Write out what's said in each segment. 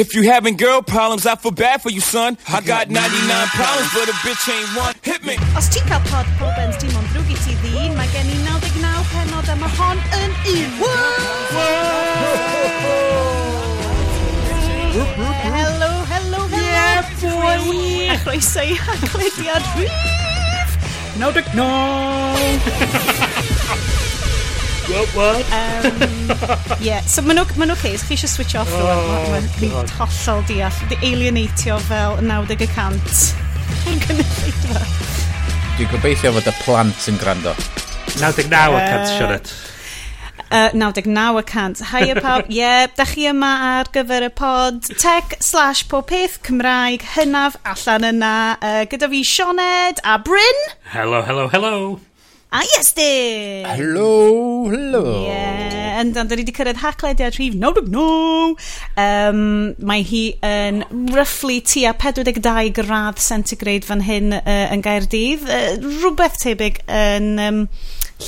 If you having girl problems, I feel bad for you, son. I got 99 problems, but a bitch ain't one. Hit me. Os ti'n cael pod pob ens dim ond drwg i ti ddyn, mae gen i 99 penod a mae hon yn un. Helo, helo, helo. Yeah, boy. A chroeso i haglediad rhif. 99! What, what? Um, yeah, so ma'n ma okay, so chi eisiau switch off oh, ma, mae'n hollol deall. Di alienatio fel 90 y cant yn gynulleidfa. Dwi'n gobeithio fod y plant yn gwrando. 99 uh, uh, y cant, Sionet. Uh, 99 y cant. Haia pawb, ie, yeah, da chi yma ar gyfer y pod tech slash pob peth Cymraeg hynaf allan yna uh, gyda fi Sioned a Bryn. Hello, hello, hello. A Iestyn! Hello, hello! Ie, Yeah, yndan, da ni wedi cyrraedd haclediad rhif 99. Um, mae hi yn roughly tua 42 gradd centigrade fan hyn uh, yn Gaerdydd. Uh, rhywbeth tebyg yn um,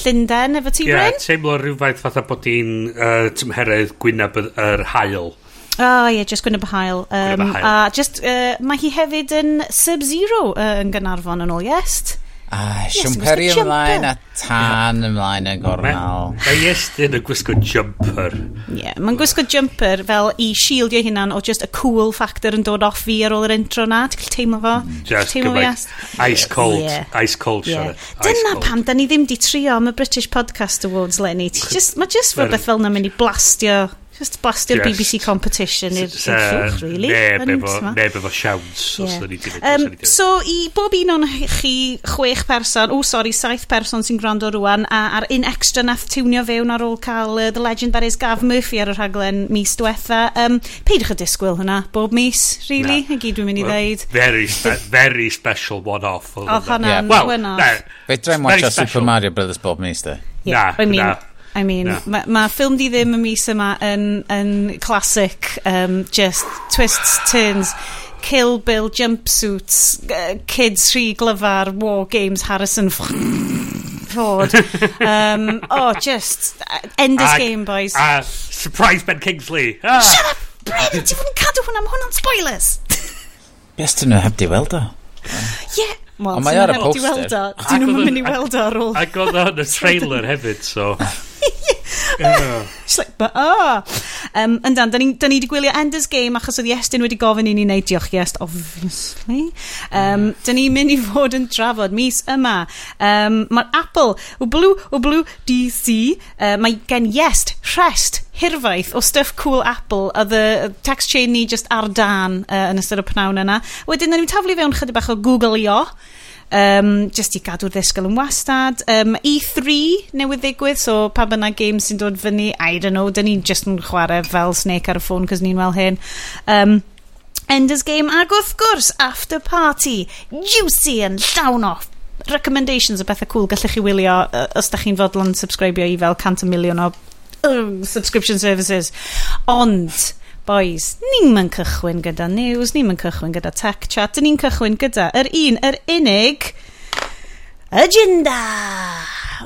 Llundain efo ti, Bryn? Ie, yeah, teimlo rhywfaith fatha bod hi'n uh, tymheredd gwynab yr er hael. O oh, ie, yeah, just gwyneb hael. Um, gwyneb hael. A just, uh, mae hi hefyd yn Sub-Zero uh, yn Gynarfon yn ôl, yes? A siwmperi yes, ymlaen a tan ymlaen yn gornal. Mae Iestyn yn gwisgo jumper. Ie, yeah, mae'n gwisgo jumper fel i shieldio hunan o just a cool factor yn dod off fi ar ôl yr intro na. Ti'n cael teimlo fo? Mm, just teimlo fi as... Ice cold. Yeah. Ice cold, yeah. Ice Dyna cold. pam da ni ddim di trio am y British Podcast Awards, Lenny. Mae just, ma just rhywbeth fel na mynd i blastio Just blastio'r BBC competition i'r llwch, really. Neb efo siawns, os da ni um, So, i bob un o'n chi chwech person, o oh, sori, saith person sy'n gwrando rwan, a ar un extra nath tiwnio fewn ar ôl cael uh, The Legend That Is Gav Murphy ar y rhaglen mis diwetha. Um, peidwch y disgwyl hwnna, bob mis, really, na. y gyd dwi'n mynd i ddeud. Very, spe very special one-off. Oedd hwnna'n, yeah. well, no, Fe dreim watcha Super Mario Brothers bob mis, de? Yeah, na, I mean, na. I mean, no. mae ma ffilm di ddim y mis yma yn, yn classic, um, just twists, turns, Kill Bill jumpsuits, uh, kids rhy glyfar, war games, Harrison Ford. um, oh, just uh, Ender's ag, game, boys. A uh, surprise Ben Kingsley. Ah. Shut up, Bren, ti fod yn cadw hwnna, mae hwnna'n spoilers. Best yn nhw heb di weld o. Yeah, Wel, mae ar y poster. Dyn nhw'n mynd i weld o ar ôl. Ac oedd o'n y trailer hefyd, so... She's like, but ah. Oh. Um, yndan, da ni, da ni wedi gwylio Ender's Game achos oedd Iestyn wedi gofyn i ni wneud diolch Iest, obviously. Um. Da ni'n mynd i fod yn trafod mis yma. Um, Mae'r Apple, o blw, o blw, DC, uh, mae gen Iest, rhest, hirfaith o stuff cool Apple a the text chain ni just ar dan uh, yn ystod y pnawn yna. Wedyn, da ni'n taflu fewn chydig bach o Google I.O um, just i gadw'r ddisgyl yn wastad. Um, E3 newydd ddigwydd, so pa byna games sy'n dod fyny, I don't know, dyn ni'n just yn chwarae fel Snake ar y ffôn, cos ni'n wel hyn. Um, Ender's Game ac wrth gwrs After Party juicy yn llawn off recommendations o bethau cool gallech chi wylio os da chi'n fodlon subscribio i fel cant y miliwn o uh, subscription services ond Boys, ni'n mynd cychwyn gyda news, ni'n mynd cychwyn gyda tech chat, ni'n cychwyn gyda yr un, yr unig, agenda!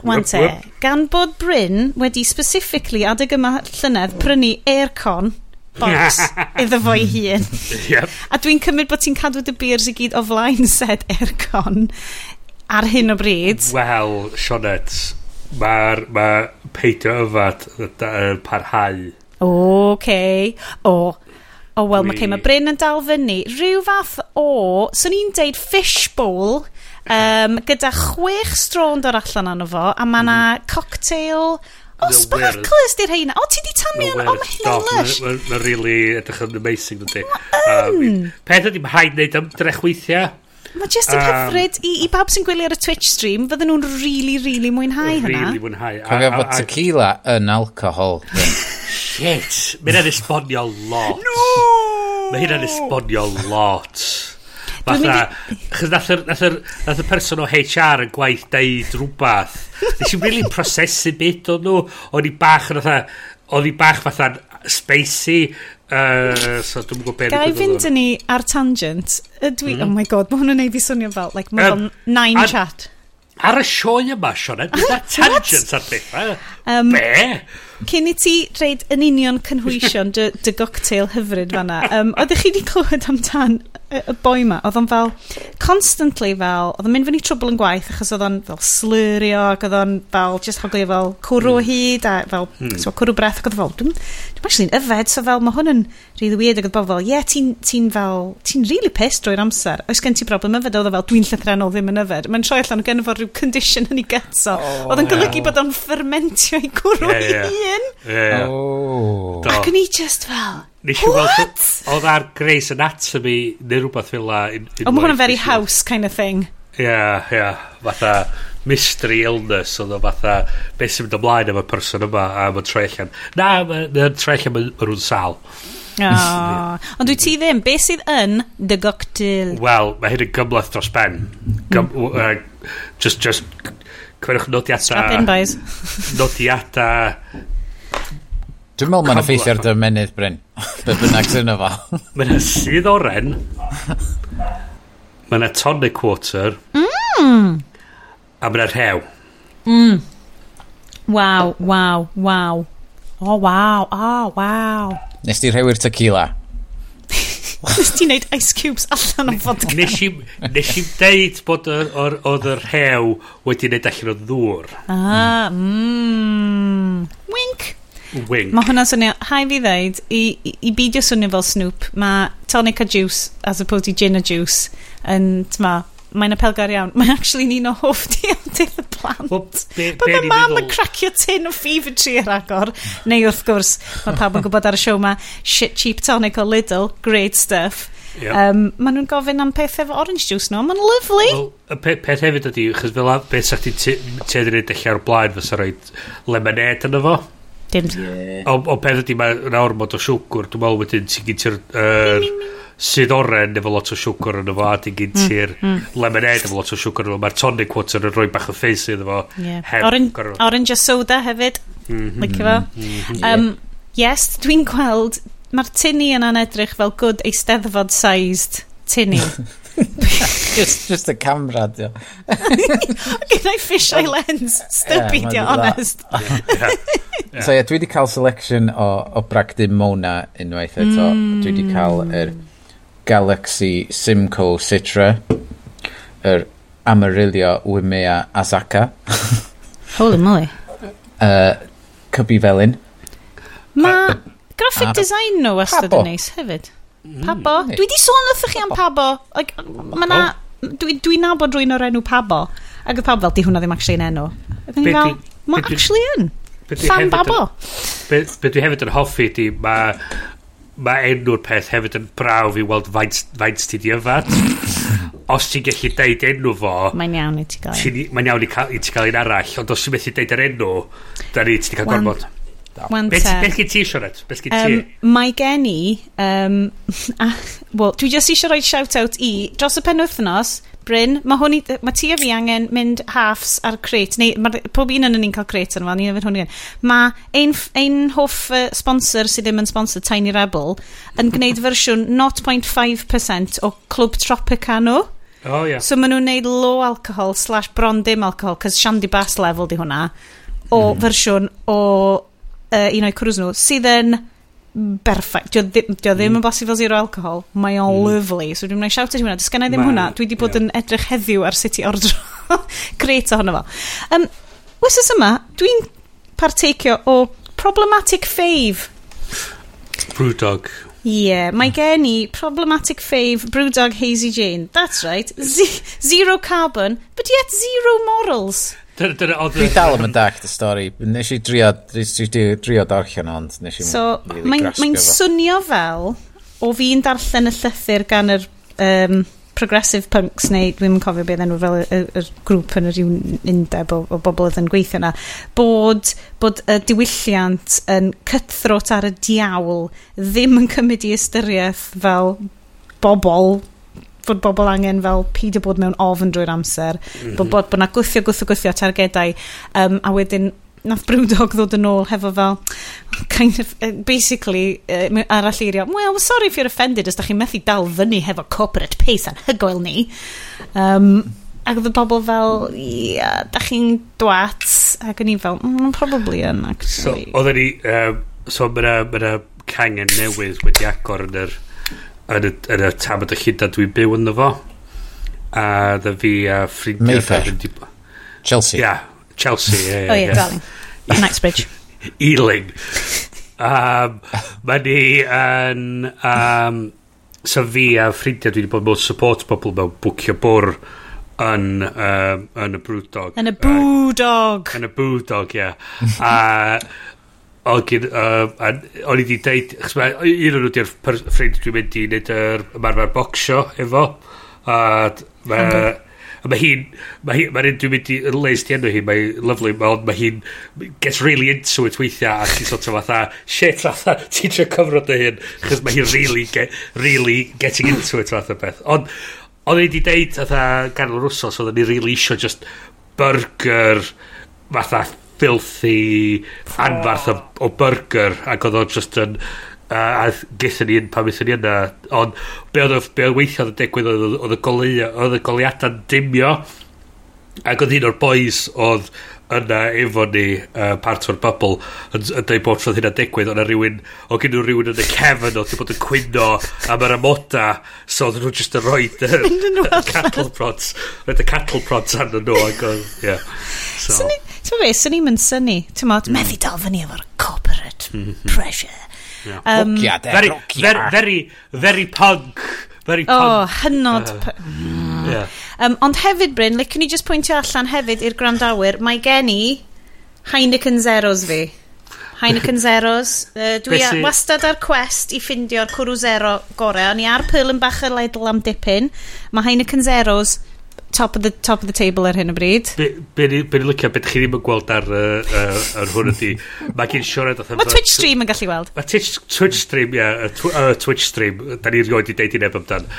Wante, yep, yep. gan bod Bryn wedi specifically adeg yma llynedd prynu aircon, boys, iddo fo'i hun. Yep. A dwi'n cymryd bod ti'n cadw dy beers i gyd o flaen said aircon ar hyn o bryd. Wel, Sionet, mae'r ma peidio yfad yn parhau O, okay. o. O, wel, mae Ceima Bryn yn dal fyny. Rhyw fath o, swn i'n deud fishbowl, um, gyda chwech strôn dod allan arno fo, a mae yna mm. cocktail... O, the sparklers di'r heina. O, ti di tannu yn... O, mae hynna'n lush. Mae'n really edrych yn amazing, dydy. Um, peth ydy, mae hain wneud ymdrech weithiau. Mae jyst yn um, hyfryd i, i bab sy'n gwylio ar y Twitch stream, fydden nhw'n really, really mwynhau really hynna. Really mwynhau. Cofio fod tequila yn alcohol. Shit. Mae'n hynna'n esbonio lot. No! Mae hynna'n esbonio lot. Fatha, chys nath y person o HR yn gwaith deud rhywbeth. Nes i'n really prosesu bit o'n nhw. O'n i bach yn fatha, o'n i bach fatha'n spacey uh, so dwi'n gwybod beth Gai fynd yn ni ar tangent dwi, mm. oh my god mae hwn yn ei fi swnio fel like, mae um, fel nine ar, chat. ar y sioe yma Sionet mae tangent ar beth eh? Um, Be? Cyn i ti reid yn union cynhwysion dy, dy goctail hyfryd fanna, um, oeddech chi wedi clywed amdan y, y boi ma? Oedd o'n fel, constantly fel, oedd o'n mynd fyny trwbl yn gwaith achos oedd o'n fel slyrio ac oedd o'n fel, just hogli fel cwrw mm. hyd a fel, mm. so, cwrw breth ac oedd fel, dwi'n dwi actually'n yfed, so fel, mae hwn yn really weird ac oedd bobl fel, ie, yeah, ti'n ti fel, ti'n really pissed drwy'r amser. Oes gen ti broblem yfed, oedd o fel, dwi'n llythrenol ddim yn yfed. Mae'n troi allan o gen fod rhyw condition yn ei gytso. Oh, oedd yn golygu bod o'n fermentio i gwrw yeah, yeah. un. Yeah. Oh. Do. Ac yn i just fel, Nes i weld, oedd ar Grey's Anatomy neu rhywbeth fel la. Ond mae hwnna'n very house kind of thing. Ia, yeah, ia, yeah. fatha mystery illness, oedd o fatha beth sy'n mynd ymlaen am person yma a mae'n troi allan. Na, mae'n troi allan mae'n rhywun sal. Oh. Ond dwi ti ddim, beth sydd yn dy goctil? Wel, mae hyn yn gymlaeth dros ben. Gym, uh, just, just Cymerwch nodiadau... Strap-in, boys. nodiadau... Dwi'n meddwl mae'n effeithio ar dy menydd, Bryn. Be bynnag sy'n efo. Mae yna sydd oren. Mae yna tonic water. Mm. A mae yna rhew. Mm. Waw, waw, waw. Oh, waw, oh, waw. Nes ti rhewi'r tequila? Nes ti wneud ice cubes allan o'n vodka? Nes i, nes i deud bod oedd yr hew wedi wneud allan o ddŵr. Ah, mmm. Wink. Wink. Mae hwnna'n swnio, hai fi ddeud, i, i, i beidio swnio fel Snoop, mae tonic a juice as opposed to gin a juice yn, tyma, mae'n apelgar iawn. Mae'n actually un o hoff diodydd y plant. Well, be, be mae mam yn cracio tin o fever tree ar agor. Neu wrth gwrs, mae pawb yn gwybod ar y siow ma, shit cheap tonic o Lidl, great stuff. Yep. Um, maen nhw'n gofyn am peth efo orange juice nhw, mae'n lovely. Well, y pe peth hefyd ydy, chys fel beth sa'ch ti ti'n yn edrych ar blaen, fysa rhaid lemonade yn efo. Dim. Yeah. O, o peth ydy, mae'n awr mod o siwgr, dwi'n meddwl wedyn ti'n gyda'r... Uh, sydd oren efo lot o siwgr yn efo a ti'n gyn ti'r mm, mm. lemonade efo lot o siwgr yn efo mae'r tonic water yn rhoi bach o ffeis iddo fo yeah. Oren, orange a soda hefyd mm -hmm. fo um, yes dwi'n gweld mae'r tinny yna'n edrych fel good eisteddfod sized tinny just, just a camera, dio. Gyda Gyda'i fisheye lens, stubby, yeah, dio, honest. Yeah. yeah. yeah. so ie, yeah, dwi wedi cael selection o, o bragdyn Mona unwaith eto. Mm. Dwi wedi cael yr... Er, Galaxy Simcoe, Citra, yr Amarillo Wimea Azaka. Holy moly. Uh, Cybi Felyn. Ma graphic uh, design nhw wastad yn neis hefyd. Mm. Pabo. Mm. Dwi di sôn wrthych chi am Pabo. Like, mae na... Dwi, dwi nabod rwy'n o'r enw Pabo. Ac oedd pawb fel, di hwnna ddim actually yn enw. Ac o'n i fel, mae actually yn. Sam Babo. Be, be dwi hefyd yn hoffi di, mae mae enw'r peth hefyd yn braw i weld faint, faint ti di yfad. os ti'n gallu deud enw fo... Mae'n iawn i ti gael. Mae'n iawn i, ca, i ti cael un arall, ond os ti'n methu deud yr enw, da ni ti cael gorfod. Beth gen ti, Sionet? Beth gyd ti? Um, mae gen i... Um, well, dwi jyst eisiau rhoi shout-out i... Dros y penwythnos Bryn, mae hwn i, mae ti a fi angen mynd halves ar crate, neu mae pob un yn ni'n cael crate yn fel, ni'n efo'n hwn i. Mae ein, ein hoff uh, sponsor sydd ddim yn sponsor Tiny Rebel yn gwneud fersiwn 0.5% o Club Tropicano. Oh, yeah. So maen nhw'n gwneud low alcohol slash bron dim alcohol, cos shandy bass level di hwnna, o mm. fersiwn o uh, un o'i cwrws nhw, sydd yn berffaith. Dio, dio ddim mm. yn bosib fel zero alcohol. Mae o'n mm. lyflu. So dwi'n mynd i siawtio hwnna. Dys i ddim Ma, hwnna. Dwi wedi bod yeah. yn edrych heddiw ar sut i ordro. Gret ohono fo. Um, Wysys yma, dwi'n parteikio o problematic fave. Brewdog. Ie, yeah, mae gen i problematic fave Brewdog Hazy Jane. That's right. Z zero carbon, but yet zero morals. Dwi dal yn dach y stori. Nes i drio, drio darllen ond nes i... So, really mae'n swnio fel o fi'n darllen y llythyr gan yr um, progressive punks neu dwi'n yn cofio beth enw fel y, y, y grŵp yn yr undeb o, o bobl oedd yn gweithio yna bod, bod y diwylliant yn cythrot ar y diawl ddim yn cymryd i ystyriaeth fel bobl fod bobl angen fel pyd o bod mewn ofn drwy'r amser. Mm -hmm. Bod bod bo na gwythio, gwythio, gwythio targedau. Um, a wedyn nath Brewdog ddod yn ôl hefo fel kind of, basically uh, arall eirio, well, sorry if you're offended os da chi'n methu dal fyny hefo corporate pace anhygoel ni um, ac oedd y bobl fel yeah, da chi'n dwat, ac o'n i fel, mm, probably yn actually. so, oedden ni um, so mae'na ma cangen newydd wedi agor yn yr yn y, yn y tam y dyllida dwi'n byw yn fo a dda fi a ffrindiau Mayfair di... Chelsea yeah, Chelsea yeah, yeah, oh yeah, yeah. darling Knightsbridge Ealing um, mae ni yn um, so fi a ffrindiau dwi wedi bod mewn support pobl mewn bwcio bwr yn, um, yn y brwdog. Yn y brwdog. Yn y brwdog, ie. Yeah. a Ogyn, uh, o'n i wedi deud, chos mae un o'n nhw di'r ffrind dwi'n mynd i wneud yr ymarfer bocsio efo, a mae... A mae hi'n, mae hi'n, mae'n dwi'n mynd i, yn leis di enw hi, mae'n lyflu, ond mae hi'n, gets really into it weithiau, a ti'n sort of fatha, shit, fatha, ti'n trio cyfrod dy hyn, chys mae hi'n really, get, really getting into it fatha beth. Ond, oedd i di deud, fatha, ganol yr wsos, oedden ni really isio just burger, fatha, filthy anfarth o, o burger ac oedd o'n just yn uh, a gethon ni yn pan wnaethon ni yna ond be oedd be oedd weithio oedd y digwydd oedd y goleuad oedd y goleuadau'n dimio ac oedd un o'r boys oedd yna efo ni uh, part o'r bubble yn, yn dweud bod roedd hynna digwydd ond rhywun o gen nhw rhywun yn y cefn oedd wedi bod yn cwyno am yr amoda so oedd nhw just yn rhoi y cattle prods roedd y cattle prods arno nhw ac oedd yeah. so. Ti'n fe, sy'n i'n mynd syni. Ti'n modd, mm. methu dal fyny efo'r corporate mhm. pressure. Yeah. Um, de, very, very, very, very punk. Very punk. Oh, hynod. Uh, hmm, yeah. um, ond hefyd, Bryn, licen ni just pwyntio allan hefyd i'r grandawyr, mae gen i Heineken Zeros fi. Heineken Zeros. Uh, dwi a, wastad ar quest i ffindio'r cwrw zero gorau. O'n i ar pil yn bach y leidl am dipyn. Mae Heineken Zeros top of the, top of the table ar hyn o bryd. Be'n i'n licio, beth chi ddim yn gweld ar, uh, uh, ar hwn ydi, mae gen siarad... Mae Twitch stream yn gallu weld. Mae Twitch, Twitch stream, ia, yeah, tw uh, Twitch stream, da ni'n rioed i deud i neb amdan.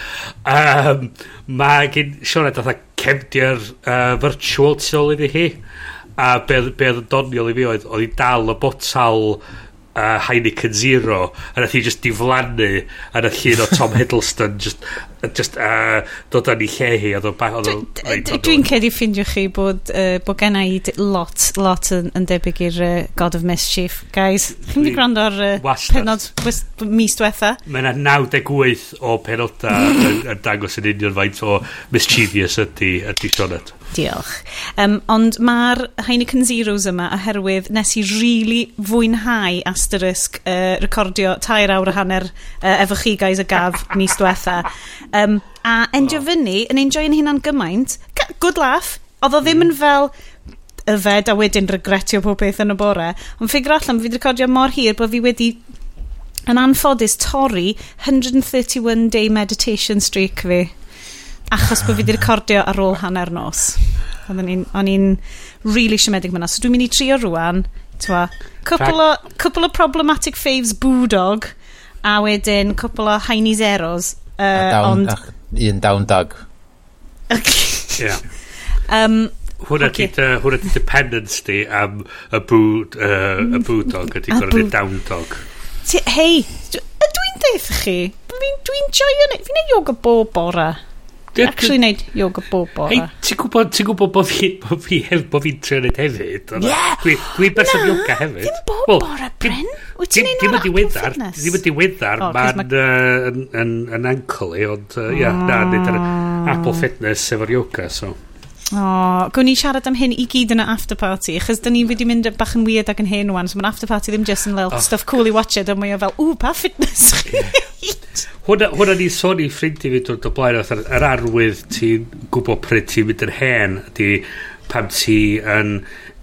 Um, mae gen siarad oedd cefndir uh, virtual tu ôl iddi hi, a be, be oedd yn doniol i fi oedd, oedd i dal y botal... Uh, uh, Heineken Zero a nath hi just diflannu a nath llun o Tom Hiddleston just, just uh, dod yn ei lle hi a dod back Dwi'n cedi ffindio chi bod, uh, bod gen i lot lot yn, yn debyg i'r uh, God of Mischief. Guys chi'n mynd i gwrando ar uh, penod mis diwetha? Mae yna 98 o penodau yn, yn dangos yn union faint o mischievous ydy ydy Sionet Diolch. Um, ond mae'r Heineken Zeros yma oherwydd nes i rili really fwynhau asterisk uh, recordio tair awr a hanner uh, efo chi guys y gaf mis diwetha. Um, a endio fyny, yn enjoy'n hunan gymaint, good laugh, oedd o ddim yn mm. fel yfed a wedyn regretio pob beth yn y bore. Ond ffigur allan, fi wedi recordio mor hir bod fi wedi yn anffodus torri 131 day meditation streak fi achos bod fi wedi recordio ar ôl hanner nos. Oedden ni'n, o'n i'n really siomedig fyna. So dwi'n mynd i trio rwan, twa, couple o, couple o problematic faves bwdog, a wedyn couple o heini zeros. Uh, a down, ond... Un down dog. yeah. um, Hwna okay. di uh, hwna di dependence di am y bwd, uh, y bwd dog, bwdog ydi gorau neu down dog. Hei, dwi'n deud chi, dwi'n dwi joio, fi'n ei yoga bob bora actually neud yoga bob o. Hei, ti'n gwybod, ti'n gwybod bod fi, bod fi, bod fi'n trio neud hefyd? Yeah! Dwi'n dwi berson no, yoga hefyd. Ddim bob well, bora, Bryn. Wyt ti'n neud o'r diweddar, Ddim yn diweddar, mae'n uh, yn ankle i, ond, uh, ia, na, nid ar Apple Fitness efo'r yoga, so. O, gwn ni siarad am hyn i gyd yn y after party, achos dyn ni wedi mynd bach yn weird ac yn hen wan, so mae'n after party ddim just yn lel oh. stuff cool i watch it, ond mae o fel, ww, pa fitness chi? hwna, hwna ni sôn i ffrindiau fi dod o blaen, oedd yr arwydd ti'n gwybod pryd ti'n mynd yn hen, di pam ti yn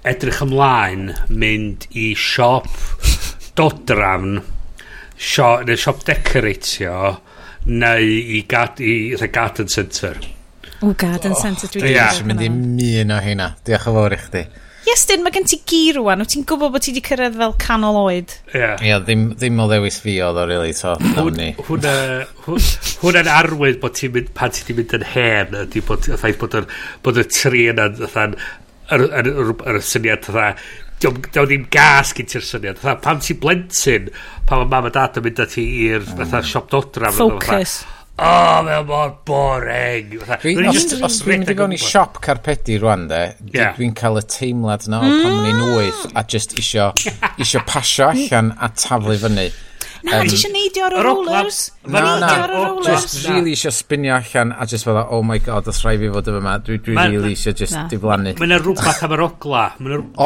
edrych ymlaen, mynd i siop dodran, siop, neu siop decoratio, neu i, gad, i, i garden centre Oh, garden oh, centre dwi wedi eisiau mynd i un o hynna. Diolch yn fawr i chdi. Iestyn, mae gen ti gi rwan. Wyt ti'n gwybod bod ti wedi cyrraedd fel canol oed? Ie. Yeah. Yeah, ddim, ddim o ddewis fi oedd o, really, so. Hwna'n arwydd bod ti'n mynd, pan ti'n mynd yn hen, ydy bod, y ffaith bod, bod y tri yna, yna'n, yr syniad, ydy, Dawn ddim gas gyn ti'r syniad. Tha, pam ti'n blentyn, pam mae mam a dad yn mynd â ti i'r mm. siop dodra. Focus oh, mae mor boring. Dwi'n just os dwi'n mynd i fewn i siop carpedi rwan de, yeah. dwi'n cael y teimlad na o pan mm. ni'n wyth a just isio, isio pasio allan a taflu fyny. Na, um, ti eisiau neidio ar y rollers? Na, na, just really eisiau spinio allan a just fel, oh my god, os rhaid fi fod yma, dwi, dwi ma, really eisiau just na. diflannu. Mae yna rhywbeth am y rogla.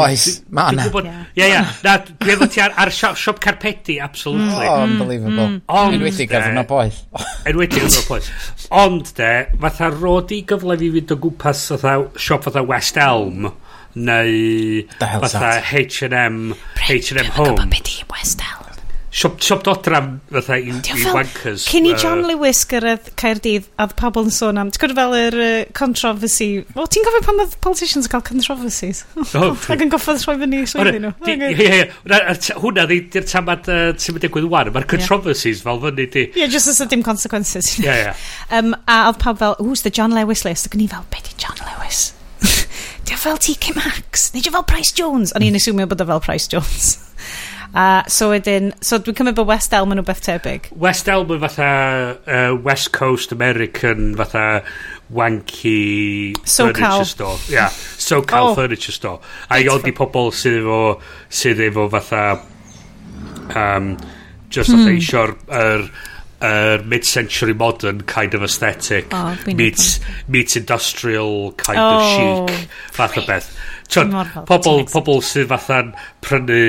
Oes, ma yna. Ie, ie, na, dwi efo ti ar, ar siop, siop carpedi, absolutely. Mm. Oh, unbelievable. Ond, Enwedig ar hwnna boeth. Enwedig ar hwnna boeth. Ond, de, fatha rodi gyfle fi fynd o gwmpas siop fatha West Elm neu fatha H&M H&M Home. Dwi'n gwybod beth i West Elm siop, siop dodram fatha i, i wankers. Cyn i John Lewis gyrraedd Caerdydd a pobl yn sôn am, ti'n gwybod fel yr uh, controversy, o ti'n gofio pan oedd politicians yn cael controversies? O, oh, Ac yn goffodd rhoi fyny swyddi nhw. Ie, ie, ie. Hwna di'r tamad sy'n mynd digwydd wan, mae'r controversies fel fyny di. Ie, just as a dim consequences. Ie, ie. Um, A oedd pawb fel, who's the John Lewis list? Ac o'n i fel, be di John Lewis? Dio fel TK Maxx? Neu fel Price Jones? O'n i'n aswmio bod o fel Price Jones. A so wedyn, so dwi'n cymryd bod West Elm yn rhywbeth tebyg. West Elm yn fatha uh, West Coast American fatha wanky so furniture cal. store. Yeah, so cal oh. furniture store. A i ond pobl sydd efo, sydd efo fatha um, just hmm. fatha eisiau'r er, er mid-century modern kind of aesthetic oh, meets, meets industrial kind oh, of chic fath o beth. Tyd, pobl, pobl sydd fatha'n prynu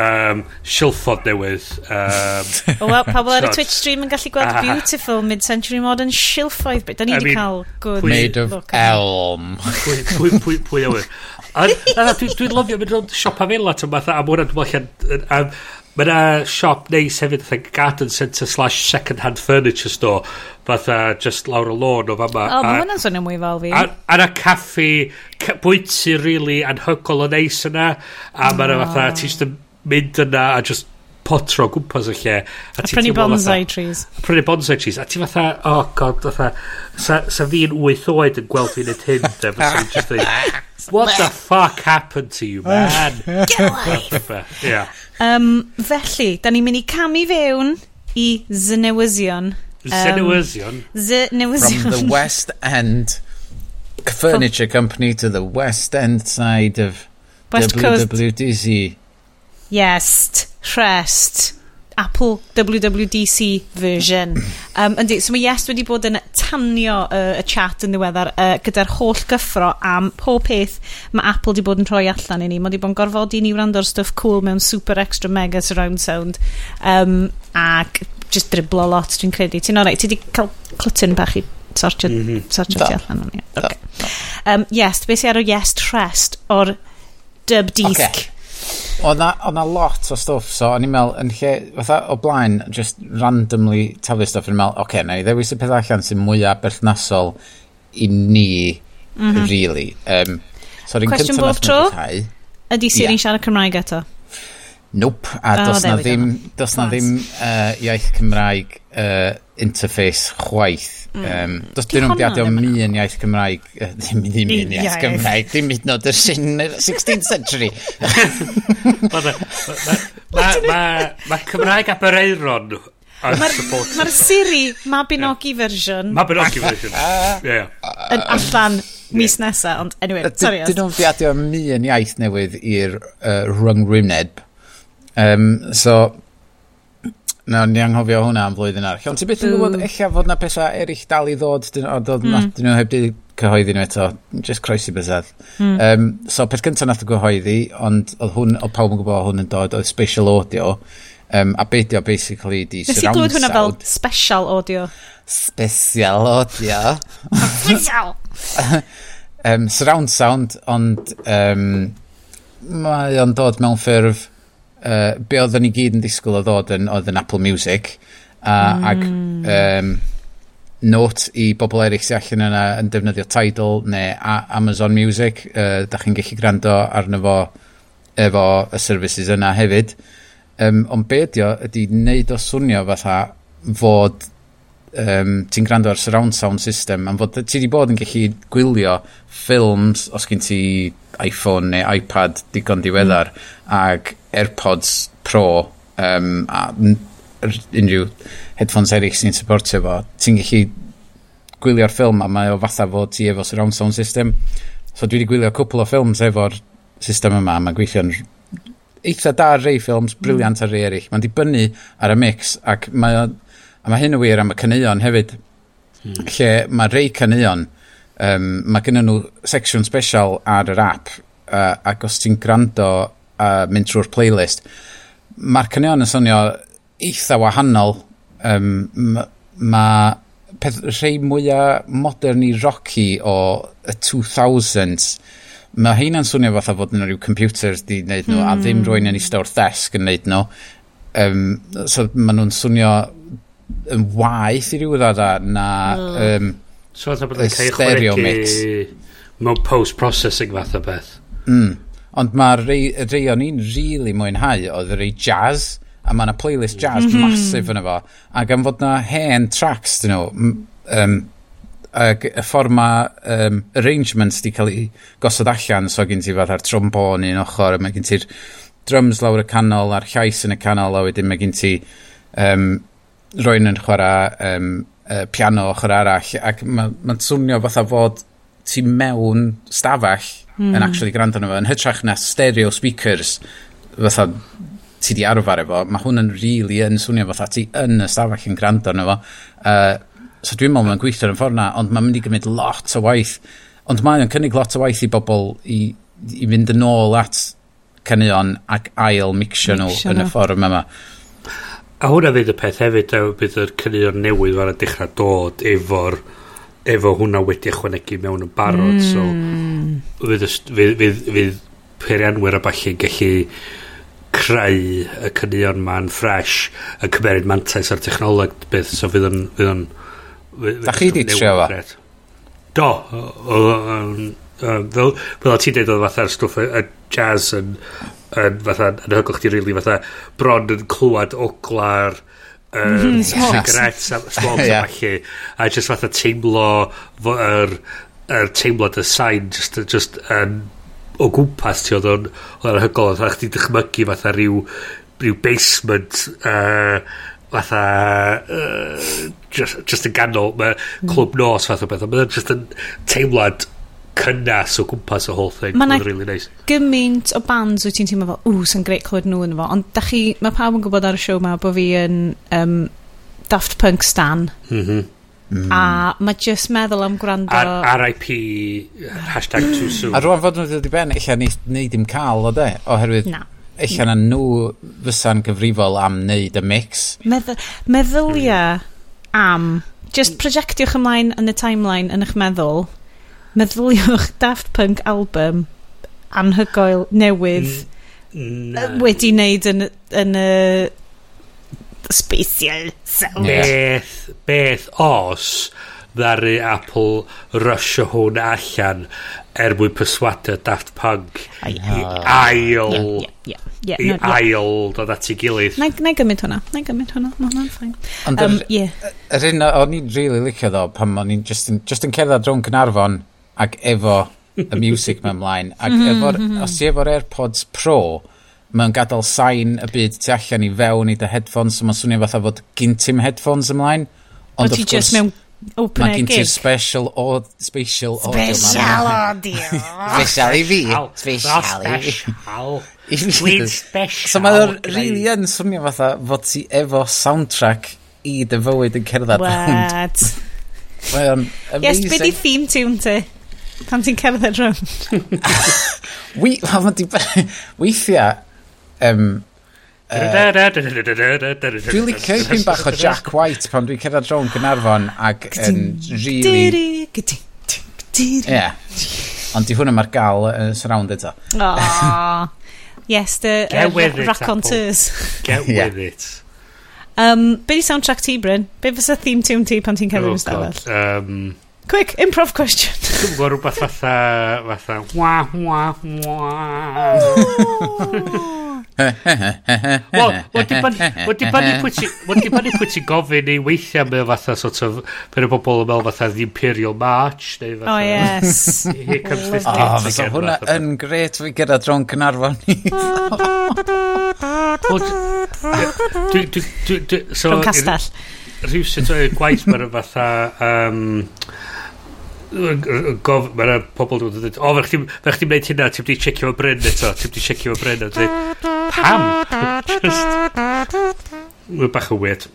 um, silffod newydd. Um, Wel, pobl ar y Twitch stream yn gallu gweld ah. beautiful mid-century modern silffoedd. Da ni wedi cael good Made of look. elm. Pwy, pwy, pwy pwy awyr. Dwi'n lyfio mynd rownd siop afela, ti'n fatha, A mwyn dwi'n meddwl Mae yna siop neis hefyd, fatha garden centre slash second hand furniture store, fatha just lawr y lôn o fama. O, mae hwnna'n swnio mwy fel fi. A yna caffi, bwyty really anhygol o neis yna, a mae yna fatha, ti'n mynd yna a just potro gwmpas y lle. A, a prynu bonsai fatha, trees. A prynu bonsai trees. A ti fatha, oh god, fatha, sa, sa fi'n wyth oed yn gweld fi'n hyn, de, just dweud, what the fuck happened to you, man? Get away! yeah. um, felly, da ni'n mynd i camu fewn i Zenewysion. Um, Zenewysion. From the West End. Furniture company to the West End side of West WWDC. Coast. Yes, rest. Apple WWDC version. Um, yndi, so mae Yes wedi bod yn tanio uh, y chat yn ddiweddar uh, gyda'r holl gyffro am pob peth mae Apple wedi bod yn rhoi allan i ni. Mae wedi bod yn gorfodi ni wrando'r stuff cool mewn super extra mega surround sound. Um, ac just driblo lot, dwi'n credu. Ti'n orau, ti wedi cael clytyn bach i sortio, mm -hmm. sortio ti allan o'n i. Okay. Um, yes, beth sy'n ar o yes trust o'r dub disc. Okay. Oedd na lot o stwff, so o'n i'n meddwl, yn lle, fatha o blaen, just randomly taflu stwff, o'n i'n meddwl, oce, okay, na i ddewis y peth allan sy'n mwyaf berthnasol i ni, mm -hmm. really. Um, so o'n i'n cyntaf bob tro, ydy Siri yeah. siarad Cymraeg eto? Nope, a oh, does na ddim, dos na nice. ddim uh, iaith Cymraeg uh, interface chwaith. Mm. Um, Does dyn nhw'n diadio mi yn iaith Cymraeg, ddim ddim yn iaith Cymraeg, ddim hyd yn oed yr 16th century. Mae Cymraeg a Bereiron Mae'r Siri Mabinogi version. Mabinogi version, uh, ie. Yn uh, allan mis nesa, ond anyway, sorry. Dyn nhw'n diadio mi yn iaith newydd i'r uh, rhwng rwyneb. Um, so, na, ni anghofio hwnna am flwyddyn arall. Ond ti beth yn gwybod eich fod na pethau eraill dal i ddod, dyn, o, ddod, mm. dyn nhw heb di cyhoeddi nhw eto, just croesi bysedd. Mm. Um, so, peth gyntaf nath o gyhoeddi, ond oedd hwn, oedd pawb yn gwybod hwn yn dod, oedd special audio, um, a beidio basically di surround sound. Nes i glwyd hwnna fel special audio. Special audio. special! um, surround sound, ond um, mae o'n dod mewn ffurf uh, be oedden ni gyd yn disgwyl o ddod yn, oedd yn Apple Music a, mm. ac um, note i bobl eraill sy'n allan yna yn defnyddio Tidal neu a Amazon Music uh, da chi'n gallu gwrando arno fo efo y services yna hefyd um, ond be ydi o ydi neud o swnio fatha fod um, ti'n gwrando ar surround sound system am fod ti wedi bod yn gallu gwylio ffilms os gen ti iPhone neu iPad digon diweddar mm. ac AirPods Pro um, a unrhyw headphones eraill sy'n supportio fo, ti'n gallu gwylio'r ffilm a mae o fatha fod ti efo surround sound system. So dwi wedi gwylio cwpl o ffilms efo'r system yma, mae'n gweithio'n eitha da ar rei ffilms, mm. briliant ar rei eraill. Mae'n dibynnu ar y mix ac mae, o, a mae hyn y wir am y caneuon hefyd, hmm. lle mae rei caneuon, um, mae gennym nhw section special ar yr app uh, ac os ti'n gwrando a mynd trwy'r playlist, mae'r caneuon yn swnio eitha wahanol. Um, mae peth rhai mwyaf modern i rocky o y 2000s mae heina'n swnio fatha fod yn rhyw computers di wneud nhw mm. a hmm. ddim rwy'n yn eistedd wrth desg yn wneud nhw um, so mae nhw'n swnio yn waith i ryw ddada na um, so y stereo mix mewn post-processing fath o beth mm. Ond mae'r rei, rei o'n i'n rili really mwynhau oedd rei jazz, a mae yna playlist jazz mm -hmm. masif yn efo A gan fod na hen tracks, dyn nhw, um, ag y ffordd mae um, arrangements di cael ei gosod allan, so gen ti fatha'r trombon un ochr, a mae gen ti'r drums lawr y canol a'r llais yn y canol, a wedyn mae gen ti um, roi'n yn chwarae um, uh, piano ochr arall, ac mae'n ma swnio fatha fod ti mewn stafell mm. yn hmm. actually gwrando nhw fo, yn hytrach na stereo speakers, fatha ti di arfer efo, mae hwn yn really yn swnio fatha ti yn y stafell yn gwrando nhw fo. Uh, so dwi'n meddwl mae'n gweithio yn ffordd na, ond mae'n mynd i gymryd lot o waith, ond mae'n cynnig lot o waith i bobl i, i fynd yn ôl at caneuon ac ail mixio nhw yn y ffordd yma. A hwnna fydd y peth hefyd, a bydd yr caneuon newydd fan y dechrau dod efo'r efo hwnna wedi ychwanegu mewn yn barod mm. so hmm. fydd, fydd, fydd, fydd peirianwyr a falle gallu creu y cynnion ma'n fresh yn cymeryd mantais ar technoleg beth so fydd yn fydd yn Da chi di trio fa? Do fel fel ti dweud oedd fatha'r stwff y jazz yn, yn fatha yn hygol ti rili fatha bron yn clywed ogla'r um, cigarettes a smokes yeah. a falle a just fatha teimlo yr er, er teimlad y sain just, just um, o gwmpas ti oedd o'n o'n hygol oedd chdi dychmygu fatha rhyw rhyw basement uh, fatha uh, just, just yn ganol mae mm. clwb nos fath o beth mae'n just yn teimlad cynnas o gwmpas y whole thing. Mae'n really nice. gymaint o bands wyt ti'n teimlo fel, ww, sy'n greit clywed nhw yn fo. Ond da chi, mae pawb yn gwybod ar y siow ma bod fi yn um, Daft Punk stan. Mm -hmm. Mm. A mae just meddwl am gwrando... Ar RIP, hashtag too soon. A rwan fod nhw wedi ben, eich ni, ni ddim cael o de, oherwydd... Na. Eich na nhw fysa'n gyfrifol am wneud y mix. Meddwl, meddylia mm. am... Just projectiwch ymlaen yn y timeline yn eich meddwl meddyliwch Daft Punk album anhygoel newydd Na. wedi wneud yn, yn y special sound. Beth, beth os ddaru Apple rusio hwn allan er mwyn perswadio Daft Punk i ail i ail dod at ei gilydd. Na i gymryd hwnna na i gymryd hwnna mae hwnna'n ffain ond yr un o'n i'n rili licio ddo pan o'n i'n just yn cerdded drwy'n Cynarfon ac efo y music mae ymlaen. Ac mm -hmm, efo'r, mhm. os ti efo'r AirPods Pro, mae'n gadael sain y byd tu allan i fewn i dy headphones, so mae'n swnio fatha fod gyntim headphones ymlaen. Ond o ti just mewn open air gig. Mae gen special o... Special audio. Special audio. special i fi. Special i fi. Dwi'n special. So mae'n really yn swnio fatha fod ti efo soundtrack i dy fywyd yn cerdded. What? Mae'n amazing. Yes, beth i theme tune ti? Pam ti'n cerdded rhwng? We, ma di... Weithiau... Um, dwi'n licio i bach o Jack White pan dwi'n cerdded rhwng Gynarfon ac yn really... Ie. Ond di hwnna mae'r gael yn surround eto. Aww. Yes, the uh, raconteurs. Get with it. Um, be di soundtrack ti, Bryn? Be fysa theme tune ti pan ti'n cerdded oh, yn ystafell? Um, Quick, improv question. Dwi'n gwybod rhywbeth fatha, fatha, wa, wa, wa. Wel, wedi bannu pwy ti gofyn i weithiau mewn fatha sort of, mae'n y bobl yn meddwl fatha The Imperial March, neu fatha... Oh, yes. Here comes this date. Oh, fysa hwnna yn gret fi gyda dron Cynarfon i. Dron Castell. Rhyw sut o'r gwaith mae'r fatha... Um, gof, mae pobl dwi'n dweud, o, fe chdi'n gwneud hynna, ti'n di checio fy bryn eto, ti'n di checio fy bryn eto, pam? Just, mae'n bach yn weird.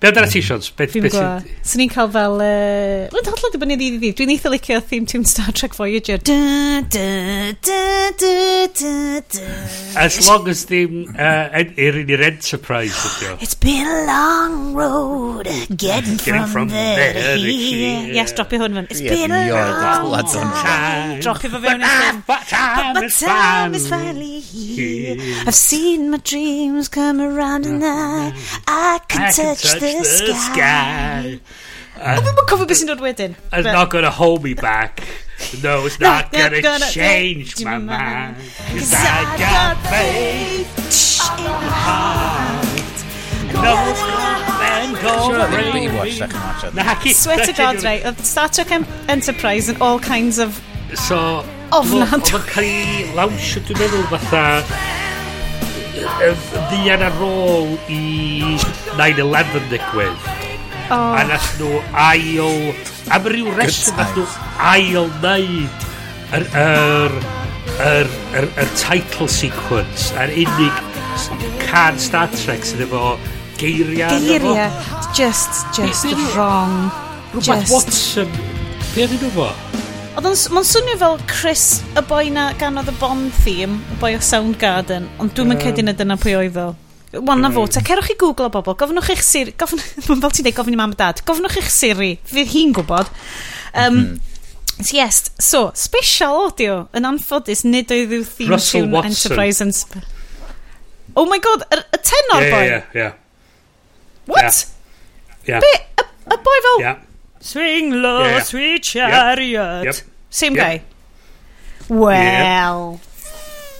Be amdana ti, Sions? Fi'n sy'n... Swn i'n cael fel... Mae'n hollol dibynnu i ddi. Dwi'n eitha licio theme tune Star Trek Voyager. Da, da, da, da, da, da. As long as ddim yr un i'r Enterprise ydio. It's been a long road getting, getting from, from there, there to here. here. Yes, dropio hwn fan. It's yeah, been a long road. time. Dropio fo fewn. But time is finally here. I've seen my dreams come around and uh-huh. I, I can touch the the, the sky. sky. And, a fi'n cofio beth sy'n dod wedyn. It's but, not gonna hold me back. No, it's not, not gonna, gonna change my mind. Cause I got faith in my heart. No one's gonna go Sure, I think watched that much of. Swear to God, right, Star Trek Enterprise and all kinds of... So, ofnad. Oedd yn cael ei lawnsio, dwi'n meddwl, fatha ddian ar ôl i 9-11 digwydd. Oh. A nath nhw ail... Am ryw reswm nath nhw ail neud yr, yr, yr, yr, yr title sequence. Yr unig can Star Trek sydd efo geiriau. Geiriau. Just, just wrong. Rhywbeth just... Watson. Be oedd nhw fo? Oedd o'n... Mae'n swnio fel Chris, y boi na ganodd y Bond theme, y boi o Soundgarden, ond dwi'n mynd cedi na dyna pwy oedd o. Wel, na fo, te, cerwch chi o bobl, gofnwch eich siri, gofn, fel ti'n dweud, gofyn i mam a dad, gofnwch eich siri, fydd hi'n gwybod. Um, mm. Yes, so, special audio, yn anffodus, nid oedd yw theme Russell tune Watson. Enterprise and... Sp Oh my god, y, y tenor yeah, boi? Yeah, yeah, yeah. What? Yeah. yeah. Be, y, y boi fel... Yeah. Swing low, yeah. sweet chariot. Yep. Yep. Same yep. guy. Well, yeah.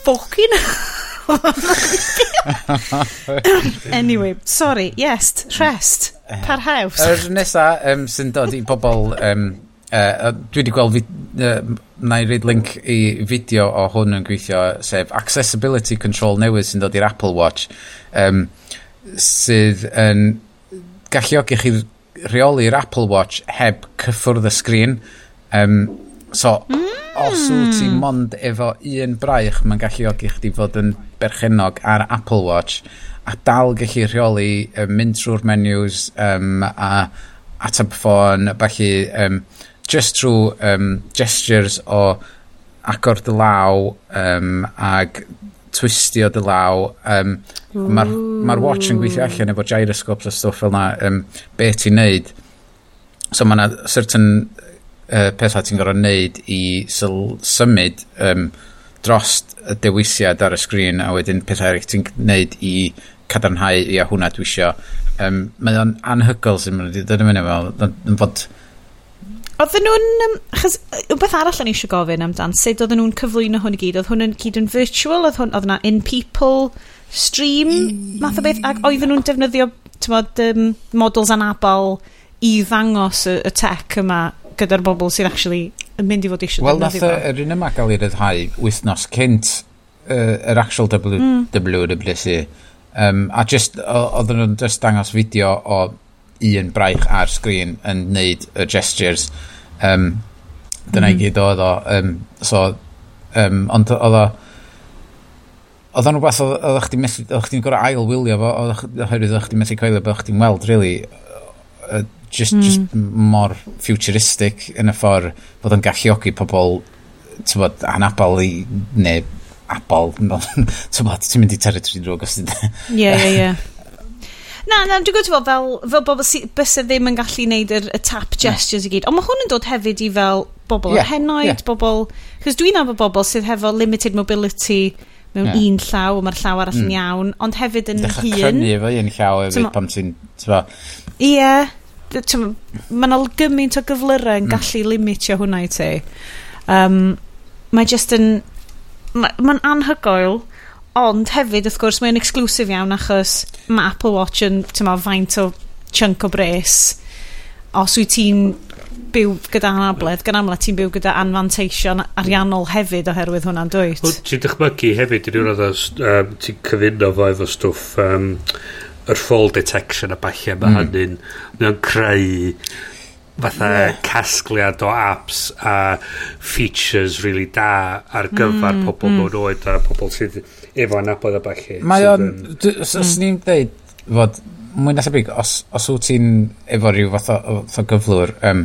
fucking anyway, sorry, yes, rest, parhaus. Yr er nesa um, sy'n dod i bobl, um, uh, dwi wedi gweld, uh, na i reid link i fideo o hwn yn gweithio, sef Accessibility Control newydd sy'n dod i'r Apple Watch, um, sydd yn galluogi chi rheoli'r Apple Watch heb cyffwrdd y sgrin. Um, so, mm. os wyt ti mond efo un braich, mae'n gallu ogi chdi fod yn berchenog ar Apple Watch a dal gallu rheoli um, mynd trwy'r menus um, a ateb ffôn, felly um, just trwy um, gestures o agor dy law um, ag twistio dy law. Um, Mae'r ma watch yn gweithio allan efo gyroscopes a stwff fel na, um, be ti'n neud. So mae yna certain uh, pethau ti'n gorfod neud i syl, symud um, dros y dewisiad ar y sgrin a wedyn pethau eraill ti'n neud i cadarnhau, i a hwnna dwi isio. Um, mae o'n anhygol sy'n mynd i ddod yn mynd i fel, yn fod Oedden nhw'n... Um, achos, wbeth arall o'n eisiau gofyn amdan, sut oedden nhw'n cyflwyno hwn i gyd? Oedd hwn yn gyd yn virtual? Oedd hwn, oedd na in-people stream math o beth? Ac oedden nhw'n defnyddio, tymod, um, models anabal i ddangos y, y tech yma gyda'r bobl sy'n actually yn mynd i fod eisiau Wel, nath yr un yma gael ei ryddhau wythnos cynt uh, yr actual w. WWDC. Um, mm. a just, oedden nhw'n just dangos fideo o un braich ar sgrin yn neud y gestures. Um, dyna mm. i mhm. gyd oedd o. Um, so, um, ond oedd o... Oedd o'n rhywbeth oedd chdi'n methu, oedd chdi'n gorau ail wylio fo, oherwydd oedd chdi'n methu coelio bod chdi'n weld, really, uh, just, mm. just mor futuristic yn y ffordd fod yn galluogi pobl, ti'n bod, anabal i, neu abal, ti'n ti'n mynd i territory drwg os ti'n... Ie, ie, ie. Na, na, dwi'n gwybod fel, fel bobl sydd bys ddim yn gallu neud yr, y tap gestures i gyd. Ond mae hwn yn dod hefyd i fel bobl yeah, henoed, yeah. bobl... Cos dwi'n nabod bobl sydd hefo limited mobility mewn yeah. un llaw, mae'r llaw arall mm. yn iawn, ond hefyd yn Dechrau hun. Dechrau crynu efo un llaw hefyd pam ti'n... Ie. Mae yna gymaint o gyflyrau yn mm. gallu limitio hwnna i ti. Um, mae just yn... Mae'n ma anhygoel Ond hefyd, wrth gwrs, mae'n exclusif iawn achos mae Apple Watch yn, ti'n faint o chunk o bres. Os wyt ti'n byw gyda anabledd, gan amla ti'n byw gyda anfanteision ariannol hefyd oherwydd hwnna'n dwyt. Hwn, ti'n dychmygu hefyd i rywun oedd um, ti'n cyfuno fo efo stwff um, yr fall detection a balle mae mm. hynny'n mae'n creu fatha yeah. casgliad o apps a features really da ar gyfer mm, pobl mm. mewn oed a pobl sydd efo anabod a bachu. Mae o'n, os mm. ni'n dweud fod mwy na thebyg, os, os wyt ti'n efo rhyw fath o, o gyflwr, um,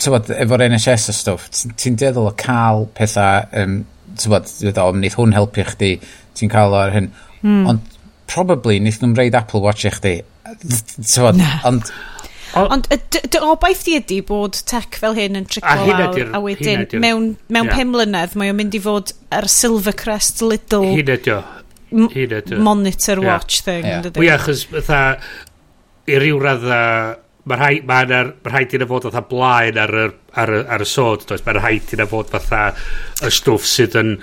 tywod, efo'r NHS a stwff, ti'n deddol o cael pethau, um, tywod, o, wneud hwn helpu chdi, ti'n cael o'r hyn, mm. ond probably wneud nhw'n reid Apple Watch i chdi, tywod, ond Ond dy obaith di ydy bod tech fel hyn yn trico lawr a, a wedyn mewn, mewn yeah. pum mlynedd mae o'n mynd i fod yr Silvercrest little hyn ydy hyn ydy monitor watch thing yeah. Wel ia achos fatha i ryw radda mae rhaid ma ma rhaid i'n fod fatha blaen ar, ar, ar, ar y sod does? Mae'n rhaid i'n fod fatha y stwff sydd yn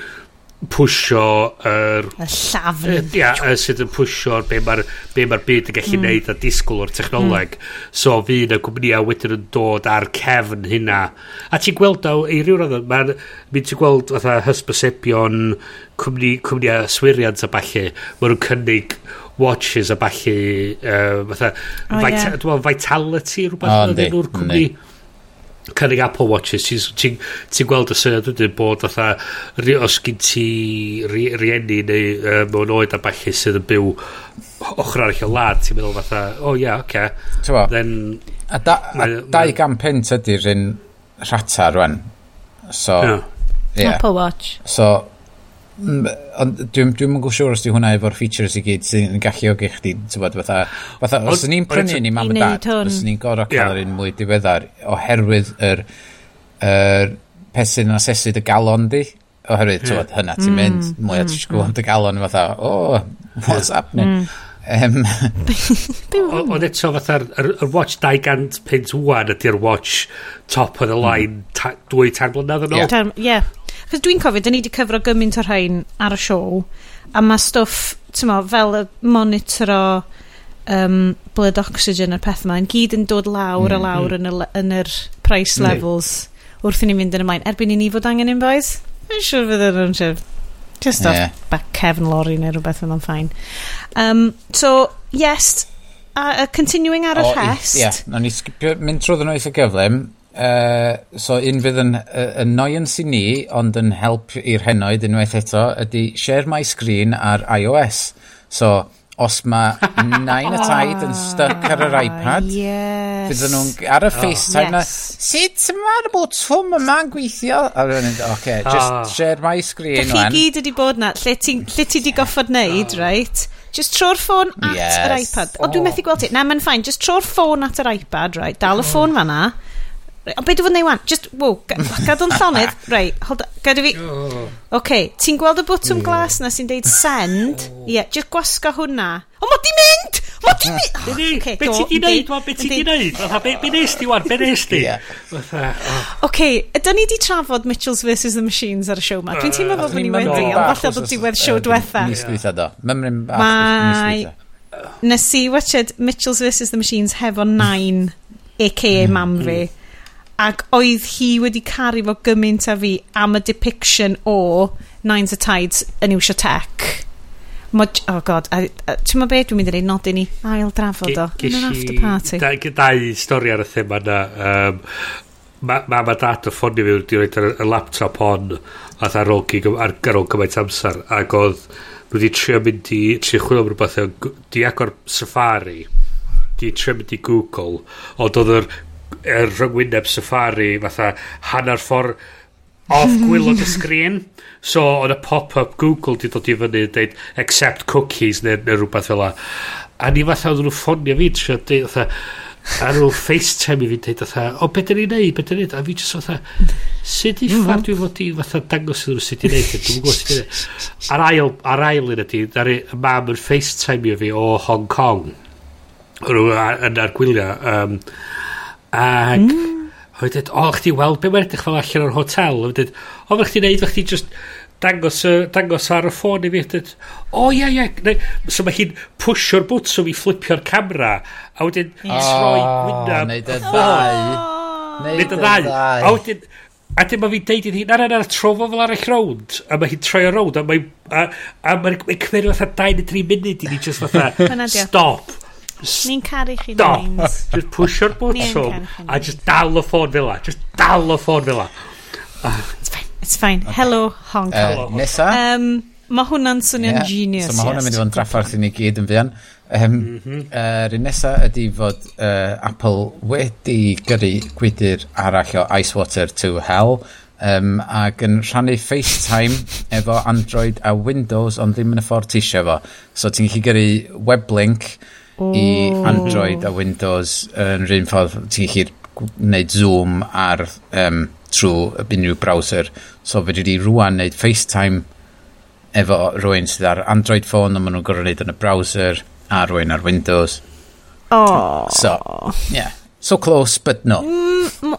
pwysio yr... Y llafn. Ia, sydd yn pwysio be mae'r ma byd yn gallu mm. neud a disgwyl o'r technoleg. Mm. So fi yn y cwmnïa wedyn yn dod ar cefn hynna. A ti'n gweld o, i ryw radd, mae'n mynd ti'n gweld fatha hysbosebion cwmni, cwmnïa swiriant a falle, Mae nhw'n cynnig watches a falle, uh, fatha, oh, vita, yeah. vitality rhywbeth oh, nhw'r cwmni. Ni cynnig Apple Watches, ti'n ti, ti gweld y syniad ydyn bod fatha, os gyn ti ri, rieni neu uh, mewn oed a balli sydd yn byw ochr arall o lad, ti'n meddwl fatha, o oh, ia, yeah, oce. Okay. Then, a, da, a 200 pint ydy'r un rhata rwan. So, yeah. yeah. Apple Watch. So, ond dwi'n dwi yn siŵr os di hwnna efo'r features i gyd sy'n galluogi chdi, ti'n bod, fatha, fatha os ni'n prynu ni mam a dad, os ni'n gorau cael yr un mwy diweddar, oherwydd yr, yr pesyn yn asesu dy galon di, oherwydd, ti'n bod, hynna, ti'n mynd, mwy at sgwyl am dy galon, fatha, oh, what's happening? Um, Ond eto fatha'r watch 200 pint wwan ydy'r watch top of the hmm. line dwy tan blynedd yn ôl. Ie. Chos dwi'n cofio, dyn ni wedi cyfro gymaint o'r rhain ar y siow, a mae stwff, ti'n mo, fel y monitor o um, blood oxygen a'r peth yma, yn gyd yn dod lawr mm, a lawr mm. yn, y, yn yr price mm. levels wrth i ni fynd yn y maen. Erbyn i ni fod angen un boys, mae'n siŵr fydd yn rhan siwr. Just yeah. off back Kevin Lorry neu rhywbeth yma'n ffain. Um, so, yes, a, a continuing ar y oh, rest. Ie, yeah, no, ni mynd trwy ddyn nhw eitha gyflym. Uh, so un fydd yn uh, annoyance i ni, ond yn help i'r henoed unwaith eto, ydy share my screen ar iOS. So, os mae nain y taid yn stuck ar yr iPad, ah, yes. fydden nhw'n ar y oh, FaceTime oh, yes. sut mae'r bwtwm yma'n gweithio? A rwy'n nhw'n, oce, okay, just oh. share my screen. Dych chi gyd wedi bod na, lle ti, lle ti di goffod neud, oh. right? Just tro'r ffôn at yes. yr iPad. O, oh. dwi'n methu gweld ti. Na, mae'n ffain, just tro'r ffôn at yr iPad, right? Dal y ffôn fanna. Oh Ond be dwi'n neud wan? Just, wow, gadw'n llonydd. Rai, hold on, gadw fi... OK, ti'n gweld y bwtwm glas na sy'n deud send? Ie, yeah, just gwasgo hwnna. O, mo di mynd! Mo di mynd! Be ti di neud, be ti di neud? Be nes ti wan, be nes ti? OK, ydy ni di trafod Mitchells vs the Machines ar y siow ma. Dwi'n teimlo bod ni wedi, ond falle bod diwedd siow diwetha. Nis diwetha do. Mymryn bach, Nes i watched Mitchells vs the Machines hefo 9, a.k.a. mam fi. Mm. Ac oedd hi wedi caru fo gymaint a fi am y depiction o Nines a Tides yn iwsio tech. Mod, oh god, ti'n ma beth dwi'n mynd i reid nodyn ni? Ail drafod o. Yn yr after party. Da, dau stori ar y thema na. Um, ma, ma, ma dad o ffonio fi wedi roed y laptop on a ar ôl, ar, ar ôl gymaint amser. Ac oedd nhw wedi trio mynd i, trio chwilio am rhywbeth, di agor Safari, di trio mynd i Google, ond oedd yr er rhyngwyneb Safari fatha hanner ffordd off gwylod y sgrin. So oedd y pop-up Google di dod i fyny dweud accept cookies neu, neu rhywbeth fel la a ni fatha oedd nhw ffonio fi trio dweud a nhw FaceTime i fi dweud fatha, o beth dyn ni'n neud, beth dyn ni'n neud, a fi jyst fatha, sut i mm-hmm. ffar dwi fod i fatha dangos iddyn nhw sut i'n neud, dwi'n gwybod sut i'n neud. Ar ail, ar ail un ydy, dar y mam yn FaceTime i fi o Hong Kong, nhw yn argwylio, um, Ac... Mm. oedd dweud, o, chdi weld be mae'n edrych fel allan o'r hotel. Oedd dweud, o, mae'n chdi neud, fe chdi just dangos, uh, dangos ar y ffôn i fi. dweud, o, ia, ie. Ne, so mae hi'n pwysio'r bwtswm i flipio'r camera. A wedyn, i troi gwynaf. Neud y ddau. Neud y ddau. A wedyn, a dim mae fi'n deud i hi, na, na, na, trofo fel arall rownd. A mae hi'n troi o rownd. A mae'n mae, a, a mae, mae cymeru fatha 2 neu 3 munud i ni just fatha, stop. Ni'n caru chi names. Just pwysio'r bwtwm a just dal y ffôn fel la Just dal y ffôn fel la It's fine. It's fine. Okay. Hello, eh, Kong. Uh, Nesa? Um, mae hwnna'n swnio'n yeah. genius. So mae hwnna'n yes, mynd i fod yn draffarth i ni gyd yn fian Um, ehm, mm -hmm. Er uh, nesa ydy fod uh, Apple wedi gyrru gwydr arall o Icewater to Hell ehm, um, ac yn rhannu FaceTime efo Android a Windows ond ddim yn y ffordd tisio fo. So ti'n gallu gyrru weblink link i Android a Windows yn rhywun ffordd ti'n gallu gwneud Zoom ar um, trwy unrhyw browser. So fe wedi rwan wneud FaceTime efo rhywun sydd ar Android phone a maen nhw'n gorau wneud yn y browser a rhywun ar Windows. Oh. so yeah so close but no mm,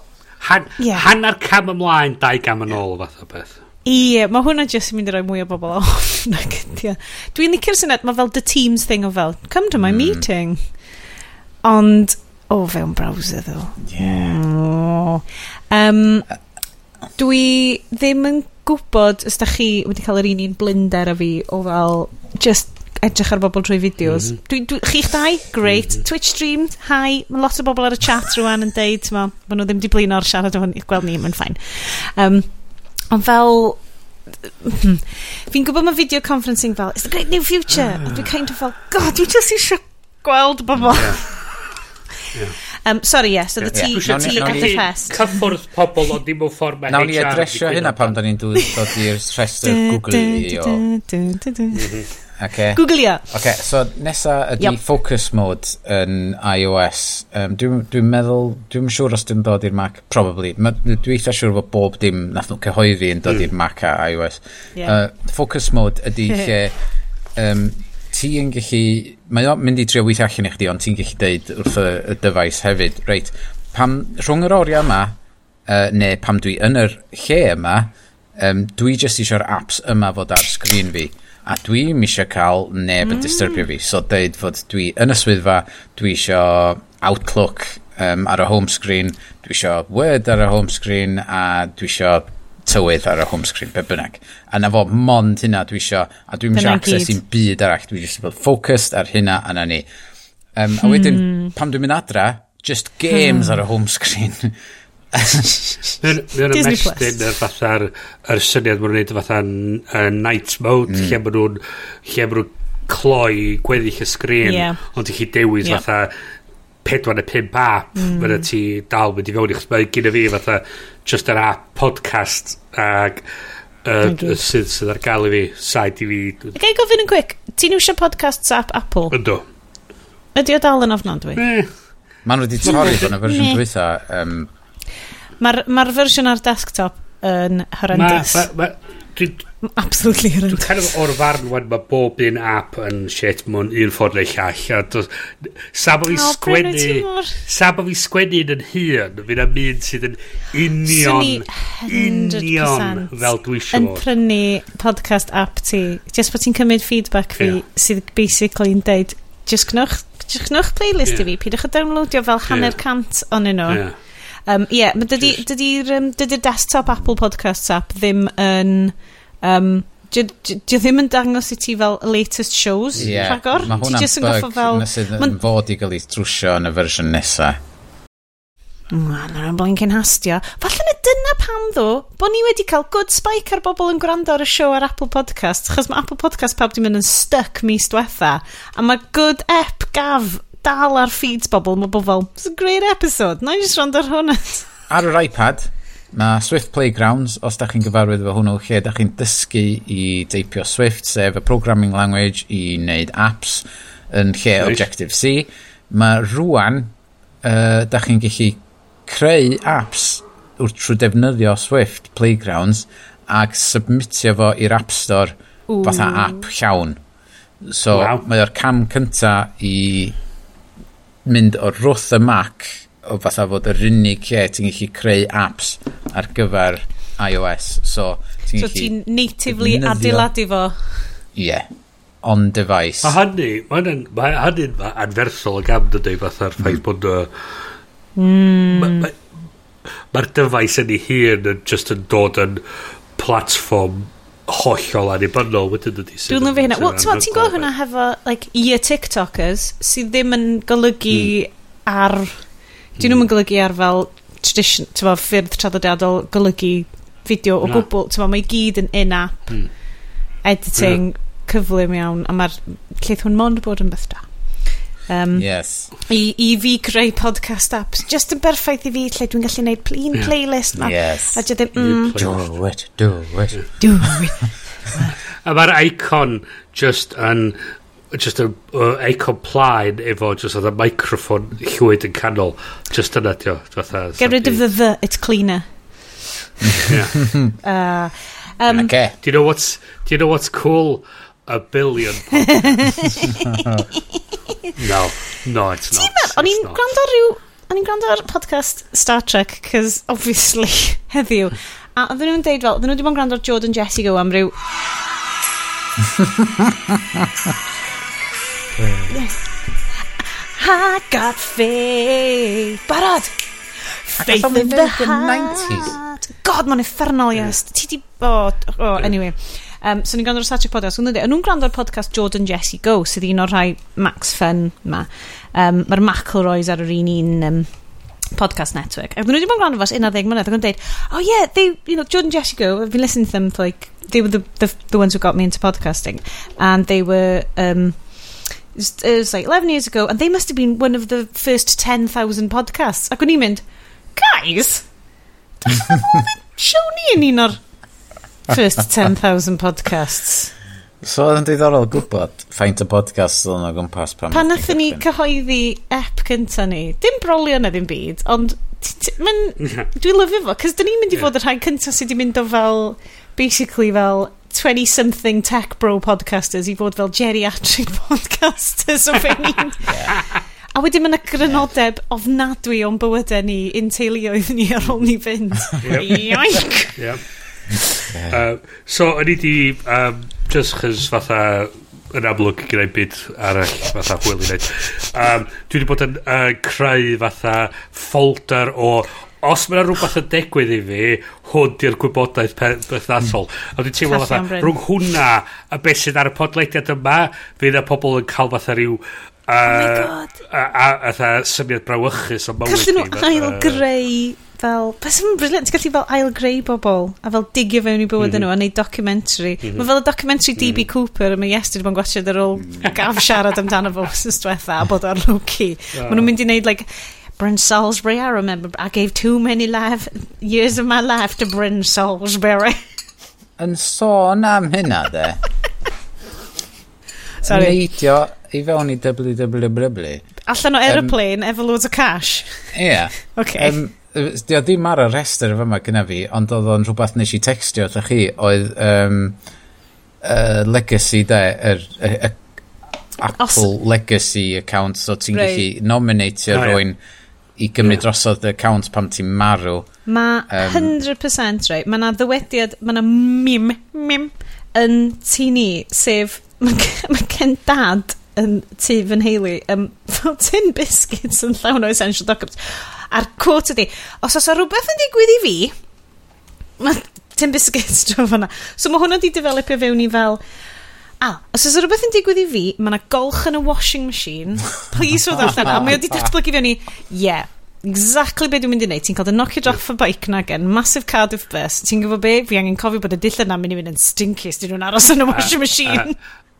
Han, yeah. hanner cam ymlaen dau gam yn ôl fath o beth. Ie, mae hwnna jyst yn mynd i roi mwy o bobl off. Dwi'n licio'r syniad, mae fel the Teams thing o fel, come to my mm. meeting. Ond, o oh, fewn browser ddo. Yeah. Oh. Um, dwi ddim yn gwybod os da chi wedi cael yr un un blinder a fi o fel just edrych ar bobl trwy fideos. Mm -hmm. dwi, dwi, chi'ch dau? Great. Mm -hmm. Twitch streamed? Hi. Mae lot o bobl ar y chat rwan yn deud, ma, ma nhw ddim di blino ar siarad o hwn. Gweld ni, mae'n ffain. Um, Ond fel... Fi'n gwybod mae video conferencing fel, it's the great new future. Ah. A dwi kind of fel, god, dwi just eisiau gweld bobl. Yeah. Um, sorry, yes, so the tea, yeah. tea at the fest. Cyffwrdd pobl ond ddim yn ffordd mae Nawn ni adresio hynna pan da ni'n dod i'r rhestr Google i o. Mhm. Okay. Googlea. Okay, so nesa ydy yep. focus mode yn iOS. Um, dwi'n dwi meddwl, dwi'n siŵr os dwi'n dod i'r Mac, probably. Ma, dwi eitha siŵr fod bob dim nath nhw cyhoeddi yn dod hmm. i'r Mac a iOS. Yeah. Uh, focus mode ydy lle um, ti yn gallu, mae o'n mynd i trio weithio allan i chdi, ond ti'n gallu deud wrth y, y dyfais hefyd. Reit, pam, rhwng yr oriau yma, uh, neu pam dwi yn yr lle yma, um, dwi jyst eisiau'r apps yma fod ar sgrin fi a dwi ddim eisiau cael neb yn disturbio fi. So dweud fod dwi yn y swyddfa, dwi eisiau Outlook um, ar y home screen, dwi eisiau Word ar y home screen, a dwi eisiau tywydd ar y home screen, be bynnag. A na fo, mond hynna dwi eisiau, a dwi'n eisiau access i'n byd arall, dwi eisiau bod focused ar hynna a na ni. Um, a wedyn, hmm. pam dwi'n mynd adra, just games hmm. ar y home screen. Mae o'n ymestyn yr fatha'r yr syniad maen nhw'n neud fatha'n uh, night mode mm. lle maen nhw'n lle maen nhw'n cloi gweddill y sgrin yeah. ond i chi dewis yeah. fatha pedwar neu pimp app mm. mae'n ti dal mynd i fewn i chos mae gyda fi fatha just yr app podcast ag uh, sydd, sydd ar gael i fi side i fi Gai gofyn yn quick ti'n iwsio podcasts app Apple? Ynddo Ydy o dal yn ofnod dwi? Eh. Maen nhw wedi torri fo'n y fersiwn dwytha um, Mae'r ma fersiwn ar desktop yn horrendous. Ma, ma, ma, Absolutely horrendous. Dwi'n kind of o'r farn wan mae bob un app yn shit mewn un ffordd neu llall. Sa bo fi sgwennu... Sa bo fi sgwennu yn hun, fi'n am un sydd yn union, union fel dwi eisiau Yn prynu podcast app ti, just bod ti'n cymryd feedback fi yeah. sydd basically yn deud, just gnwch, just gnwch playlist yeah. i fi, pidwch o downloadio fel hanner yeah. cant onyn nhw. Yeah Um, Ie, yeah, dydy'r dydy, um, dydy desktop Apple Podcasts app ddim yn... Um, Dio ddim yn dangos i ti fel latest shows yeah, rhagor? Mae hwnna'n bug fel... sydd yn fod i gael ei trwsio yn y fersiwn nesaf. Mae'n rhan blinkin hastio. Falle na dyna pam ddo, bod ni wedi cael good spike ar bobl yn gwrando ar y show ar Apple Podcast, chos mae Apple Podcast pawb di mynd yn stuck mis diwetha, a mae good ep gaf dal ar feeds bobl, mae bobl, it's a great episode, na i just rond ar hwnna. ar yr iPad, mae Swift Playgrounds, os da chi'n gyfarwydd efo hwnnw, lle da chi'n dysgu i deipio Swift, sef y programming language i wneud apps yn lle nice. Objective-C. Mae rwan, uh, da chi'n gallu creu apps wrth trwy defnyddio Swift Playgrounds ac submitio fo i'r App Store Ooh. fatha app llawn. So wow. mae o'r cam cynta i mynd o'r wrth y Mac o fatha fod yr unig lle ti'n gallu creu apps ar gyfer iOS. So, ti'n so ti'n natively adeiladu fo? Ie. Yeah. On device. A hynny, mae'n ma hynny'n ma anferthol o gam dydy fatha'r hmm. ffaith mm. bod... Mm. Mae'r ma, ma, ma device yn ei hun yn just yn dod yn platform hollol anibynnol wedyn dydy. Dwi'n lyfio hynna. Wel, ti'n ti'n gweld hwnna hefo, like, ear TikTokers sydd ddim yn golygu mm. ar... Dyn nhw'n mm. golygu ar fel tradition, tyfo, ffyrdd traddodiadol golygu fideo o gwbl. Tyfo, mae gyd yn in-app, mm. editing, yeah. cyflym iawn, a mae'r lleith hwn mond bod yn beth da. Um, yes. I, I fi creu podcast apps. Just yn berffaith i fi lle dwi'n gallu gwneud un yeah. playlist ma. Yes. A dwi ddim... Mm, do it, do it. Do it. a mae'r icon just yn just a uh, icon plaen efo just oedd y microphone llwyd yn canol just yna dio get rid of the the it's cleaner yeah. uh, um, okay. do you know what's do you know what's cool a billion podcasts. No, no, it's not. Ti'n o'n i'n gwrando ar ryw... O'n i'n gwrando ar podcast Star Trek, cos obviously, heddiw. A oedden nhw'n deud fel, oedden nhw wedi bod yn gwrando ar Jordan Jesse go am ryw... I got faith. Barod! Faith in the the heart. God, mae'n effernol, yes. Ti di... O, oh, anyway. Um, so ni'n gwrando ar Satric Podcast. Gwneud, nhw'n gwrando ar podcast Jordan Jesse Go, sydd un o'r rhai Max Fun ma. Um, Mae'r McElroys ar yr un un um, podcast network. Ac nhw wedi bod yn gwrando fas 11 mlynedd ac yn dweud, oh yeah, they, you know, Jordan Jesse Go, I've been listening to them for like, they were the, the, the ones who got me into podcasting. And they were, um, it was like 11 years ago, and they must have been one of the first 10,000 podcasts. Ac o'n i'n mynd, guys, dwi'n siwn yn un o'r First 10,000 podcasts. So oedd yn diddorol gwybod faint o podcast oedd yna gwmpas pan... Pan nathon ni cyhoeddi ep cynta ni, dim brolio na ddim byd, ond dwi'n lyfio fo, cos dyn ni'n mynd i fod y rhai cynta sydd wedi mynd o fel, basically fel 20-something tech bro podcasters i fod fel geriatric podcasters o fe ni'n... A wedyn mae'n yna grynodeb ofnadwy o'n bywydau ni, un teuluoedd ni ar ôl ni fynd. Yoink! Yep um, so, o'n i di, um, just chys fatha, yn amlwg gyda'i byd arall fatha hwyl i wneud. Um, dwi wedi bod yn uh, creu fatha folder o os mae'n rhywbeth yn digwydd i fi, hwn di'r gwybodaeth berthnasol. Mm. A dwi'n teimlo fatha, rhwng hwnna a beth sydd ar y podlediad yma, fydd y pobl yn cael fatha rhyw Uh, oh a, a, a, a syniad brawychus o mywyd Callwn nhw ail greu fel, beth sy'n briliant, ti'n gallu fel ail-greu bobl a fel digio fewn i bywyd mm -hmm. nhw a neud documentary. Mm -hmm. Mae fel y documentary DB mm -hmm. Cooper, mae Iestyn yn gwachod ar ôl mm. gaf siarad amdano fo sy'n diwetha a bod ar low-key. Oh. Ah. Maen nhw'n mynd i neud, like, Bryn Salisbury, I remember, I gave too many life, years of my life to Bryn Salisbury. Yn sôn am hynna, de. Sorry. Neidio i fewn i www. Allan o aeroplane um, efo loads o cash. Ie. Yeah. okay. Um, Di o ddim ar y rester yma gyda fi, ond oedd o'n rhywbeth nes i textio wrth chi, oedd um, uh, legacy de, yr, er, er, er, Apple legacy account, so ti'n right. gallu nominatio oh, rwy'n i gymryd yeah. drosodd y account pam ti'n marw. Mae um, 100% right, mae na ddywediad, mae na mim, mim, yn tini, sef mae gen dad yn tu fy nheulu um, tin biscuits yn llawn o essential documents a'r quote ydi os oes o rhywbeth yn digwydd i fi mae tin biscuits drwy fyna so mae hwnna di developio fewn i fel A, os oes rhywbeth yn digwydd i fi, mae yna golch yn y washing machine. Please roedd allan. A mae wedi datblygu fewn i, yeah, exactly be dwi'n mynd i wneud. Ti'n cael dy knockio off y bike na gen, massive Cardiff bus. Ti'n gwybod be? Fi angen cofio bod y dill yna mynd i fynd yn stinky os dyn nhw'n aros yn y washing machine.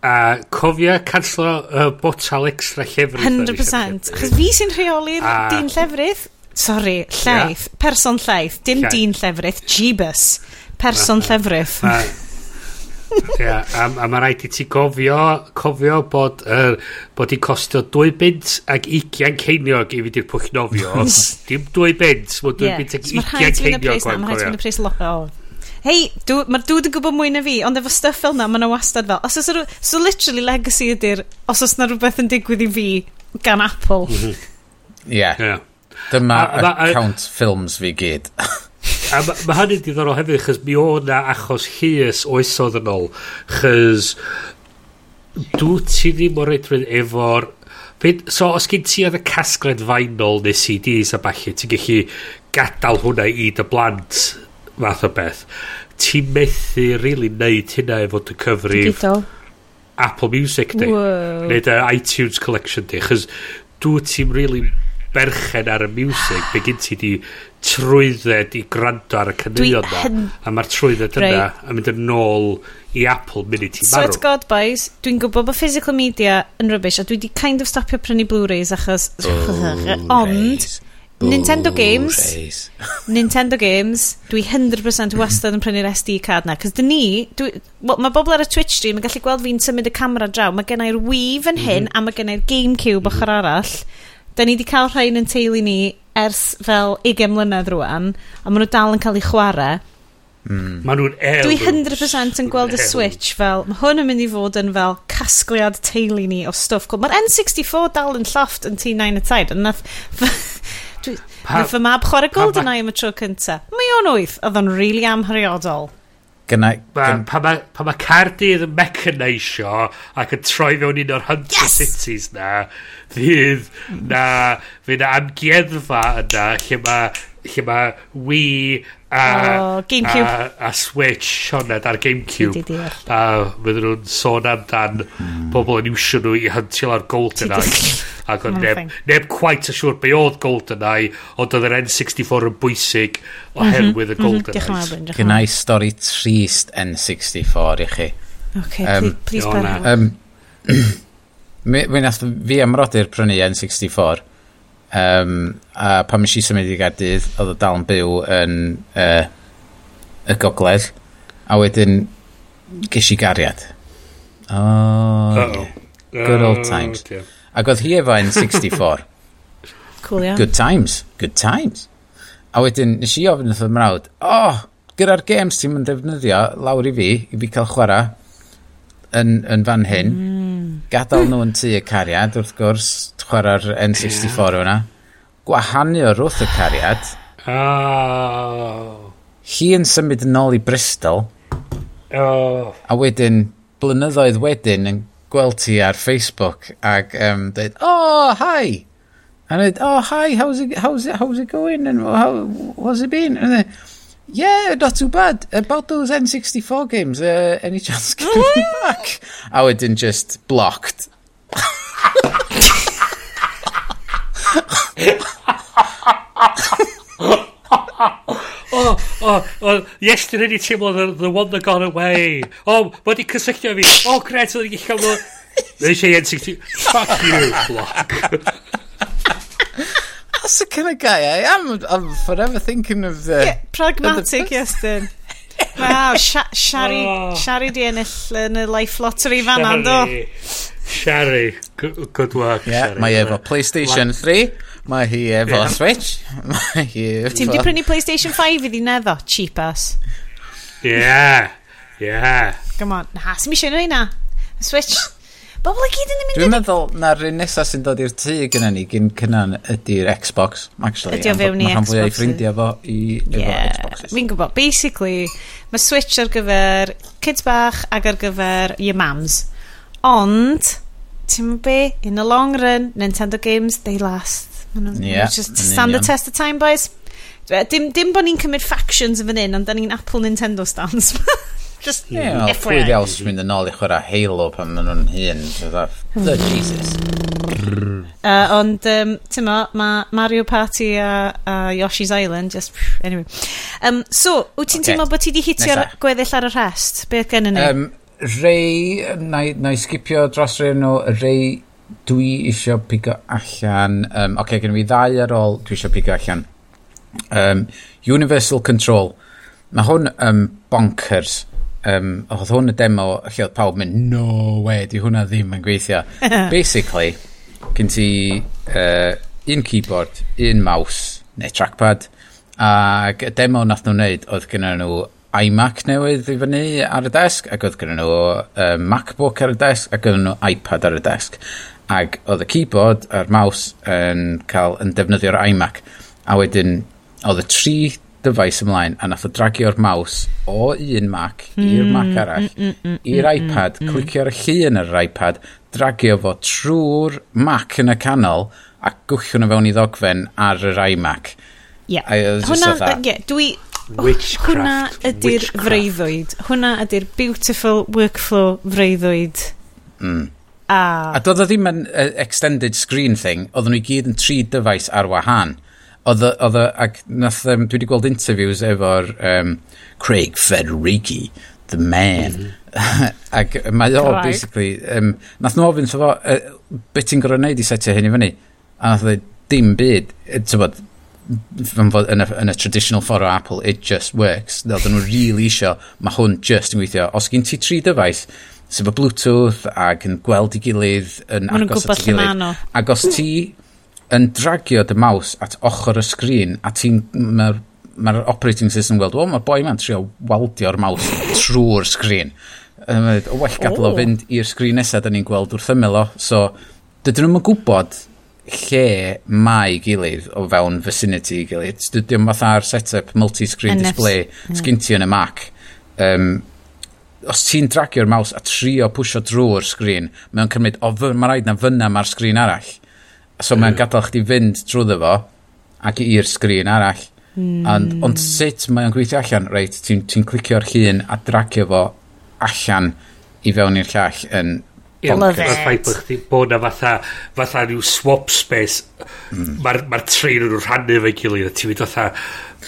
A cofia canslo y uh, botal extra llefrith. 100%. Achos fi sy'n rheoli'r a... dyn llefrith. Sorry, llaeth. Yeah. Person llaeth. Dim Lla... dyn llefrith. Jeebus. Person llefrith. A, yeah, a, a mae rhaid i ti gofio, cofio bod, uh, bod i'n costio 2 bint ac 20 ceiniog i fynd i'r pwch nofio. Dim 2 bint, mae 2 yeah. bint ac 20 ceiniog. Mae'n rhaid i fynd y pres lot hei, mae'r dŵd yn gwybod mwy na fi, ond efo stuff fel na, mae yna wastad fel. Os oes, so literally legacy ydy'r, os oes na rhywbeth yn digwydd i fi gan Apple. Mm-hmm. Ie. yeah. yeah. Dyma account films fi gyd. a mae ma hynny'n diddorol hefyd, chys mi o na achos hys oesodd yn ôl, chys dwi ti ddim o reidrwydd efo'r so os gen ti oedd y casgled vinyl neu CDs a falle ti'n gallu gadael hwnna i dy blant fath o beth. Ti methu really neud hynna efo dy cyfrif Apple Music di. Neu dy iTunes collection di chys dwi ti'n really berchen ar y music be gyn ti di trwydded i gwrando ar y caneuon na a mae'r trwydded yna right. yn mynd yn ôl i Apple munud ti'n marw. so God boys. Dwi'n gwybod bod physical media yn rubbish a dwi di kind of stopio prynu Blu-rays achos oh, ond nice. Nintendo Games. Reis. Nintendo Games. Dwi 100% wastad yn prynu'r SD card na. Cos dyn ni, dwi, well, mae bobl ar y Twitch stream yn gallu gweld fi'n symud y camera draw. Mae gennau'r Wii fan hyn mm -hmm. a mae gennau'r Gamecube mm -hmm. ochr mhm. arall. Da ni wedi cael rhain yn teulu ni ers fel 20 mlynedd rwan. A maen nhw dal yn cael eu chwarae. Mm. Maen nhw'n el. Dwi 100% yn gweld y Switch fel, mae hwn yn mynd i fod yn fel casgliad teulu ni o stwff. Cool. Mae'r N64 dal yn lloft yn T9 y taid. Nath, Nath fy mab chwarae golden eye am y tro cynta. Mae o'n wyth, oedd o'n rili really amhriodol. Gynna, gyn... Pa mae ma Cardydd yn mechanisio ac yn troi fewn un o'r hunter yes! cities na, fydd na, fydd na amgueddfa yna lle mae lle mae Wii a, oh, GameCube. a, a Switch Sioned ar Gamecube. A fydden nhw'n sôn amdan mm. bobl yn iwsio nhw i hyntio ar GoldenEye. Ac oedd neb, neb quite a siŵr be oedd GoldenEye ond oedd yr N64 yn bwysig oherwydd y -hmm, y GoldenEye. Gynna i stori trist N64 i chi. Ok, um, please, please um, Mi nath fi amrodi'r prynu N64 Um, a pan mis i symud i Gardydd, oedd o dal yn byw yn uh, y gogledd. A wedyn, ges i gariad. Oh, uh -oh. Yeah. Good old oh, times. Uh, okay. Ac oedd hi efo yn 64. cool, yeah. Good times. Good times. A wedyn, nes i ofyn wrth y mrawd, oh, gyda'r games ti'n mynd defnyddio lawr i fi, i fi cael chwarae, yn, yn fan hyn. Mm. Gadael nhw yn tu y cariad, wrth gwrs, chwarae'r N64 yeah. yna Gwahanu o'r wrth y cariad. Oh. Hi yn symud yn ôl i Bristol. Oh. A wedyn, blynyddoedd wedyn, yn gweld ti ar Facebook ac um, dweud, oh, hi! A dweud, oh, hi, how's it, how's it, how's it going? And how, what's it been? And then, yeah not too bad about those N64 games uh, any chance getting back wedyn just blocked Oh, oh, oh, yesterday ni teimlo the, the one that got away. Oh, mae di cysylltio fi. Oh, gret, oedd ni'n cael nhw. Neu eisiau N60. Fuck you, block. that's the kind of guy I am. I'm forever thinking of the... Yeah, pragmatic, the yes, then. Wow, Shari, oh. Shari di ennill yn y life lottery fan ando. Shari, good work, yeah, Shari. Mae efo PlayStation 3, mae hi efo yeah. Switch, mae hi efo... Ti'n di prynu PlayStation 5 iddi neddo, cheap ass. Yeah, yeah. Come on, na, sy'n mi eisiau na. Switch, Bobl i gyd yn mynd... Dwi'n meddwl na'r un nesaf sy'n dod i'r tŷ gyda ni gyn cynnan ydy'r Xbox, actually. Ydy o fewn i Xbox. Mae fwyaf i o'i ffrindiau fo i yeah. Xbox. Fi'n gwybod, basically, mae Switch ar gyfer kids bach ac ar gyfer your mams. Ond, ti'n mynd be, in the long run, Nintendo games, they last. Yeah, just stand the test of time, boys. Dim, dim bod ni'n cymryd factions yn fan hyn, ond da ni'n Apple Nintendo stands. Just yeah, well, FYI. Pwy ddels mynd yn ôl i chwarae Halo pan maen nhw'n hun. The Jesus. Uh, ond, um, ti'n ma, mae Mario Party a, a Yoshi's Island, just, anyway. Um, so, wyt ti'n okay. teimlo bod ti di hitio'r gweddill ar y rhest? Be oedd gen i ni? Um, rei, na i skipio dros rei nhw, rei dwi isio pigo allan, um, oce, okay, gen i fi ddau ar ôl, dwi isio pigo allan. Um, Universal Control. Mae hwn um, bonkers um, oedd hwn y demo lle oedd pawb mynd, no way, di hwnna ddim yn gweithio. Basically, gen ti uh, un keyboard, un mouse, neu trackpad, ac y demo nath nhw'n neud oedd gyda nhw iMac newydd i fyny ar y desg, ac oedd gyda nhw uh, MacBook ar y desg, ac oedd nhw iPad ar y desg. Ac oedd y keyboard a'r mouse yn cael yn defnyddio'r iMac, a wedyn oedd y tri dyfais ymlaen a nath o dragio'r maws o un Mac i'r hmm, Mac hmm, arall hmm, i'r iPad, clicio ar y llun ar yr iPad, dragio fo trwy'r Mac yn y canol a gwllio nhw fewn i ddogfen ar yr iMac. Ie. Yeah. Hwna, yeah, dwi... Witchcraft. Hwna ydy'r freuddwyd. Hwna ydy'r beautiful workflow freuddwyd. Mm. A, a doedd o ddim yn uh, extended screen thing, oedden nhw i gyd yn tri dyfais ar wahân oedd oedd ac nath, um, dwi wedi gweld interviews efo'r um, Craig Federighi, the man. Mm -hmm. ac mae o, basically, um, nath nhw ofyn, fo, uh, beth ti'n gorau wneud i setio hyn i fyny? A nath dweud, dim byd, tybod, yn y, yn y traditional ffordd o Apple, it just works. Fel dyn nhw really isio, mae hwn just yn gweithio. Os gen ti tri dyfais, sef y Bluetooth ac yn gweld i gilydd yn agos at ei gilydd. Ac os ti yn dragio dy maws at ochr y sgrin a ti'n... Mae'r ma operating system yn gweld, o, mae boi ma'n trio waldio'r maws trwy'r sgrin. Um, o well gadw o fynd i'r sgrin nesaf da ni'n gweld wrth ymyl o. So, dydyn nhw'n gwybod lle mae gilydd o fewn vicinity i gilydd. Dydyn nhw'n fatha'r setup multi-screen display hmm. sgyn ti yn y Mac. Um, os ti'n dragio'r maws a trio pwysio drwy'r sgrin, mae'n cymryd, o, mae rhaid na fyna mae'r sgrin arall So mae'n gadael chdi fynd drwyddo fo ac i'r sgrin arall. Mm. And, ond sut mae'n gweithio allan? Reit, ti'n ti, clicio'r llun a dragio fo allan i fewn i'r llall yn bonkers. Ffaith bod chdi bod na fatha, fatha rhyw swap space. Mm. Mae'r ma trein yn rhannu fe'n gilydd. Ti'n mynd fatha,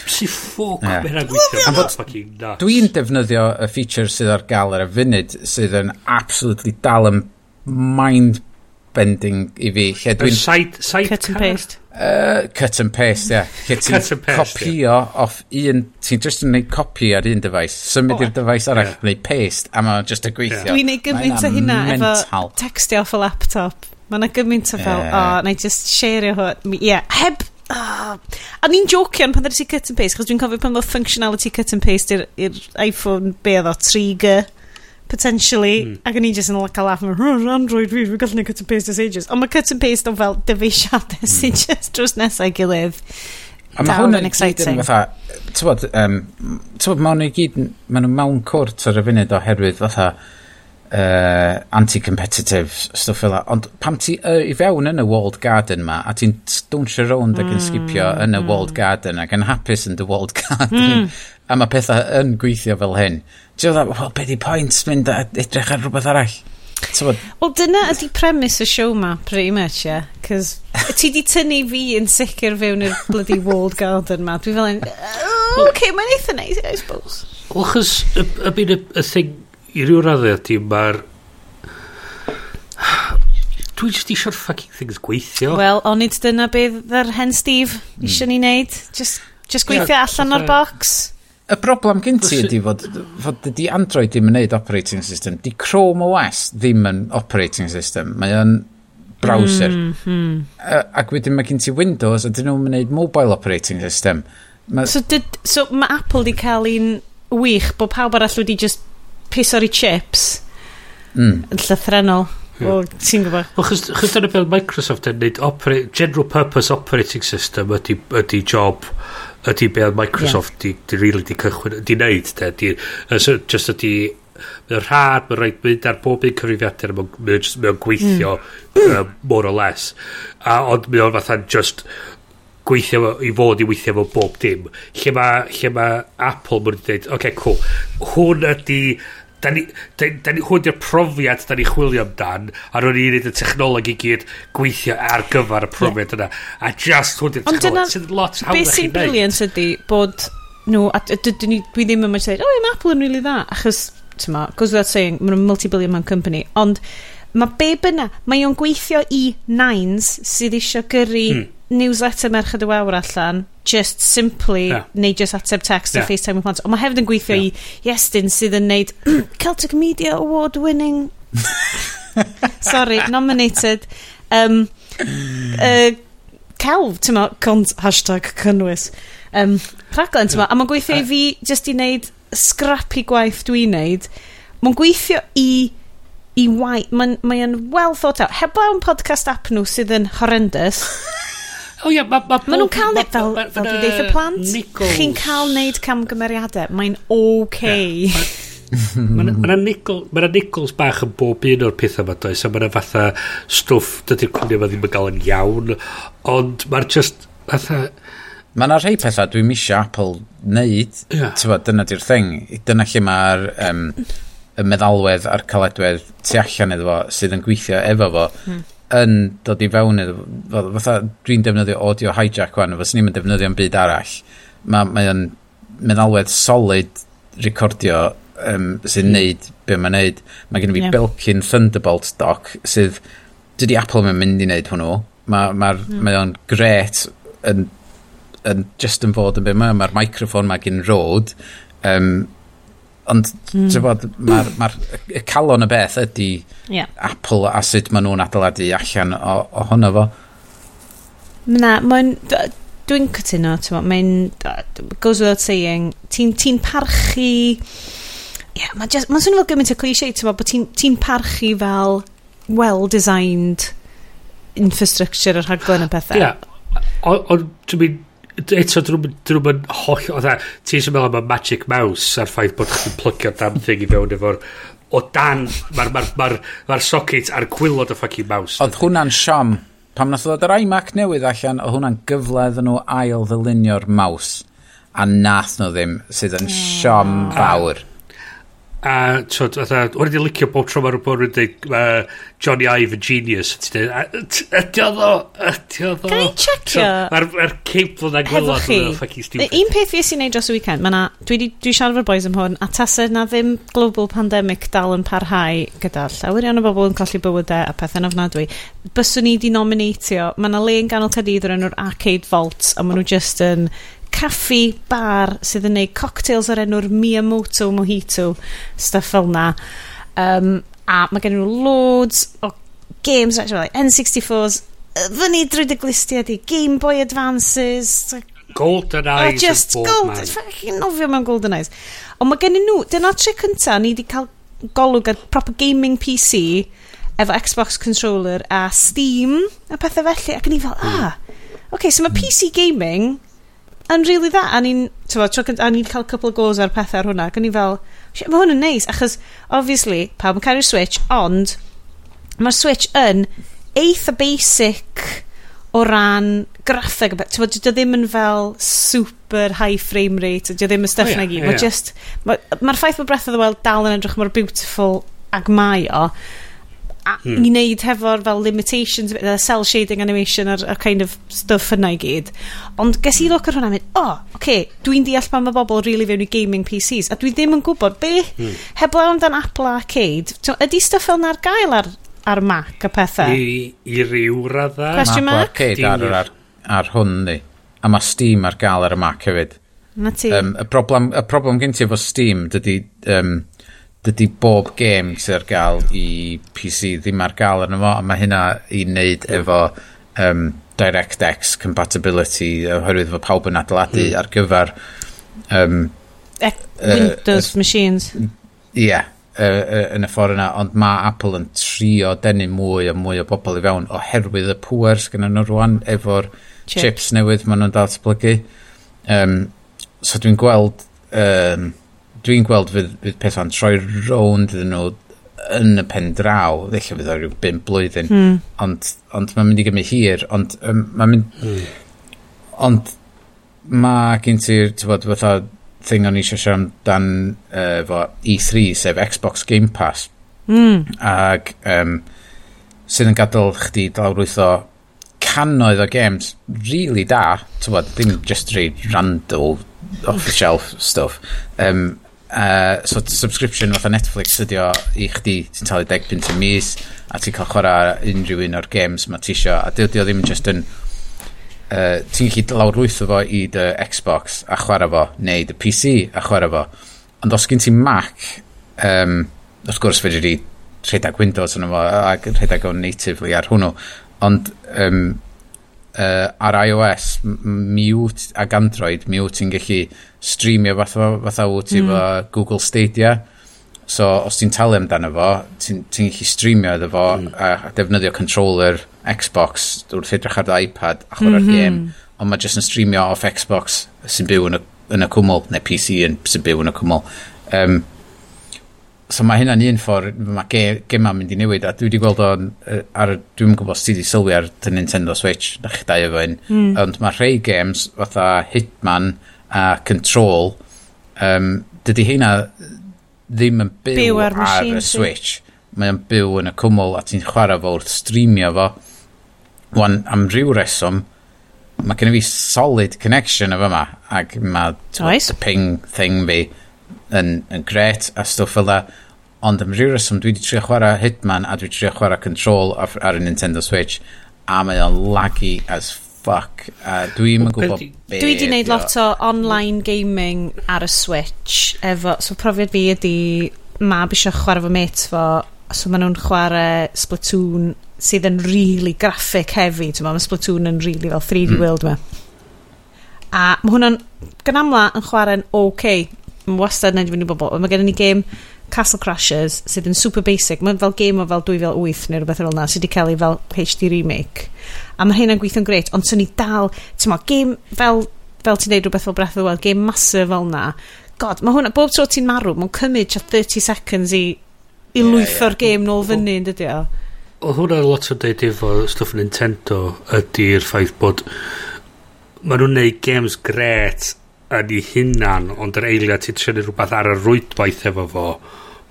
si ffwc, yeah. mae'n gweithio. Dwi'n defnyddio y feature sydd ar gael ar y funud sydd yn absolutely dal yn mind bending i fi. Lle dwi'n... Side, side cut and paste. Uh, cut and paste, ie. Yeah. Lle ti'n copio off un... Ti'n just yn gwneud copi ar un device. Symud i'r device arall, yeah. gwneud paste, a mae'n just y gweithio. Yeah. Dwi'n gwneud gymaint o hynna efo textio off y laptop. Mae yna gymaint o fel, o, na i just share hwn. Ie, heb Oh. A ni'n jocio pan ddod i cut and paste, chos dwi'n cofio pan ddod functionality cut and paste i'r iPhone be oedd o, 3G potentially, mm. ac o'n i just yn like a laugh, mae'n Android fi, fi'n gallu neud cut and paste as ages. Ond mae cut and paste o fel dyfeisiadau hmm. sy'n just drws nesau gilydd. A mae hwn yn exciting. Fatha, tywod, um, tywod, mae hwn i gyd, mae nhw'n mawn cwrt ar y funud oherwydd fatha, uh, anti-competitive stuff fel that. Ond pam ti uh, i fewn yn y walled garden ma, a ti'n stwnsio rownd ac yn hmm, sgipio yn y mm. walled hmm. garden ac yn hapus yn dy walled garden, mm a mae pethau yn gweithio fel hyn, ti'n meddwl, wel, be di pwynt mynd a edrych ar rhywbeth arall? Wel, dyna ydy premis y siow ma, pretty much, ie. Yeah? Cos ti di tynnu fi yn sicr fewn i'r bloody walled garden ma. Dwi fel yn, oh, okay, mae'n eitha neis, I suppose. Wel, chys, y, y byd y, y thing, i ryw raddau ti, mae'r dwi just eisiau'r fucking things gweithio. Wel, onid dyna beth yr hen Steve hmm. eisiau mm. ni wneud. Just, just gweithio yeah, allan o'r box. Y broblem gen ti ydy fod, fod ydy Android ddim yn neud operating system. Di Chrome OS ddim yn operating system. Mae o'n browser. Mm, mm. Ac wedyn mae gen ti Windows a dyn nhw'n neud mobile operating system. Ma... So, did, so mae Apple di cael un wych bod pawb arall wedi just piss ar ei chips mm. yn llythrenol. Wel, ti'n gwybod? Wel, chys dyna Microsoft yn neud general purpose operating system ydy, ydy job ydy be oedd Microsoft yeah. di, di really di cychwyn di wneud de, di, so, just ydy mae'n rhad mae'n rhaid mynd ar bob un cyfrifiadur mae'n mae gweithio mm. uh, more or less a ond mae o'n fatha'n just gweithio i fod i weithio fo bob dim lle mae lle ma Apple mae'n dweud oce okay, cool hwn ydy da ni, da, da ni, hwn di'r profiad da ni chwilio amdan, a rwy'n i'n neud y technoleg i gyd gweithio ar gyfer y profiad yna. A just hwn di'r technoleg, sydd lot hawdd Beth sy'n briliant ydy bod nhw, a dwi ddim yn mynd i dweud, oh mae Apple yn really dda, achos, ti'n ma, goes without saying, mae'n multi-billion man company, ond mae be byna, mae o'n gweithio i nines sydd eisiau gyrru hmm. newsletter merched y wawr allan just simply yeah. neu just ateb text yeah. a FaceTime with plant ond mae hefyd yn gweithio yeah. i Iestyn sydd yn neud Celtic Media Award winning. Sorry nominated um, uh, celf ti'n ma hashtag cynnwys. Um, rhaglen ti'n ma a mae'n gweithio i fi just i neud scrappy gwaith dwi'n neud. Mae'n gweithio i i waith mae'n mae well thought out. Heblaw podcast app nhw sydd yn horrendous. O ia, mae... Ma, Maen nhw'n cael neud fel, fel, fel dwi'n deitha plant. Chi'n cael neud camgymeriadau. Mae'n okay. Yeah, Mae yna Nichols, ma Nichols bach yn bob un o'r pethau yma does a mae yna fatha stwff dydy'r cwmni yma ddim yn gael yn iawn ond mae'r just fatha Mae yna rhai pethau dwi'n misio Apple wneud yeah. Tyfa, dyna di'r thing dyna lle mae'r um, y meddalwedd a'r caledwedd tu allan iddo fo sydd yn gweithio efo fo mm yn dod i fewn iddo, fatha dwi'n defnyddio audio hijack wan, fos ni'n defnyddio'n byd arall. Mae ma o'n meddalwedd solid recordio um, sy'n hmm. neud be mae'n neud. Mae gen i fi yeah. Belkin Thunderbolt doc sydd, dydy Apple yn mynd i neud hwnnw. Hmm. Mae ma, mm. ma o'n gret yn, yn just yn fod yn be mae. Mae'r microphone mae gen Rode. Um, ond mm. mae'r ma y calon y beth ydy yeah. Apple a sut maen nhw'n adeiladu allan ohono fo. Na, mae'n... Dwi'n cytuno, mae'n... Goes without saying, ti'n ti parchu... Ie, Yeah, mae'n ma swnio fel gymaint o cliché, ti'n bod ti'n ti parchu fel well-designed infrastructure yr rhaglen y pethau. Ie, yeah. ond, ti'n eto, dyn mynd holl... O dda, ti'n sy'n meddwl am y Magic Mouse a'r ffaith bod chi'n plygio damn thing i fewn efo'r o dan mae'r ma, ma, ma, r, ma socket a'r gwylod o fucking mouse. Oedd hwnna'n siom Pam nath ddod yr iMac newydd allan, oedd hwnna'n gyfle iddyn nhw ail ddylunio'r mouse. A nath nhw ddim, sydd yn hmm. siom fawr. A, a tyd, fatha, o'n i'n licio bob tro mae'r bod yn dweud uh, Johnny Ive yn genius ti'n dweud, ydi o ddo ydy o ddo. Can i checio mae'r ma ceibl na gwylod un peth fi sy'n neud dros y weekend mae na, dwi, di, dwi siarad fo'r boys am hwn a tasau na ddim global pandemic dal yn parhau gyda llawer iawn o bobl yn colli bywydau a pethau ofnadwy byswn ni di nominatio mae na le yn ganol Cadydd o'r enw'r Arcade Vaults a maen nhw just yn caffi bar sydd yn neud cocktails o'r enw'r Miyamoto Mojito, stuff fel na. Um, a mae gen nhw loads o games, actually, like N64s, fyny drwy dy glistiau di, Game Boy Advances, Golden Eyes. just gold, fucking nofio mewn Golden Eyes. Ond mae gen nhw, dyna tre cynta, ni wedi cael golwg ar proper gaming PC, efo Xbox controller a Steam, a pethau felly, ac ni fel, hmm. ah, okay, so mae hmm. PC gaming yn really dda. A ni'n, tyfod, tro gynt, a ni'n cael couple of goes ar pethau ar hwnna. Ac o'n i fel, shit, mae hwn yn neis. Achos, obviously, pawb yn cael Switch, ond mae'r Switch yn eitha basic o ran graffeg. Ti'n fod, ddim yn fel super high frame rate, dio ddim yn stuff oh, yeah, na gyd. Yeah, yeah. Mae'r ma, ma ffaith bod Breath of the Wild dal yn edrych mor beautiful ag mae o a, hmm. i wneud hefo'r fel limitations the cell shading animation a'r, ar kind of stuff yna i gyd. Ond ges i hmm. look ar hwnna mynd o oh, oce okay, dwi'n deall pan mae bobl really fewn i gaming PCs a dwi ddim yn gwybod be hmm. heblaw amdan Apple Arcade. Ydy stuff fel na'r gael ar, ar Mac a pethau i, i ryw radda Question mark? Apple Arcade ar, ar, ar hwn ni a mae Steam ar gael ar y Mac hefyd. Na ti. Um, y problem, y problem gen ti efo Steam dydy um, dydy bob game sydd ar gael i PC ddim ar gael arno fo, a mae hynna i wneud efo um, DirectX compatibility, oherwydd fo pawb yn adeiladu hmm. ar gyfer... Um, e Windows uh, machines. Ie, yeah, uh, uh, yn y ffordd yna, ond mae Apple yn trio denu mwy a mwy o bobl i fewn oherwydd y pwer sydd nhw rwan efo'r chips. chips newydd maen nhw'n datblygu. Um, so dwi'n gweld... Um, dwi'n gweld fydd, fydd pethau'n troi rownd iddyn nhw yn y pen draw, ddechrau fydd o rhyw 5 blwyddyn, hmm. ond, ond mae'n mynd i gymryd hir, ond um, mae'n mynd... Mm. Ond mae gen ti'r, ti'n bod, fatha thing o'n eisiau siarad amdan uh, fo E3, sef Xbox Game Pass. Mm. Ac um, sydd yn gadael chdi dalrwytho cannoedd o games really da, ti'n bod, ddim just rei rando off-the-shelf stuff. Um, uh, so subscription fatha Netflix ydi o i chdi ti'n talu 10 pint y mis a ti'n cael chwarae unrhyw un o'r games ma ti isio a dydy o ddim just yn uh, ti'n gallu lawrlwytho fo i dy Xbox a chwarae fo neu dy PC a chwarae fo. Ond os gen ti Mac um, wrth gwrs fedri di rhedeg Windows yn fo ac rhedeg o'n natively ar hwnnw. Ond um, uh, ar iOS mute ag Android mute ti'n gallu streamio fatha, fatha wyt ti mm. efo Google Stadia so os ti'n talu amdano fo ti'n ti gallu streamio iddo fo mm. a, a defnyddio controller Xbox wrth edrych ar iPad a chwarae'r mm -hmm. game ond mae jyst yn streamio off Xbox sy'n byw yn y, yn y cwmwl neu PC yn, sy'n byw yn y cwmwl um, so mae hynna'n un ffordd, mae ge, gema mynd i newid, a dwi wedi gweld o'n, ar, dwi'n gwybod sydd wedi sylwi ar the Nintendo Switch, da chi dau efo un, mm. ond mae rhai games fatha Hitman a Control, um, dydy hynna ddim yn byw, byw ar, ar y Switch. Mae o'n byw yn y cwmwl a ti'n chwarae fo wrth streamio fo. Wan, am ryw reswm, mae gen i fi solid connection efo yma, ac mae the ping thing fi yn, yn gret a stwff fel ond am rhyw reswm dwi wedi trio chwarae Hitman a dwi wedi trio chwarae Control ar, ar y Nintendo Switch a mae o'n laggy as fuck. A dwi'm yn gwybod be dwi wedi gwneud lot o online gaming ar y Switch efo so profiad fi ydy mab eisiau chwarae fo met fo so maen nhw'n chwarae Splatoon sydd yn really graphic heavy ma, mae Splatoon yn really fel 3D mm. world me a mae hwnna'n gynamla yn chwarae'n ok okay wastad wneud fyny bobl. Mae gen i gêm Castle Crashers sydd yn super basic. Mae'n fel gêm o fel 2008 neu rhywbeth fel yna sydd wedi cael ei fel HD remake. A mae hynna'n gweithio'n greit, ond sy'n ni dal, ti'n ma, gêm fel, fel ti'n neud rhywbeth fel Breath of the Wild, gêm masif fel yna. God, mae hwnna, bob tro ti'n marw, mae'n cymryd 30 seconds i, i yeah, lwytho'r yeah. gêm nôl fyny, yn dydi o? Oedd hwnna lot o deud efo stwff Nintendo ydy'r ffaith bod maen nhw'n neud games gret yn ei hunan ond yr eiliad ti'n trynu rhywbeth ar y rwydwaith efo fo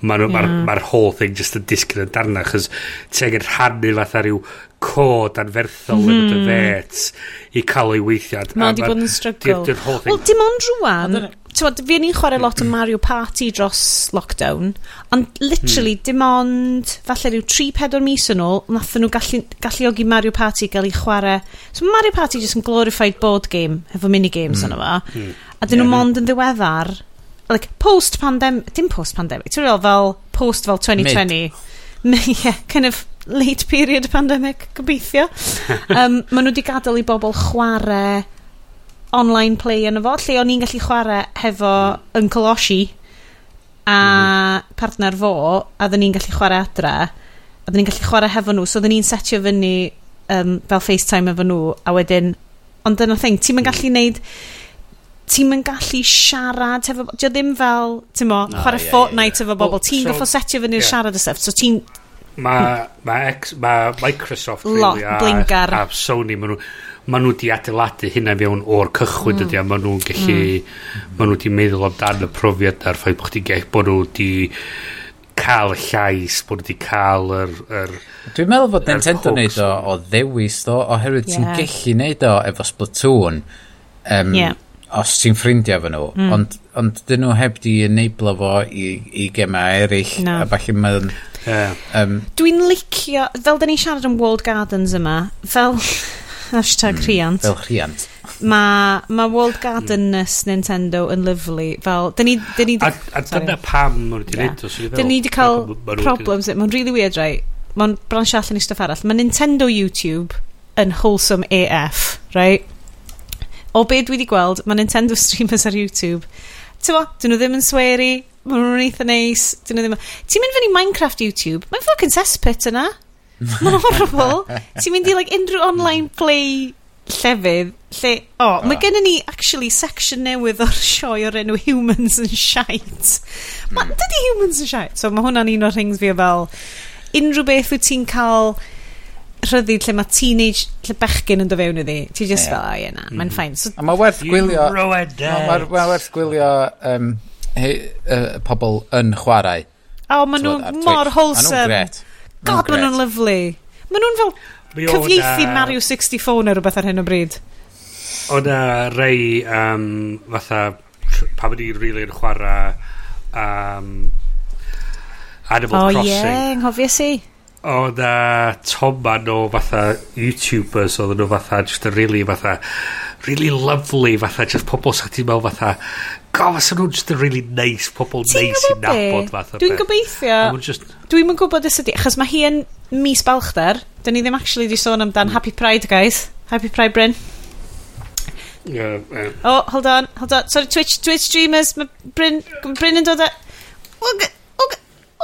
Mae'r yeah. ma r, ma whole thing just yn disgyn yn darna, chos ti'n angen rhannu fatha rhyw cod anferthol mm. yn y hmm. vet i cael ei weithiad. Mae wedi bod yn struggle. Wel, dim ond rwan, fi ni'n chwarae lot o Mario Party dros lockdown, ond literally mm. dim ond, falle rhyw 3-4 mis yn ôl, nath nhw gallu, galluogi Mario Party gael ei chwarae. So Mario Party just yn glorified board game, efo minigames mm. yna fo. Mm. A dyn yeah, nhw mond yn ddiweddar, like, post-pandemic, dim post-pandemic, ti'n real fel post fel 2020. Mid. yeah, kind of late period pandemic, gobeithio. um, maen nhw wedi gadael i bobl chwarae online play yn y fo, lle o'n i'n gallu chwarae hefo Uncle Oshi a mm -hmm. partner fo, a ddyn ni'n gallu chwarae adra, a ddyn ni'n gallu chwarae hefo nhw, so ddyn ni'n setio fyny um, fel FaceTime efo nhw, a wedyn, ond dyna thing, ti'n mynd gallu neud, ti'n mynd gallu siarad hefo... Dio ddim fel, ti'n mo, no, chwarae yeah, Fortnite yeah. yeah. efo bobl. Well, ti'n so, goffo setio fyny'r yeah. siarad y stuff. So ti'n... Mae ma, ma Microsoft really, a, blingar. a Sony, maen nhw, ma nhw di adeiladu hynna fewn o'r cychwyn mm. ydy a maen nhw'n gallu mm. maen nhw di meddwl amdan y profiad a'r ffaith bod chdi'n gall bod nhw di cael y llais bod wedi cael yr... yr Dwi'n meddwl bod Nintendo wneud o o ddewis ddo oherwydd yeah. ti'n gallu wneud o efo Splatoon um, yeah os ti'n ffrindiau fo nhw, mm. ond, ond dyn nhw heb di enablo fo i, i gemau eraill, no. a falle mae'n... Yeah. Um, Dwi'n licio, fel da ni siarad am World Gardens yma, fel hashtag mm, rhiant. Fel rhiant. Mae ma World Gardenness Nintendo yn lyflu. Fel, dyn ni... Dyn ni a, a dyna pam maen nhw wedi yeah. neud Dyn ni wedi cael problems. Mae'n really weird, right? Mae'n bransio allan i stuff arall. Mae Nintendo YouTube yn wholesome AF, right? o be dwi wedi gweld, mae Nintendo streamers ar YouTube. Ti'n bo, dyn nhw ddim yn sweri, mae nhw'n eitha neis. Dyn nhw ddim... Ti'n mynd fyny Minecraft YouTube, mae'n fucking cesspit yna. Mae'n horrible. Ti'n mynd i like, unrhyw online play llefydd lle, o, oh, mae gennym ni actually section newydd o'r sioe o'r enw Humans and Shite. Ma, mm. Dydy Humans and Shite. So mae hwnna'n un o'r things fi o fel, unrhyw beth wyt ti'n cael rhyddid lle mae teenage lle bechgyn yn do fewn iddi. Ti just yeah. fel o oh, na mm. mae'n mhm. ffain so, a mae werth gwylio mae werth gwylio um, he, uh, pobl yn chwarae. O oh, maen nhw mor wholesome. maen nhw'n god maen nhw'n lyflu maen nhw'n fel cyfieithu Mario 64 neu rhywbeth ar hyn o bryd. O na rei um, fatha pa bod i'n rili yn chwarae um, Animal oh, Crossing. O ie, yeah, nghofio si o na toman o fatha YouTubers oedd nhw fatha just a really fatha really lovely fatha just pobl sa ti'n meddwl fatha go fatha nhw'n just a really nice pobl nice i nabod fatha dwi'n gobeithio just... dwi'n mynd gwybod ys ydi achos mae hi yn mis balchder dyn ni ddim actually di sôn amdan mm. Happy Pride guys. Happy Pride Bryn. Yeah, yeah. oh hold on hold on. Sorry Twitch Twitch streamers mae Bryn Bryn yn dod a well,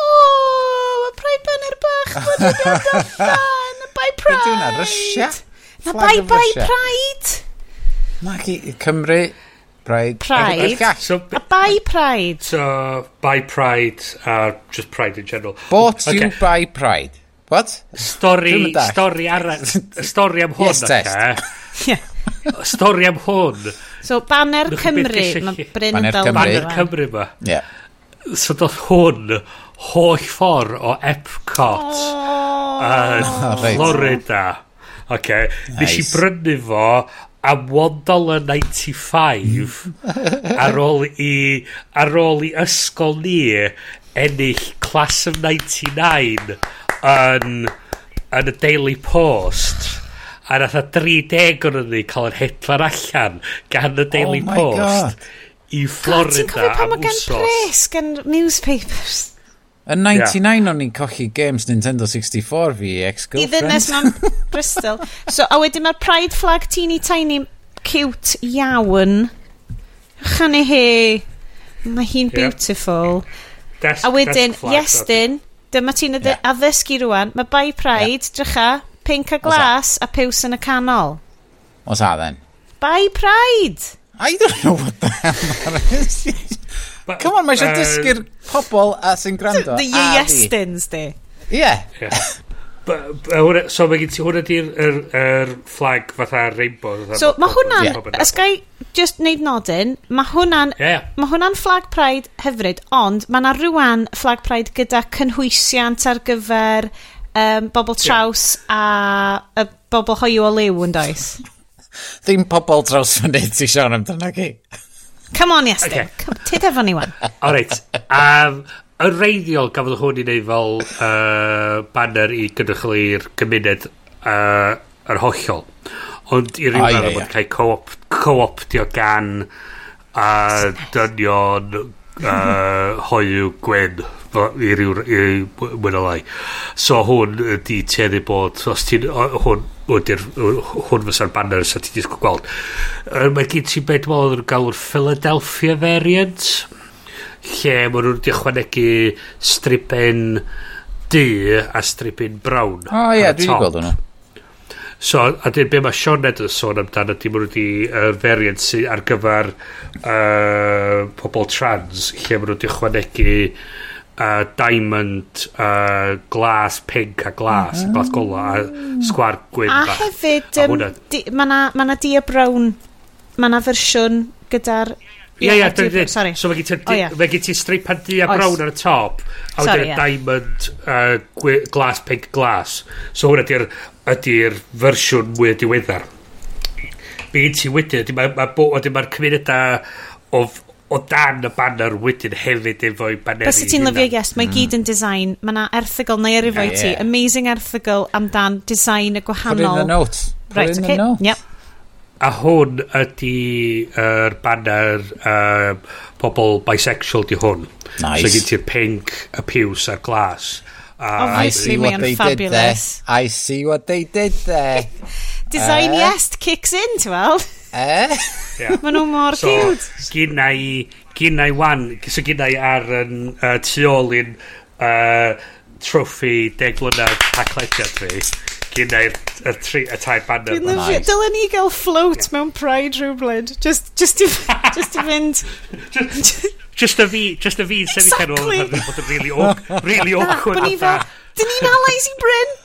oh, mae Pride Banner bach wedi bod yn fan, bye Pride. Ydy hwnna, Russia? Na, bye bye Pride. Magi, Cymru, Pride. Pride. So, a buy Pride. So, By Pride, uh, just Pride in general. Bought okay. you by Pride. What? Stori, stori arall, stori am hwn. Yes, test. yeah. stori am hwn. So, Banner Cymru, mae Bryn yn dal. Banner Cymru ma. Yeah. So, doth hwn holl ffordd o Epcot oh. yn oh. uh, Florida. Okay. Nice. Nes i brynu fo am $1.95 ar ôl i ar ôl i ysgol ni ennill class of 99 yn yn y Daily Post a nath a 30 o'n ni cael yn hedfan allan gan y Daily oh Post God. i Florida God, ti'n cofio pan mae gan pres gan newspapers Yn 99 yeah. o'n i'n cochi games Nintendo 64 fi, ex-girlfriend. I ddynes mewn Bristol. So, a wedyn mae'r pride flag teeny tiny cute iawn. Chani hi. Mae hi'n beautiful. Desk, a wedyn, Iestyn, dyma ti'n yeah. addysgu rwan. Mae bai pride, yeah. drycha, pink a glas a piws yn y canol. Os a then? Bai pride! I don't know what the hell that is. But, Come on, mae eisiau dysgu'r pobl a sy'n gwrando a fi. The yes-tins di. Ie. So mae gen ti hwnna di'r er, er flag fatha rainbow. Fatha so mae hwnna'n, ysgai just neud nodyn, mae hwnna'n yeah. Mae hwnna'n flag pride hyfryd, ond mae yna rwan flag pride gyda cynhwysiant ar gyfer um, bobl traws yeah. a, a bobl hoiw o liw yn does. Ddim pobl draws fyny ti Sean amdano chi Come on, Iestyn. Okay. Tyd efo ni wan. Alright. Um, y reiddiol gafodd hwn i wneud fel uh, banner i gynrychlu'r gymuned uh, yr hollol. Ond i ryw radd bod cael co-optio co gan a uh, dynion uh, hoiw gwen i ryw mwynhau. So hwn ydi teddu bod, os ti'n, hwn, wedi'r, hwn fysa'r banner sa ti disgwyl gweld. Mae gen ti beth modd yn galw'r Philadelphia variant, lle maen nhw'n dychwanegu stripen du a stripen brown. O oh, ie, yeah, dwi wedi gweld hwnna. So, a dyn be mae Sean Ed yn sôn amdano, dim ond wedi uh, variant sydd ar gyfer uh, pobl trans, lle maen nhw wedi ychwanegu a diamond a glas pink a glas mm. a glas gola a sgwar gwyn a bach. hefyd um, mae na, ma na Dia Brown mae na fersiwn gyda'r Ie, ie, dwi'n dweud. Sorry. So mae gen ti streipan strip a dia brown ar y top, a wedyn y diamond uh, glas, pink glas. So hwnna ydy'r ydy fersiwn mwy diweddar. Mae gen ti wedyn, ydy mae'r ma, ma, ma cymunedau of o dan y banner wedyn hefyd efo'i baneri. Bys ti'n lyfio, yes, mae mm. gyd yn design. Mae na erthigol, neu erifo yeah, ti, yeah. amazing erthigol amdan design y gwahanol. Put in the notes. Put right, in okay. the notes. Yep. A hwn ydy yr uh, banner uh, pobl bisexual di hwn. Nice. So gyd ti'r pink, y piws a'r glas. Uh, I see what they fabulous. did there. I see what they did there. Design uh, yes kicks in, ti'n weld? Eh? Yeah. Mae nhw mor so, cute. Gynna i, gynna i wan, so gynna i ar yn uh, tu ôl i'n uh, trofi deg blynedd paclediad fi gynna i'r tri, y tair banner nice. Dylen ni gael float yeah. mewn pride rhywbryd just, just, i, just i fynd just, just a fi just a fi sef i canol yn bod yn really, awk, really awkward dyn ni fel dyn ni'n alais i Bryn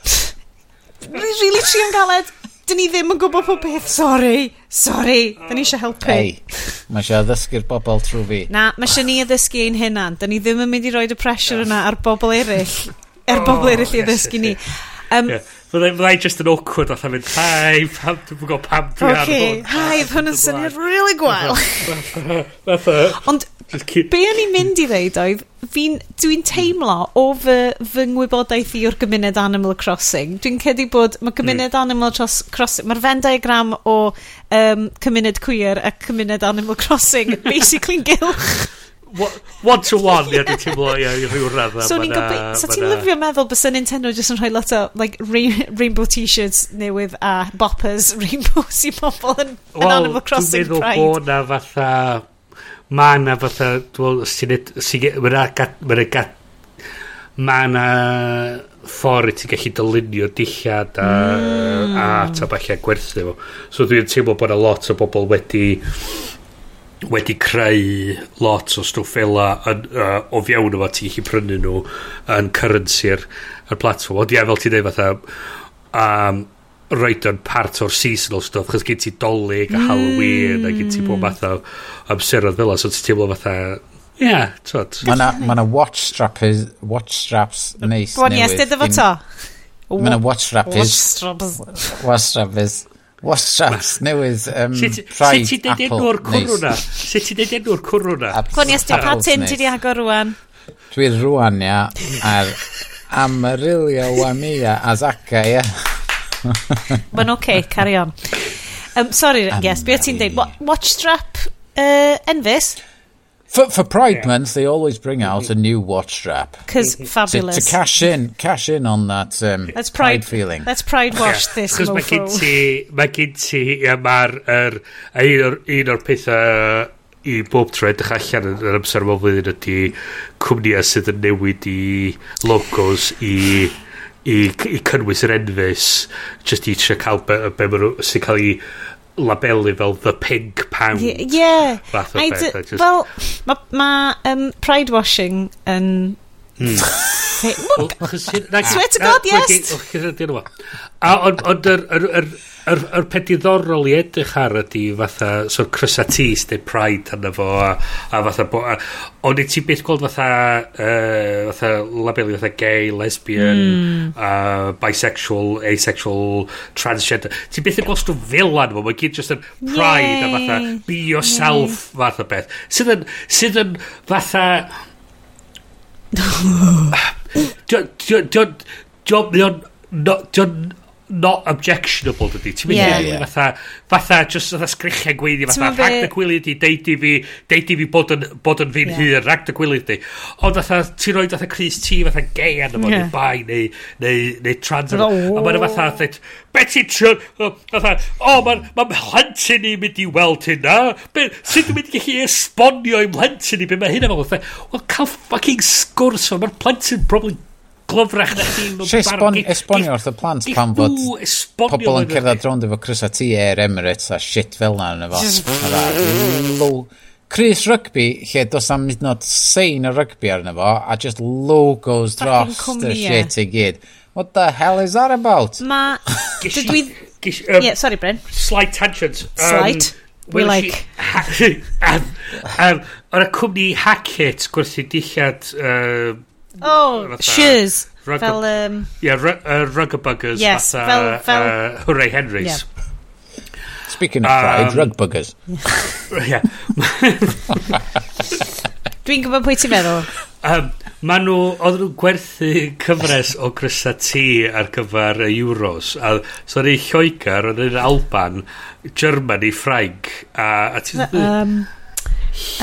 really tri yn galed Dyn ni ddim yn gwybod pob peth, Sorry, sorry. dyn ni eisiau helpu. Ei, mae eisiau addysgu'r bobl trwy fi. Na, mae eisiau ni addysgu ein hunan. Dyn ni ddim yn mynd i roed y pressure yna ar bobl eraill, er bobl eraill i addysgu ni. Um, yeah. Fyddai just yn awkward oedd mynd, hi, pam, dwi'n gwybod pam dwi ar hwn. Hi, hwn yn syniad really gwael. E. Ond, be o'n i'n mynd i ddeud oedd, dwi'n teimlo o fy, fy ngwybodaeth i o'r gymuned Animal Crossing, dwi'n cedi bod mae gymuned mm. Animal Crossing, mae'r Venn diagram o um, cymuned queer a cymuned Animal Crossing basically'n gylch one to one, ie, dwi'n teimlo, ie, i rhyw radd So ni'n gobeithio, so ti'n lyfio meddwl bys Nintendo jyst yn rhoi lot o, like, rainbow t-shirts newydd a boppers rainbows i pobl yn Animal Crossing Pride. Dwi'n meddwl bod na fatha, ma na fatha, dwi'n meddwl, ma na ffordd ti'n gallu dylunio dillad a, mm. a ta falle gwerthu fo. So dwi'n teimlo bod a lot o bobl wedi wedi creu lot o stwff fela uh, o fiewn o fo ti'n gallu prynu nhw yn currency'r y platform ond ie, fel ti'n dweud fatha um, roed yn part o'r seasonal stuff chos gen ti dolig a Halloween, mm. A gen ti bob hmm. math o amseroedd fela so ti'n teimlo fatha Ie, yeah, twyd. Mae na, ma, na watch, strappers, watch straps neis newydd. Bwn i estyn dyfo to. Mae na watch strappers. Watch strappers. watch strappers. Wastraps newydd um, Pride Apple. Sut ti'n enw'r cwrw na? Sut ti'n enw'r cwrw na? Clwni ysdi, pa tyn ti di agor rwan? Dwi rwan, ia, ar Amarillo, Wamia, Azaka, ia. Mae'n oce, okay, carry on. Um, sorry, yes, beth ti'n dweud? Watchstrap uh, Envis? For, for Pride yeah. Month, they always bring mm-hmm. out a new watch strap. Because fabulous. Mm-hmm. To, to, cash in, cash in on that um, that's pride, pride, feeling. That's Pride Watch yeah. this, Cos mofo. Because mae gen ti, yeah, mae'r er, un o'r, un o'r pethau i bob tro edrych allan yn yr amser yma flwyddyn ydy cwmnïau sydd yn newid i logos i i, i cynnwys yr enfys just i trio cael be, be sy'n cael ei labelu fel the pink pound. Ie. Yeah. Fath o beth. Just... Wel, mae ma, um, pride washing yn... Mm. Swear to God, yes! A ond yr yr, yr peth diddorol i edrych ar ydy fatha so'r crysa tis neu pride arno fo a, a fatha bo, a, ond i ti beth gweld fatha uh, fatha labelu fatha gay, lesbian mm. uh, bisexual, asexual transgender, ti beth yn gweld fel filan fo, mae gyd just yn pride Yay. a fatha be yourself Yay. fatha beth sydd yn, sydd yn fatha Diolch, not objectionable dydy. Ti'n mynd yeah. i yeah. fatha, fatha, just fatha sgrichiau gweiddi, fatha, rhag dy gwyli di, deud i fi, deud i fi bod yn, bod yn fi'n yeah. hyr rhag dy gwyli di. Ond fatha, ti'n rhoi fatha Chris T, fatha gay arno fo, yeah. neu bai, neu, neu, neu trans. oh. A mae'n fatha, dweud, beth ti'n trio, fatha, o, mae'n ma mhlentyn i mynd i weld hynna, sut dwi'n mynd i gallu esbonio i mhlentyn i, be mae hynna fel, fatha, wel, cael fucking sgwrs, mae'n plentyn probably glyfrach na chi. Esbon, esbonio wrth y plant pan fod pobl yn cerdded rownd efo Chris a ti Air Emirates a shit fel na yn efo. Chris Rugby, lle dos am hyd yn sein o rugby arno fo, a just logos dros the shit i gyd. What the hell is that about? Ma... Dydw. Um, yeah, sorry, Bryn. Slight tangent. Um, Slight. We like... Ar y um, um, cwmni Hackett gwerthu dillad... Uh, Oh, shears. Fel... Um, yeah, uh, ruggerbuggers. Yes, fatha, fel... Uh, fel uh, Hooray Henrys. Yeah. Speaking of pride, um, rugbuggers. yeah. Dwi'n gwybod pwy ti'n meddwl. Um, ma nhw, oedd nhw'n gwerthu cyfres o grysa tŷ ar gyfer y Euros. A, so oedd ei Lloegar, yn Alban, Germany, Ffrainc, a, a ti'n... Um,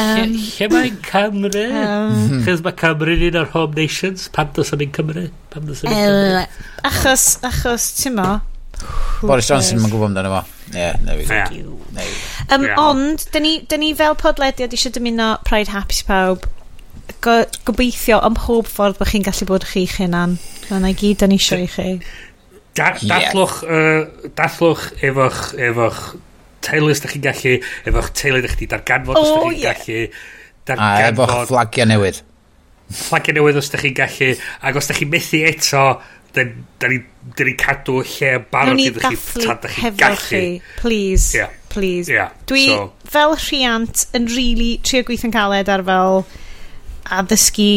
Um, lle mae'n Cymru? Um, mhm. Chos mae Cymru'n un o'r Home Nations? Pam dos am un Cymru? Pam dos am un Cymru? Achos, achos, ti'n mo? Boris Johnson mae'n gwybod amdano fo. Yeah, there we go. Yeah. Um, yeah. Ond, dyn ni, dyn ni fel podlediad eisiau dymuno Pride Happy Pawb. Go, gobeithio ym mhob ffordd bod chi'n gallu bod chi'ch hunan. Yna i gyd dyn ni eisiau i chi. Da, dallwch, yeah. uh, dallwch efo'ch, efo'ch teulu os da chi'n gallu, efo'ch teulu da chi darganfod os da chi'n gallu. A efo'ch flagiau newydd. Flagiau newydd os da chi'n gallu, ac os da chi'n methu eto, da ni'n cadw lle barod iddo chi tan da chi'n gallu. Please, yeah. please. Yeah. Dwi so. fel rhiant yn really trio gweithio'n caled ar fel addysgu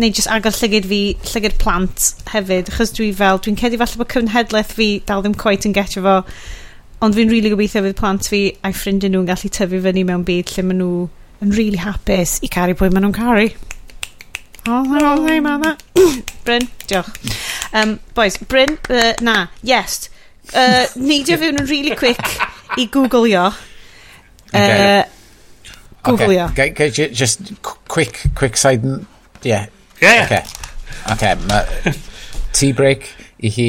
neu jyst agor llygyd fi, llygyd plant hefyd, achos dwi fel, dwi'n cedi falle bod cyfnhedlaeth fi dal ddim coet yn getio fo Ond fi'n rili really gobeithio fydd plant fi a'i ffrindiau nhw'n gallu tyfu fyny mewn byd lle maen nhw yn rili really hapus i caru pwy maen nhw'n caru. Oh, oh, oh, name on. Bryn, diolch. Um, boys, Bryn, uh, na, yes. Uh, neidio fewn yn really quick i googlio. Uh, Googleo. Okay. okay. Just quick, quick side... Yeah. Yeah. Okay. Okay. Ma, tea break i hi.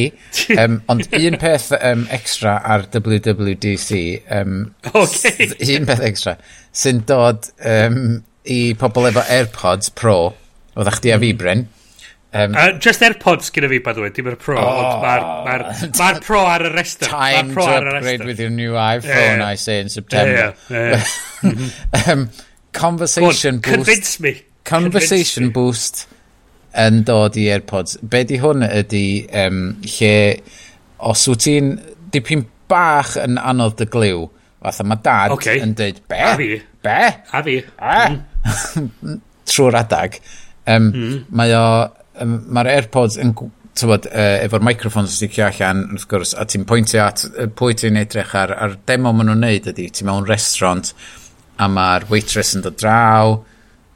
Um, ond un peth um, extra ar WWDC, um, okay. un peth extra, sy'n dod um, i pobl efo AirPods Pro, oedd eich di a fi, mm. Bryn. Um, uh, just AirPods gyda fi, by the way, dim yr Pro, oh, ond mae'r ma ma Pro ar y rester. Time to upgrade with your new iPhone, yeah. I say, in September. Yeah, yeah. um, conversation Go on, boost. Convince me. Conversation convince boost. Me yn dod i AirPods. Be di hwn ydy um, lle os wyt ti'n dipyn bach yn anodd dy glyw, fatha mae dad okay. yn dweud, be? A fi. Be? A fi. A? Mm. Trwy'r adag. Um, mm. Mae o, um, mae'r AirPods yn tywod, uh, efo'r microphone sy'n sticio allan, wrth gwrs, a ti'n pwyntio at pwy ti'n edrych ar, ar demo maen nhw'n neud ydy, ti'n mewn restaurant, a mae'r waitress yn dod draw,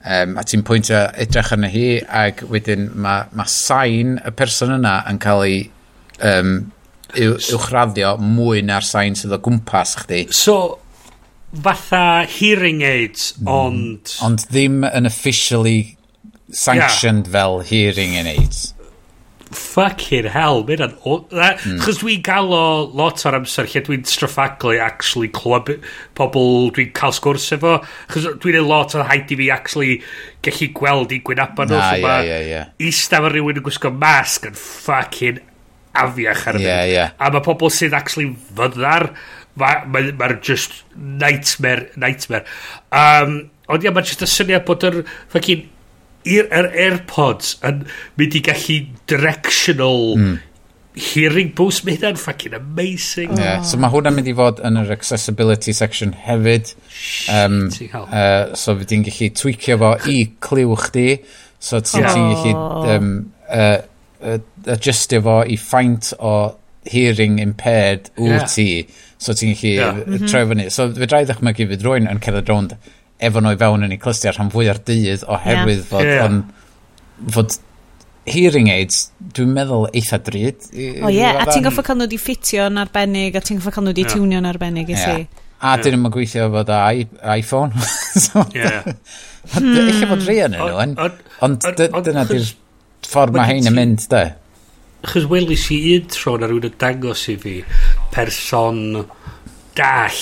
Um, a ti'n pwyntio edrych arna hi ac wedyn mae ma sain y person yna yn cael ei um, uwchraddio mwy na'r sain sydd o gwmpas chdi. So, fatha hearing aids, mm. ond... Ond ddim yn officially sanctioned yeah. fel hearing aids fucking hell, mae hynna'n... Hmm. Chos dwi'n gael o lot o'r amser lle dwi'n straffaglu actually clwb pobl dwi'n cael sgwrs efo. Chos dwi'n ei lot o'r haid i fi actually gallu gweld i gwynaba nhw. Na, ie, ie, ie. Ista fo rhywun yn gwisgo masg yn fucking afiach ar y yeah, yeah. A mae pobl sydd actually fyddar, mae'r ma, ma, ma just nightmare, nightmare. Um, ond ia, mae'n just y syniad bod yr fucking i'r er AirPods yn mynd i gallu directional mm. hearing boost. Mae hynna'n fucking amazing. Oh. Yeah. So mae hwnna'n mynd i fod yn yr accessibility section hefyd. Um, uh, so fy di'n gallu tweakio fo i cliw chdi. So ti'n yeah. gallu um, uh, uh, adjustio fo i faint o hearing impaired wyt yeah. ti. So ti'n gallu yeah. troi fyny. So fe drai ddechrau gyfyd rwy'n yn cerdded rownd efo nhw i fewn yn ei clystu rhan fwy ar dydd oherwydd yeah. fod, yeah. On, fod hearing aids, dwi'n meddwl eitha drud. O oh, ie, yeah. a ti'n goffa cael nhw di ffitio'n arbennig, a ti'n goffa cael nhw di yeah. tiwnio'n arbennig, i si. Yeah. A dyn nhw'n gweithio fod a iPhone. so, yeah. Eich bod rhi yn nhw, ond dyna di'r ffordd mae hein yn mynd, da. Chos welis i un tro na rhywun yn dangos i fi person dall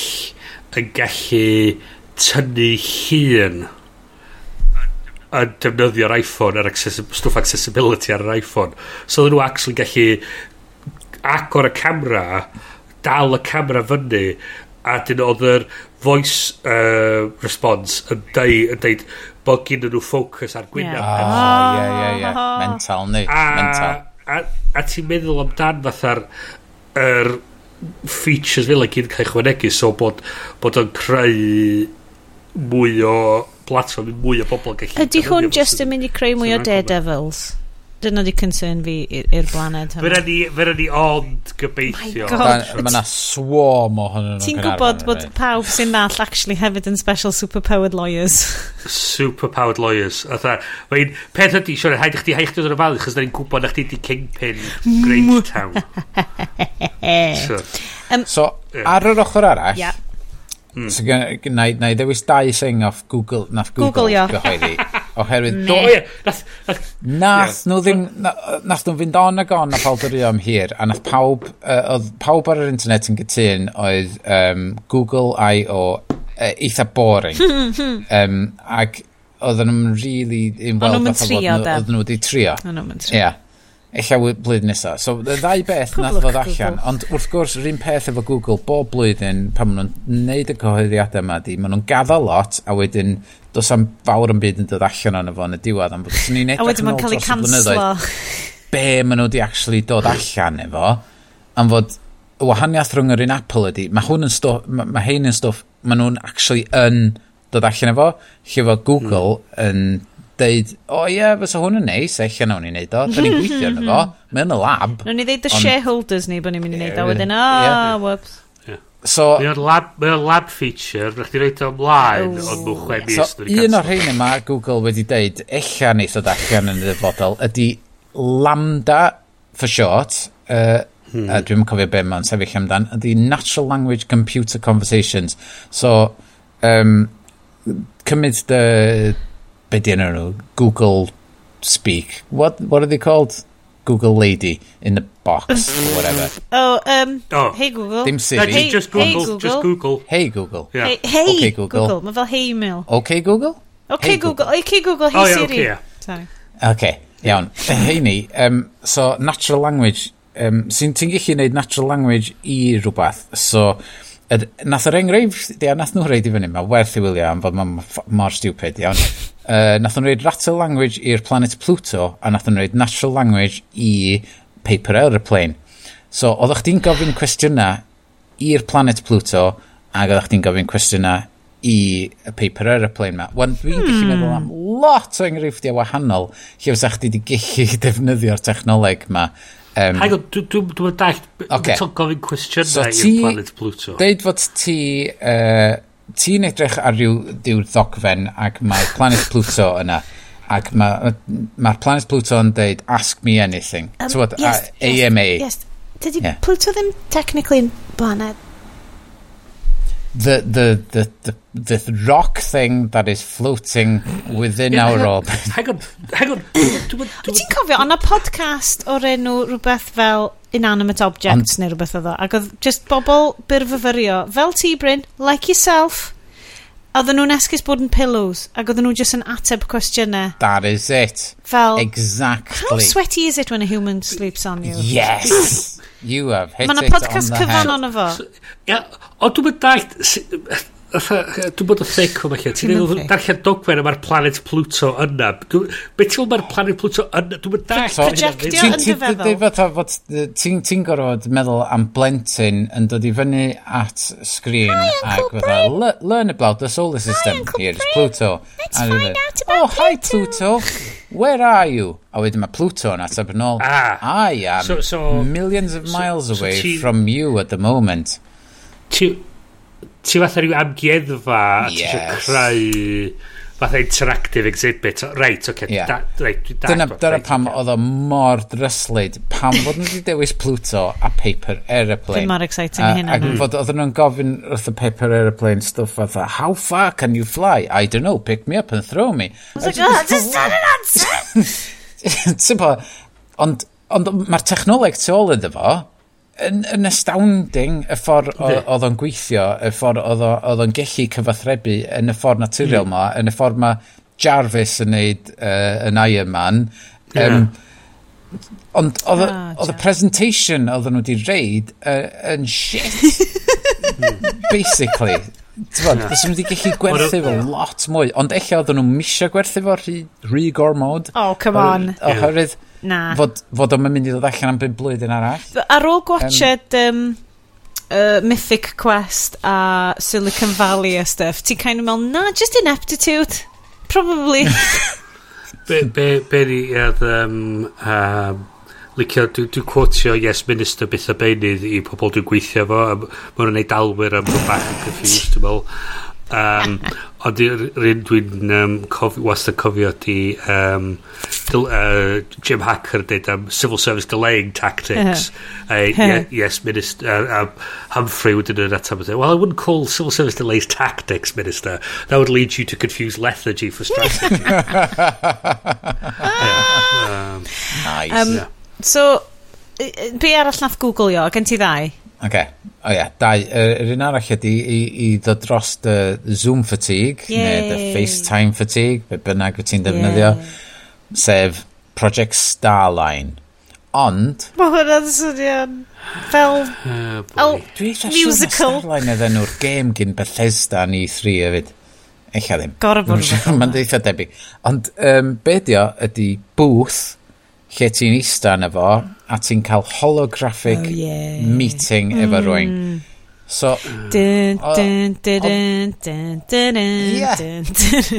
yn gallu tynnu llun yn defnyddio'r iPhone a'r accessi stwff accessibility ar yr iPhone. So oedden nhw actually gallu agor y camera dal y camera fyny a dyn oedd yr voice uh, response yn deud, yn deud bod gen nhw ffocws ar gwynaf yeah. ie ie ie mental ni a, mental. a, a ti'n meddwl amdan fatha'r er features fel y gyd cael chwanegu so bod, bod o'n creu mwy o platform i mwy o bobl gallu... Ydy hwn just yn mynd i creu mwy o daredevils? Dyna di concern fi i'r blaned hynny. Fyra ni, fyra ni ond gobeithio. Mae yna swarm o hwnnw. Ti'n gwybod bod pawb sy'n nall actually hefyd yn special superpowered lawyers. superpowered lawyers. Atha, mae'n peth ydi, Sio'n haid i chdi haid chdi o'r falu, chos da ni'n gwybod na chdi di Kingpin Great Town. so, um, ar yr ochr arall. Mm. So na i ddewis dau sing off Google, nath Google, Google yeah. gyhoeddi. Oherwydd... Do, ie. Nath, nath nhw ddim... Nath nhw fynd on ag on a pawb yr am hir, a nath pawb... Uh, oedd pawb ar yr internet yn gytun oedd um, Google I.O. Uh, eitha boring. Hmm, hmm, hmm. um, ac oedden nhw'n really involved. Oedden nhw'n trio, de. Oedden nhw wedi trio. Oedden nhw'n trio. Yeah. Ella blwyddyn nesaf. So, y ddau beth nath ddod allan. Ond wrth gwrs, yr un peth efo Google, bob blwyddyn, pan maen nhw'n neud y cyhoeddiadau yma, di, maen nhw'n gaddo lot, a wedyn, dos am fawr yn byd yn dod allan o'n efo yn y diwedd. Am bod ni'n edrych yn ôl dros y blynyddoedd. Be maen nhw wedi actually dod allan efo, am fod y wahaniaeth rhwng yr un Apple ydy, mae hwn yn stwff, mae, ma hein yn stwff, maen nhw'n actually yn dod allan efo, lle fo Google mm. yn deud, o oh, ie, yeah, fysa hwn yn neis, eich yn awn i wneud o, da ni'n gweithio yn efo, mae yn y lab. Nw'n ni ddeud y shareholders ni bod ni'n mynd i wneud o, wedyn, o, whoops. So, mae o'n lab, mae o'n lab feature, rhaid i reid o ymlaen, ond mwy chwe mis. So, un o'r rhain yma, Google wedi deud, ella neith o ddallan yn y dyfodol, ydy lambda, for short, uh, hmm. uh, dwi'n cofio be mae'n sefyll amdan, ydy Natural Language Computer Conversations. So, um, cymryd dy be di enw nhw, Google Speak. What, what are they called? Google Lady in the box or whatever. Oh, um, oh. hey Google. Dim Siri. Hey, just Google, hey Google. Just Google. Hey Google. Yeah. Hey, hey okay, Google. Google. Mae fel hey email. Okay Google? Okay hey, Google. Google. Okay Google. Hey oh, yeah, Siri. Okay, yeah. Sorry. Okay, iawn. Hei ni, um, so natural language. Um, Sy'n ti'n gallu gwneud natural language i rhywbeth. So, Ed, nath yr enghraifft, ia, nath nhw rhaid i fyny, mae werth i wylio am fod mae'n mor stupid, iawn. uh, nath nhw'n rhaid Rattle Language i'r planet Pluto, a nath nhw'n rhaid Natural Language i Paper Aeroplane. So, oeddech chdi'n gofyn cwestiynau i'r planet Pluto, ac oeddech chdi'n gofyn cwestiynau i y paper aeroplane ma. Wan, dwi'n hmm. gallu meddwl am lot o enghreifftiau wahanol lle fysa chdi wedi gallu defnyddio'r technoleg ma Um, Hang on, dwi'n dwi, dwi dallt, okay. dwi'n gofyn cwestiynau so i'r planet Pluto. Deud fod ti, uh, ti'n edrych ar ryw diw'r ddogfen ac mae planet Pluto yna ac mae'r ma planet Pluto yn deud ask me anything. Um, Tywod, yes, a, yes, AMA. Yes. Tydi yeah. Pluto ddim technically yn blaned the, the, the, the, the rock thing that is floating within yeah, our orbit. Hang on, hang on. Ti'n cofio, ond y podcast o'r enw rhywbeth fel inanimate objects neu rhywbeth oedd o, ac oedd just bobl byrfyfyrio, fel ti Bryn, like yourself, Oedden nhw'n esgus bod yn pillows, ac oedden nhw just yn ateb cwestiynau. That is it. Fel... Exactly. How sweaty is it when a human sleeps on you? Yes! you have hit it on the head. Mae podcast cyfan o'n efo. O, dwi'n dalt... Dwi'n bod yn thic o felly. Ti'n meddwl darllen dogfen a planet Pluto yna. Be ti'n meddwl mae'r planet Pluto yna? Dwi'n bod darllen... Ti'n gorfod meddwl am blentyn yn dod i fyny at sgrin ac fydda, learn about the solar system. Here's Pluto. Let's find out about Oh, hi Pluto. Where are you? A wedyn mae Pluto yn ateb yn ôl. Ah. I am millions of miles away from you at the moment. Ti'n ti fatha rhyw amgueddfa a ti eisiau creu fatha interactive exhibit. Reit oce okay, yeah. da, reit, da, dyna, dyna pam oedd o mor dryslyd pam fod nhw wedi dewis Pluto a Paper Aeroplane. Dyna mor exciting hynna ac fod oedd nhw'n gofyn wrth y Paper Aeroplane stuff fatha how far can you fly? I don't know pick me up and throw me. I was like oh just not an answer. Ti'n po ond ond mae'r technoleg tu ôl iddo fo yn, yn astounding y ffordd oedd o'n gweithio, y ffordd oedd o'n gellu cyfathrebu yn y ffordd naturiol mm. ma, yn y ffordd ma Jarvis yn neud uh, yn Iron Man. Yeah. Um, ond oedd ah, y presentation oedd nhw wedi reid uh, yn shit, basically. Tyfod, yeah. bys wedi gallu gwerthu fo lot mwy, ond eich oedd nhw'n misio gwerthu fo rhy, rhy gormod. Oh, come on. Oherwydd... Yeah. Na. Fod, fod o'n mynd i ddod allan am 5 blwyddyn arall. Ar ôl gwachod um, uh, Mythic Quest a Silicon Valley a stuff, ti'n kind of meddwl, na, just ineptitude. Probably. be, be, be ni oedd um, uh, licio, dwi'n dwi quotio Yes Minister beth a beinydd i pobl dwi'n gweithio fo, maen nhw'n dalwyr am rhywbeth yn confused, dwi'n meddwl. Um, ond yr un dwi'n um, cof, wastad cofio di um, dil, uh, Jim Hacker dweud am um, civil service delaying tactics. Uh-huh. Uh, yeah, uh-huh. yes, Minister uh, um, Humphrey would do that time. Well, I wouldn't call civil service delays tactics, Minister. That would lead you to confuse lethargy for strategy. yeah, um, nice. Um, yeah. So, be arall nath googleo, gen ti ddau? Okay. O oh, ie, yeah. dau. Yr un arall ydy i, i ddod dros dy Zoom fatigue, Yay. neu dy FaceTime fatigue, be bynnag wyt ti'n defnyddio, yeah. sef Project Starline. Ond... Mae hwnna'n swnio'n fel oh, musical. Starline ydyn nhw'r gêm gyn Bethesda ni 3 e hefyd. Eich ddim. Gorfod. Mae'n deitha debyg. Ond um, be dio ydy booth lle ti'n eista yn efo a ti'n cael holographic oh, yeah. meeting mm. efo rwy'n. So... Dun, dun, dun, dun, dun, dun,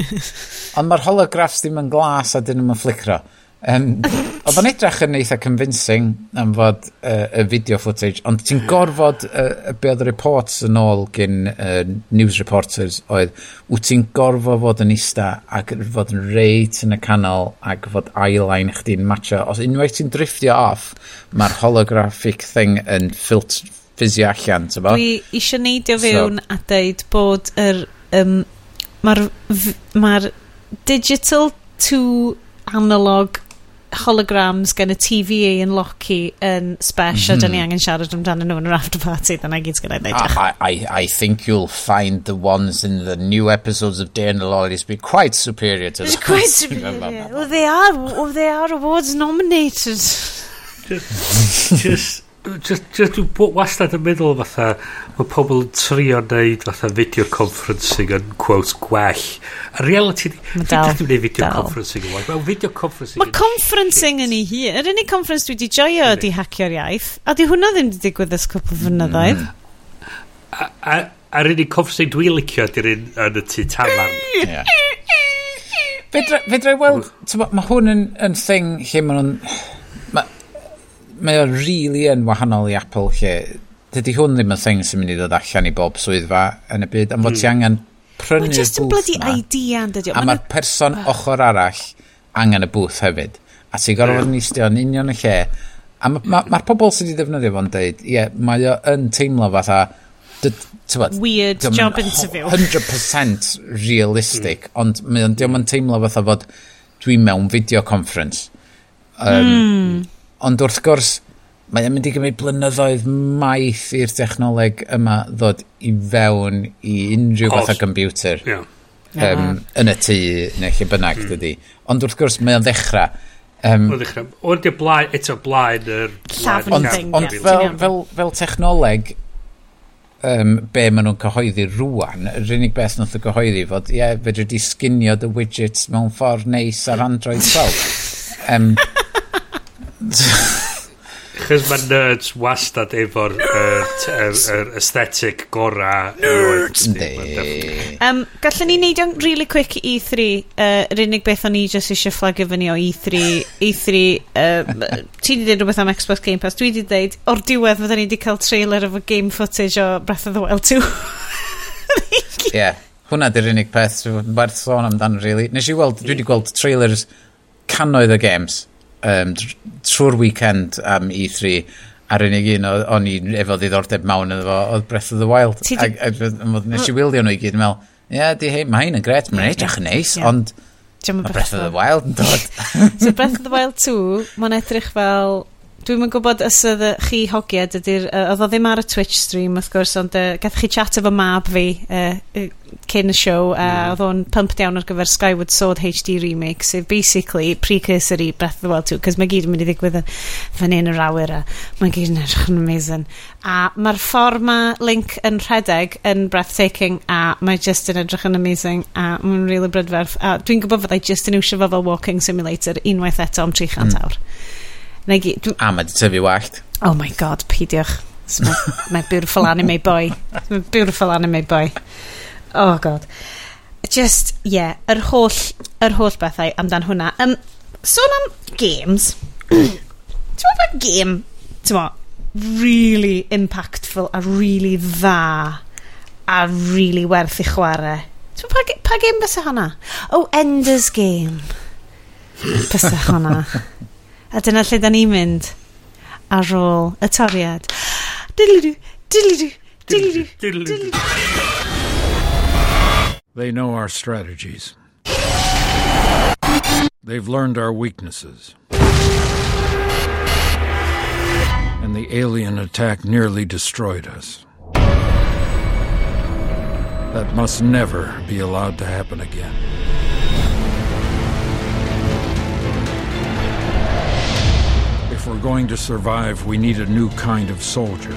Ond mae'r holographs ddim yn glas a dyn nhw'n flicro. Um, oedd o'n edrych yn eitha convincing am fod uh, y video footage, ond ti'n gorfod uh, be oedd y reports yn ôl gyn uh, news reporters oedd, wyt ti'n gorfod fod yn ista ac fod yn reit yn y canol ac fod eyeline chdi'n matcha. Os unwaith ti'n drifftio off, mae'r holographic thing yn ffilt ffisio allan, ti'n bo? Dwi eisiau neidio fewn so. a deud bod yr... Um, mae'r ma digital to analog holograms gen y TVA yn Loki yn spesh a dyn ni mhm. angen siarad amdano nhw yn yr after party. Dyna gyd sgan i'n ah, I, I, I think you'll find the ones in the new episodes of Day and the Lollies be quite superior to the quite superior. well they are well, they are awards nominated. Just just just, just wastad yn meddwl fatha mae pobl yn trio wneud fatha video conferencing yn quote gwell. A reality dwi'n dal. ddim video dal. conferencing yn well. Mae video conferencing mae conferencing yn ei hun. Yr unig conference dwi wedi joio ydi hacio'r iaith. A di hwnna ddim wedi digwydd ys cwpl fynyddoedd mm. a'r unig conferencing dwi'n licio ydy'r un yn y tu tafarn. Yeah. Fe i weld, mae hwn yn, yn thing lle mae nhw'n mae o really yn wahanol i Apple lle dydy hwn ddim yn thing sy'n mynd i ddod allan i bob swyddfa yn y byd, am fod mm. ti angen prynu'r booth yma. bloody idea yn dydio. A mae'r person uh. ochr arall angen y booth hefyd. A ti'n gorfod yeah. nistio yn union y lle. A mae'r ma, ma, pobl sydd wedi defnyddio fo'n deud, ie, yeah, mae o yn teimlo fatha, tywed, Weird job interview. 100% realistic, mm. ond mae o'n diolch yn teimlo fatha fod dwi'n mewn video conference. Um, mm Ond wrth gwrs, mae yn mynd i gymryd blynyddoedd maith i'r technoleg yma ddod i fewn i unrhyw fath o computer yeah. um, yn y tŷ neu lle bynnag mm. dydy. Ond wrth gwrs mae o'n ddechrau. Um, o ddechrau. O'n di blaen, eto blaen yr... Llafn Ond, thing, ond yeah. fel, fel, fel technoleg, um, be maen nhw'n cyhoeddi rwan, yr unig beth nath o gyhoeddi fod, ie, yeah, fedri di sginio dy widgets mewn ffordd neis ar Android 12. um, Chos mae nerds wastad efo'r aesthetic gora Nerds! Um, Gallwn ni neud o'n really quick i E3 uh, Yr unig beth o'n i just eisiau fflagio fyny o E3 E3 um, Ti wedi dweud rhywbeth am Xbox Game Pass. Dwi wedi dweud o'r diwedd fydden ni wedi cael trailer efo game footage o Breath of the Wild 2 Ie. Yeah, Hwna di'r unig peth werth sôn amdano really. Nes i weld, dwi wedi gweld trailers canoedd o games um, trwy'r weekend am E3 a'r unig un o'n i efo ddiddordeb mawn yn efo oedd Breath of the Wild ti di... a, a, a, nes i wylio nhw i gyd yn meddwl ie yeah, di hei mae hyn yn gret mae'n edrych yn neis yeah. ond mae Breath of the Wild yn dod so Breath of the Wild 2 mae'n edrych fel Dwi'm yn gwybod os oedd chi hogiad ydy'r... Uh, oedd o ddim ar y Twitch stream, wrth gwrs, ond uh, gath chi chat efo mab fi uh, cyn y show, a mm. oedd o'n pump down ar gyfer Skyward Sword HD Remake, sef so basically precursor i Breath of the Wild 2, cos mae gyd yn mynd i ddigwydd yn fan hyn yr awyr, a mae gyd yn edrych yn amazing. A mae'r ffordd mae Link yn rhedeg yn breathtaking, a mae just yn edrych yn amazing, a mae'n really brydferth. A dwi'n gwybod fyddai just yn iwsio fo fel walking simulator unwaith eto am 300 mm. awr. A mae di tyfu wallt. Oh my god, pidiwch. Mae beautiful anime boy. Mae beautiful anime boy. Oh god. Just, yeah, yr holl, yr holl bethau amdan hwnna. Um, sôn am games. Ti'n meddwl game, ti'n meddwl, really impactful a really dda a really werth i chwarae. Ti'n pa, pa game fysa hwnna? Oh, Ender's Game. Fysa hwnna. A dyna lle da ni'n mynd ar ôl y toriad. Diddly-doo, diddly-doo, diddly-doo, diddly-doo. They know our strategies. They've learned our weaknesses. And the alien attack nearly destroyed us. That must never be allowed to happen again. If we're going to survive, we need a new kind of soldier.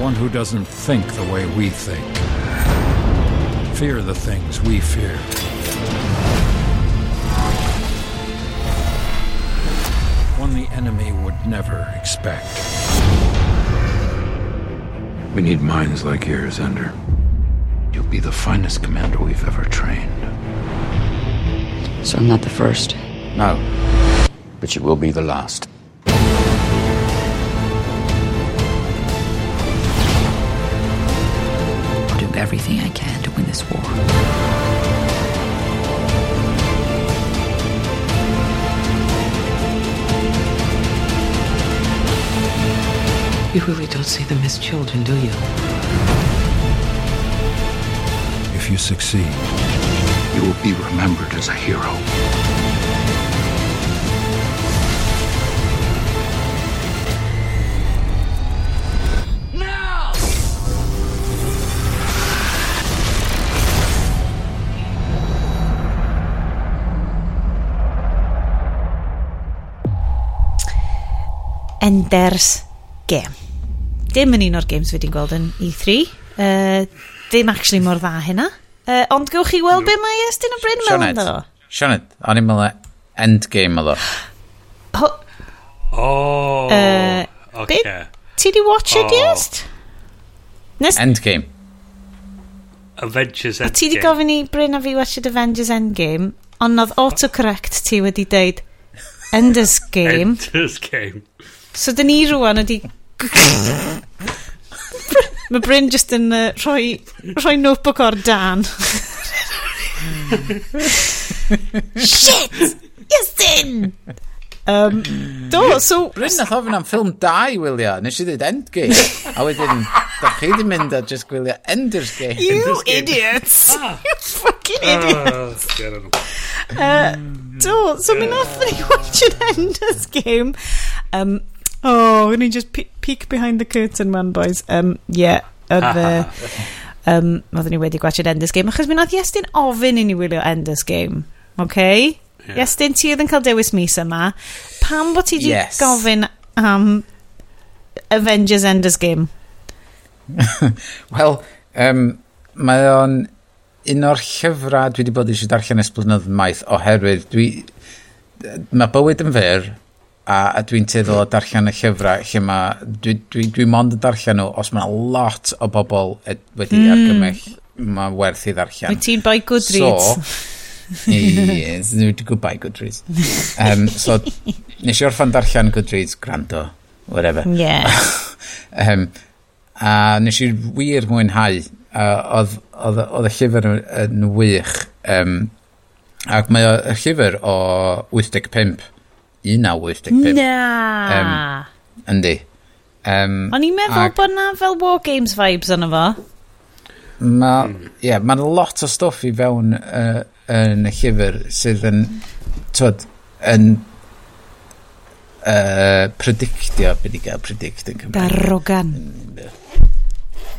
One who doesn't think the way we think fear the things we fear. One the enemy would never expect. We need minds like yours, Ender. You'll be the finest commander we've ever trained. So I'm not the first. No. But it will be the last. I'll do everything I can to win this war. You really don't see them as children, do you? If you succeed, You will be remembered as a hero. Enders Game. Dim yn un o'r games fi wedi'n gweld yn E3. Uh, dim actually mor dda hynna. Uh, ond gewch chi weld be mae Estyn o Bryn mewn ddo. Sioned, o'n i'n meddwl Endgame oedd o. Ho... Oh, okay. Ti di watch it, oh. Est? Nes... Endgame. Avengers Endgame. A ti di gofyn i Bryn a fi watched Avengers Endgame, ond oedd autocorrect ti wedi deud Enders Game. Enders Game. So, dyn ni rwan ydi... Mae Bryn just yn uh, rhoi, rhoi notebook o'r dan. Shit! Yes, din! Um, do, so... Bryn nath ofyn am ffilm 2, Wilio. Nes i ddweud Endgame. A wedyn, da chi di mynd a just gwylio Ender's Game. You idiots! Ah. You fucking idiots! uh, do, so mi nath ni watch an Ender's Game. Um, Oh, we going just pe peek behind the curtain, man, boys. Um, yeah, oedd... Uh, um, oedden ni wedi gwachod Enders Game, achos mi oedd Iestyn ofyn i ni wylio Enders Game. Okay? Yeah. Iestyn, ti oedd yn cael dewis mis yma. Pam bod ti wedi yes. gofyn am Avengers Enders Game? Wel, um, mae o'n un o'r llyfrau dwi wedi bod eisiau darllen ys blynyddoedd maith oherwydd dwi... Mae bywyd yn fyr, a, a dwi'n tuddol o darllen y llyfrau lle mae dwi, dwi, dwi mond yn darllen nhw os mae lot o bobl e-, wedi mm. argymell mae werth i ddarllen. Wyt ti'n bai Goodreads? So, yes, dwi wedi gwybod Goodreads. Um, so, nes i orffan darllen Goodreads, grando, whatever. Yeah. um, a nes i wir mwynhau. Uh, Oedd y llyfr yn wych. Um, ac mae y llyfr o 85 1985. Na. Yndi. Um, O'n i'n meddwl ag... bod na fel War Games vibes yna fo. Mae yeah, ma lot o stwff i fewn uh, yn y llyfr sydd yn, twyd, yn uh, predictio, beth i gael predict yn Cymru. Darogan.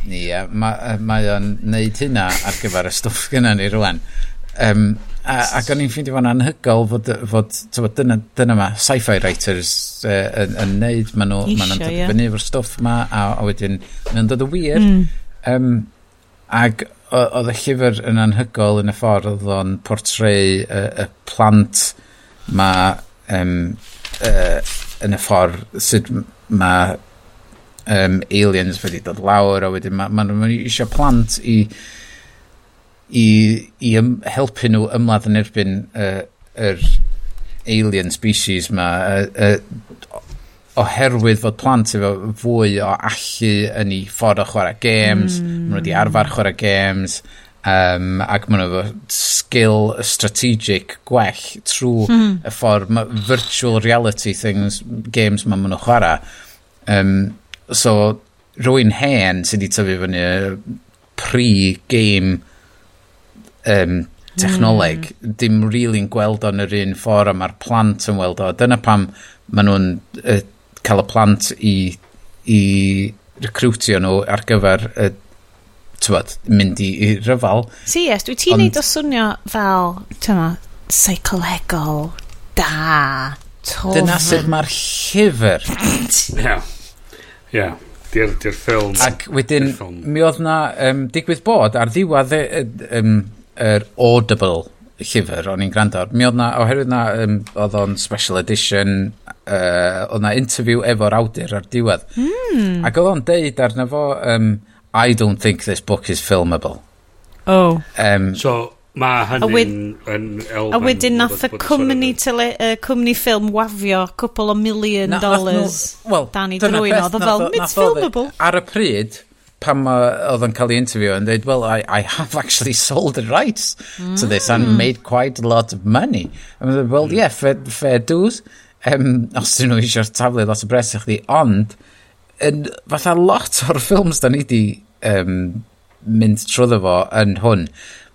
Ie, yeah, mae o'n neud hynna ar gyfer y stwff gyda ni rwan. Um, A, ac o'n i'n ffeindio fo'n anhygol fod, fod tywed, dyna, dyna ma, sci-fi writers uh, yn, yn neud, maen nhw'n ma nhw dod yeah. fyny efo'r stwff ma, a, a wedyn maen dod y wir. Mm. Um, ac oedd y llyfr yn anhygol yn y ffordd oedd o'n portreu y, y plant ma um, uh, yn y ffordd sydd ma um, aliens wedi dod lawr a wedyn maen ma, ma, ma, ma eisiau plant i i, i ym, helpu nhw ymladd yn erbyn uh, yr alien species ma uh, uh, oherwydd fod plant efo fwy o allu yn ei ffordd o chwarae games mm. maen nhw wedi hmm. arfer chwarae games um, ac maen nhw efo skill strategic gwell trwy mm. y ffordd ma, virtual reality things games maen nhw chwarae um, so rwy'n hen sydd wedi tyfu fyny pre-game um, technoleg, mm. dim really'n gweld o'n yr un ffordd a mae'r plant yn weld o. Dyna pam maen nhw'n uh, cael y plant i, i recrwtio nhw ar gyfer uh, tywod, mynd i, i ryfal. Si, yes, dwi ti'n neud o swnio fel, tyma, seicolegol, da, tof. Dyna sut mae'r llyfr. Ia, ia, di'r ffilm. Ac wedyn, mi oedd na um, digwydd bod ar ddiwedd um, yr Audible llyfr o'n i'n gwrando ar, mi oedd na, oherwydd na, um, oedd o'n special edition, uh, oedd na interview efo'r awdur ar diwedd. Mm. Ac oedd o'n deud arno fo, um, I don't think this book is filmable. Oh. Um, so, Mae hynny'n yn elfen... A wedyn nath y cwmni, tele, uh, cwmni ffilm wafio cwpl o million na, dollars Danny Drwyn oedd o fel, it's filmable. Ar y pryd, pan ma, oedd yn cael ei interview yn dweud, well, I, I have actually sold the rights mm. to this and mm. made quite a lot of money. And dweud, well, mm. yeah, fair, fair dues, um, os dyn nhw eisiau'r taflu lot o bres i chdi, ond yn, fatha lot o'r ffilms da ni di um, mynd trwyddo fo yn hwn,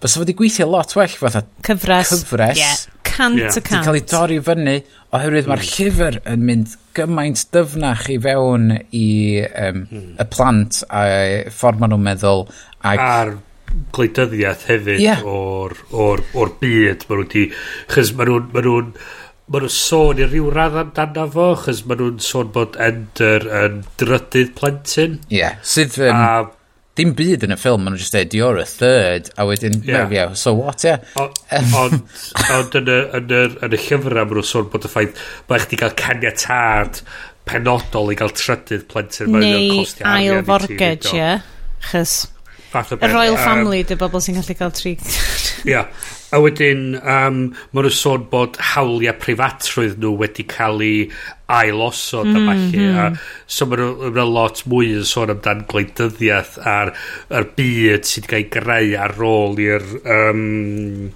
fysa fod i gweithio lot well fatha cyfres, cyfres yeah. Cant yeah. y cant. Ti'n cael ei dorri fyny oherwydd mm. mae'r llyfr yn mynd gymaint dyfnach i fewn i um, mm. y plant a ffordd maen nhw'n meddwl. Ac... A'r gleidyddiaeth hefyd yeah. o'r, or, or byd. Maen nhw wedi... Chys maen nhw'n... Maen nhw'n ma nhw sôn i ryw radd amdano fo, chys mae nhw'n sôn bod Ender yn drydydd plentyn. Ie, yeah. sydd yn... Um, a dim byd yn y ffilm, maen nhw'n just dweud, you're a third, a wedyn, yeah. yeah, so what, yeah. Ond on, yn, y, yn, y, yn y llyfrau, maen nhw'n sôn bod y ffaith, mae chdi gael caniatad penodol i gael trydydd plentyn. Neu ail forgage, ie. Chys fath o beth. Y Royal um, Family, dy bobl sy'n gallu cael tri. Ia. A wedyn, um, maen nhw'n sôn bod hawliau preifatrwydd nhw wedi cael ei ailosod mm a falle. Mhm. A, so maen nhw'n lot mwy yn sôn amdan gwleidyddiaeth a'r, ar byd sydd wedi cael ei greu ar ôl i'r um,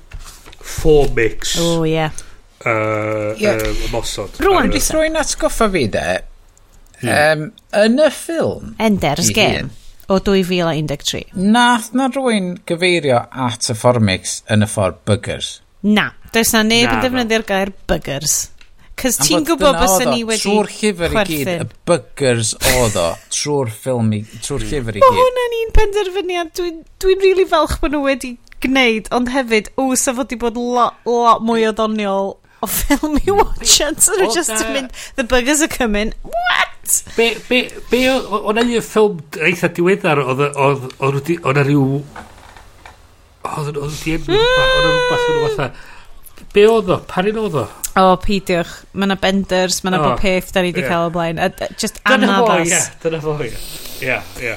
formix. O, oh, ie. Yeah. Uh, yeah. uh, ymosod. Rwan, dwi'n rwy'n atgoffa fi de, um, yn y ffilm... Ender's Game. Hyn, o 2013. Nath na rwy'n gyfeirio at y Formix yn y ffordd buggers? Na, does na neb yn defnyddio'r gair buggers. Cys ti'n gwybod bys ni wedi Trwy'r llyfr i gyd, y buggers oedd o, trwy'r ffilm i, trwy'r hmm. llyfr i gyd. Mae hwnna'n un penderfyniad, dwi'n dwi really falch bod nhw wedi gwneud, ond hefyd, o, sa fod wedi bod lot, lot mwy o ddoniol o ffilm i hmm. watch and sort of just to mynd, the buggers are coming, what? Be, be, be o, o'na un ffilm eitha diweddar oedd o'na rhyw oedd yn oedd yn oedd yn oedd Be oedd o? Par un oedd o? O, peidiwch. Mae yna benders, mae yna oh, bob peth da ni wedi yeah. cael o blaen. A, just anaddas. Dyna fo, ie. Dyna fo, ie.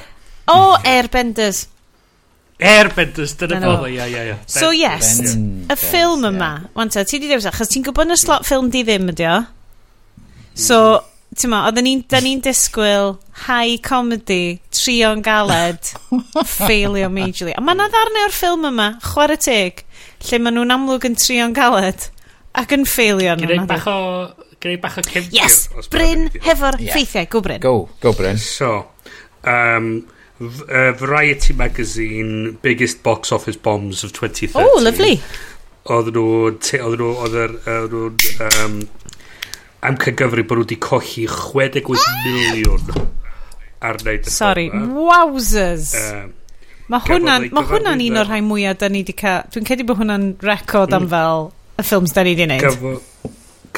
O, airbenders. Airbenders, dyna fo, ie, ie, ie. So, yes, y ffilm yma. Wanta, ti di dewis, achos ti'n gwybod yn y slot ffilm di ddim, ydi o? So, ti'n ma, oedden ni'n ni, ni disgwyl high comedy, trio'n galed, failio majorly. A mae mae'n ddarnau o'r ffilm yma, chwarae teg, lle maen nhw'n amlwg yn trio'n galed, ac yn failio nhw'n Gwneud bach o... Gwneud bach o cefnir. Yes! Bryn hefo'r yeah. ffeithiau. Go, Bryn. Go, go, Bryn. So, um, uh, Variety Magazine, biggest box office bombs of 2013. Oh, lovely. Oedden nhw... Oedden nhw... Oedden nhw... Um, am cygyfru bod nhw wedi colli 68 miliwn ar wneud y Sorry, wowzers. Um, mae hwnna'n ma hwnna un o'r rhai mwyaf da ni wedi cael... Dwi'n credu bod hwnna'n record am mm. fel y ffilms da ni wedi gwneud.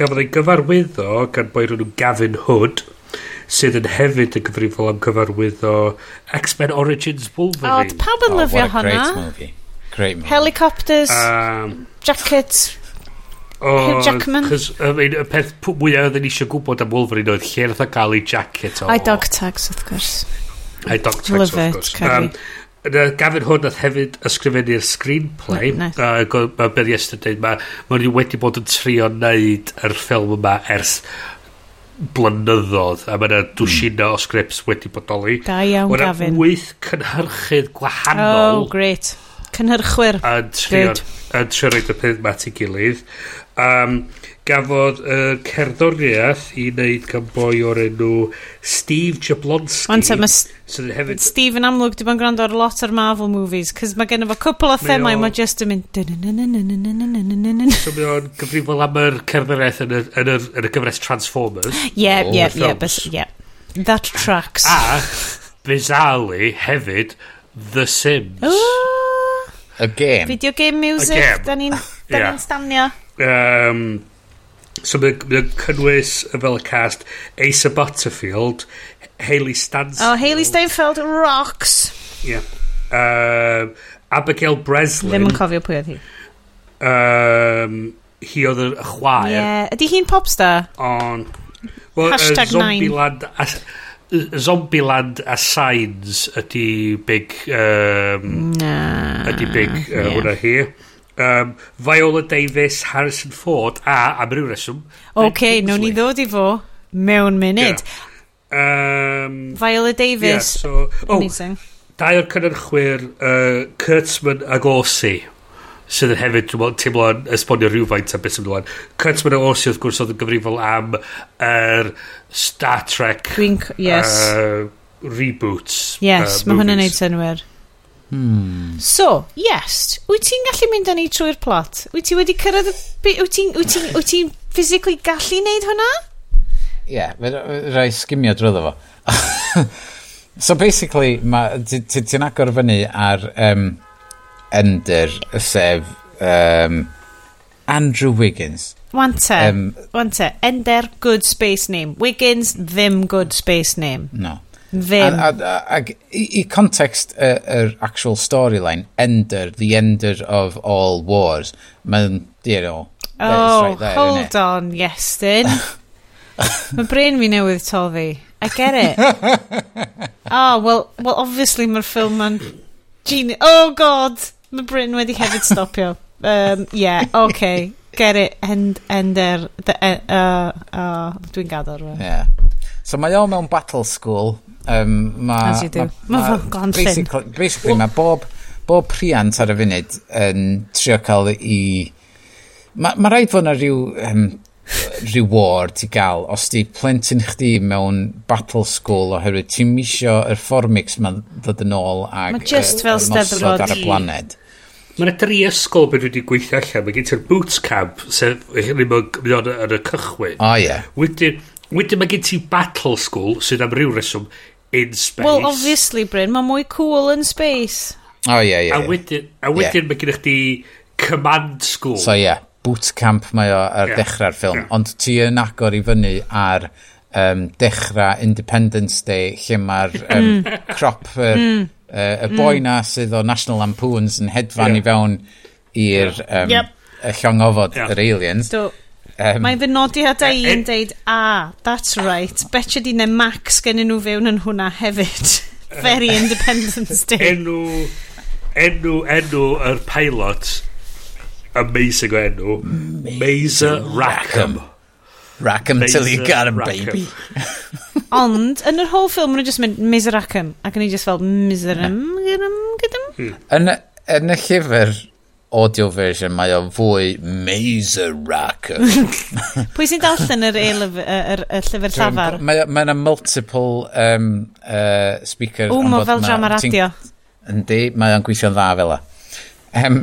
Gafodd ei gyfarwyddo gan boi rhywun Gavin Hood, sydd yn hefyd yn gyfrifol am gyfarwyddo X-Men Origins Wolverine. O, oh, pawb yn oh, lyfio oh, hwnna. Great movie. Great movie. Helicopters, um, jackets, Oh, Hugh Jackman. Cos I mean, y peth mwyaf oedden ni eisiau gwybod am Wolverine oedd lle nath o gael ei jacket o. A'i dog tags, wrth gwrs. A'i dog tags, wrth gwrs. Um, Gafin hwn nath hefyd ysgrifennu'r screenplay. Nice. Uh, mae Ben Yesterday mae ma nhw wedi bod yn trio wneud yr ffilm yma ers blynyddodd a mae yna hmm. dwsina mm. o sgrips wedi bodoli. Da iawn, Wna Gavin. yna wyth cynhyrchydd gwahanol. Oh, great. Cynhyrchwyr. Yn trio, yn trio roed y peth ma ti gilydd um, gafodd y uh, cerddoriaeth i wneud gan boi o'r enw Steve Jablonski. Ond so, mae so, hefyd... Steve yn amlwg di bod yn gwrando ar lot o'r Marvel movies, cys mae gen i fo cwpl o themau, mae just yn mynd... So mae o'n gyfrifol am yr cerddoriaeth yn y gyfres Transformers. Ie, yeah, yeah, ie. That tracks. A, bizarrely, hefyd, The Sims. Ooh. A game. Video game music, da ni'n yeah. stanio. Um, so mae'n mae o'n cynnwys fel y cast Asa Butterfield, Hayley Stansfield. Oh, Hayley Steinfeld rocks. Yeah. Uh, Abigail Breslin. Ddim yn cofio pwy oedd hi. Um, hi oedd y chwaer. Yeah. Ydy hi'n popstar? On. Well, Hashtag uh, Zombieland, 9. A, Zombieland a Signs ydy big... Um, nah, ydy big uh, yeah. hwnna hi um, Viola Davis, Harrison Ford a, am ryw reswm... OK, nawn ni ddod i fo mewn munud. Yeah. Um, Viola Davis, yeah, so, oh, amazing. Dau o'r cynnyrchwyr, uh, Kurtzman a Gorsi sydd yn hefyd, dwi'n meddwl, teimlo yn esbonio rhywfaint am beth sy'n dweud. Kurtzman a Gorsi wrth gwrs, oedd yn gyfrifol am yr er Star Trek... Dwi'n... Yes. Uh, reboots. Yes, uh, mae hwnna'n yn neud synwyr. Hmm. So, yes, wyt ti'n gallu mynd â ni trwy'r plot? Wyt ti wedi cyrraedd y... Wyt ti'n wyt ti'n physically gallu neud hwnna? Ie, yeah, rai sgimio drwyddo fo. so basically, ti'n agor fyny ar um, Ender, sef um, Andrew Wiggins. Wante, um, wante, Ender, good space name. Wiggins, ddim good space name. No. Ddim. Ag, ag i, i context yr uh, er actual storyline, Ender, the Ender of all wars, mae'n, you know, oh, right there, hold on, Iestyn. mae brain fi newydd toddi. I get it. oh, well, well obviously mae'r ffilm ma'n... Geni oh, god! Mae Bryn wedi hefyd stopio. Um, yeah, okay. Get it. End, ender. The, uh, uh, uh, Dwi'n gador. Yeah. So mae o mewn battle school Um, ma, As you do. Ma, ma, basically, basically mae bob, bob priant ar y funud yn trio cael i... Mae ma rhaid fod yna rhyw um, reward i gael os di plentyn chdi mewn battle school oherwydd ti'n misio yr formix ma'n ddod yn ôl ag ma just fel steddfod ar y blaned Mae yna dri ysgol beth wedi gweithio allan. Mae gen ti'r boot camp, sef hynny mae'n o'n y cychwyn. O, ie. Wedyn, Wedyn, mae gen ti battle school, sydd am ryw reswm, in space. Well, obviously, Bryn, mae mwy cool in space. O, oh, ie, yeah, ie. Yeah, a wedyn, a wedyn mae gennych chi command school. So, ie, yeah, boot camp mae o ar yeah. dechrau'r ffilm. Yeah. Ond ti yn agor i fyny ar um, dechrau Independence Day, lle mae'r um, mm. crop, y uh, uh, boi mm. na sydd o National Lampoons yn hedfan yeah. i fewn i'r um, yep. llongofod, yep. yr aliens. Do. Um, Mae'n fy nodiadau uh, e, i'n e- deud, ah, that's right, betio di ne Max gen nhw fewn yn hwnna hefyd. Very Independence Day. enw, enw, enw yr pilot, amazing o enw, Mazer Rackham. Rackham till you got a baby. Ond, yn yr whole ffilm, nhw'n just mynd Mazer Rackham, ac yn i just fel, Miserum, Rackham, gydym, gydym. Yn y llyfr, audio version, mae o fwy Mazer Rock. Pwy sy'n darllen yr, elef, yr, yr llyfr llafar? Mae yna multiple um, uh, speaker. O, mae fel drama radio. Yndi, mae o'n gweithio'n dda fel e. Um.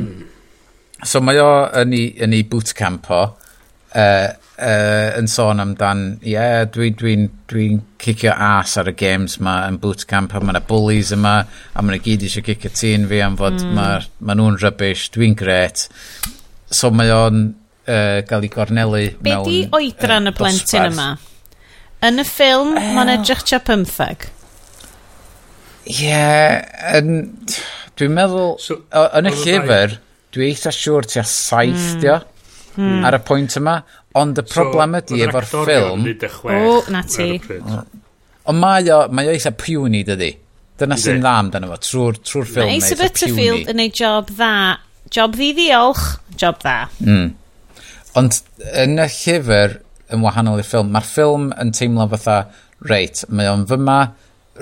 So mae o yn ei, yn ei bootcamp o. Uh, uh, yn sôn amdan, ie, yeah, dwi'n dwi, dwi, dwi cicio as ar y games ma yn bootcamp a mae yna bullies yma a mae yna gyd eisiau cicio tîn fi am fod mm. mae ma nhw'n rybys, dwi'n gret. So mae o'n uh, gael ei gornelu Be mewn... Be di oedran uh, y blentyn yma? Yn y ffilm, uh, mae'n edrych cha 15. Ie, yeah, dwi'n meddwl, so, yn y llyfr, dwi eitha siŵr tua saith, mm. dio, mm. ar y pwynt yma, Ond y problem ydy efo'r ffilm... O, na ti. Ond mae o, mae o eitha piwni, dydy. Dyna sy'n dda amdano fo, trwy'r trwy ffilm. Mae Ace Butterfield yn ei job dda. Job ddi ddiolch, job dda. Mm. Ond yn y llyfr, yn wahanol i'r ffilm, mae'r ffilm yn teimlo fatha, reit, mae o'n fyma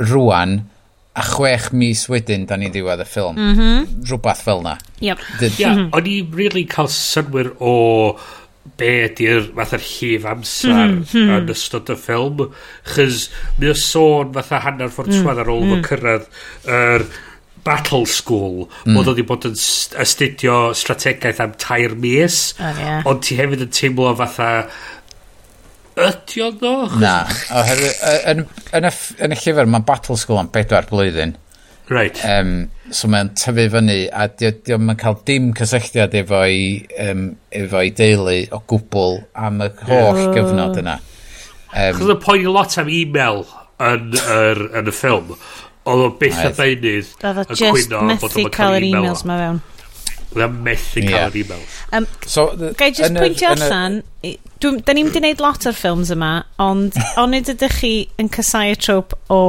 rwan, a chwech mis wedyn, da ni ddiwedd y ffilm. Mm -hmm. Rhywbeth fel na. Yep. Did... Yeah, mm -hmm. o'n i really cael synwyr o be ydy'r fatha'r llif amser mm, mm. yn ystod y ffilm chys mi o sôn fatha hanner ffordd mm, trwad ar ôl mm. cyrraedd yr er battle school mm. mod oedd wedi bod yn astudio strategaeth am tair mis oh, yeah. ond ti hefyd yn teimlo fatha ydi o ddo? na oherwydd yn, yn, y, yn y llyfr mae battle school am bedwar blwyddyn Right. Um, so mae'n tyfu fyny, a diolch di mae'n cael dim cysylltiad efo'i um, efo deulu o gwbl am y holl yeah. gyfnod yna. Um, Chos y poen lot am e-mail yn, er, yn y ffilm, oedd o byth a beinydd yn cwyno bod o'n cael yr e-mails ma fewn. Oedd o'n methu cael yr e-mail. Um, so, Gai just pwyntio allan, da ni'n mynd lot o'r ffilms yma, ond onid ydych chi yn cysau y trwp o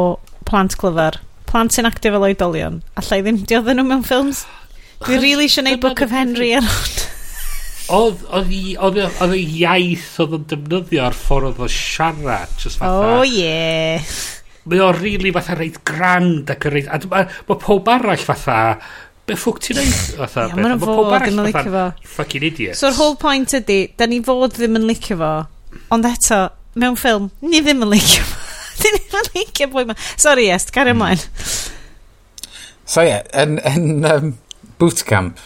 plant clyfar? plant sy'n actif fel oedolion. Alla i ddim diodden nhw mewn ffilms. Dwi really eisiau gwneud Book of Henry ar hwn Oedd, oedd, oedd, oedd y iaith oedd yn defnyddio ar ffordd oedd o siarad, just fatha. Oh, yeah. Mae o rili really fatha reit grand ac yn reit... A mae ma pob arall fatha... Be ffwc ti'n neud? Fatha, yeah, mae'n fod ddim yn licio fo. Fucking idiot. So'r whole point ydy, da ni fod ddim yn licio fo, ond eto, mewn ffilm, ni ddim yn licio fo. Dyn ni'n licio boi ma. Sorry, est, gari hmm. ymlaen. So ie, yeah, yn, yn um, bootcamp,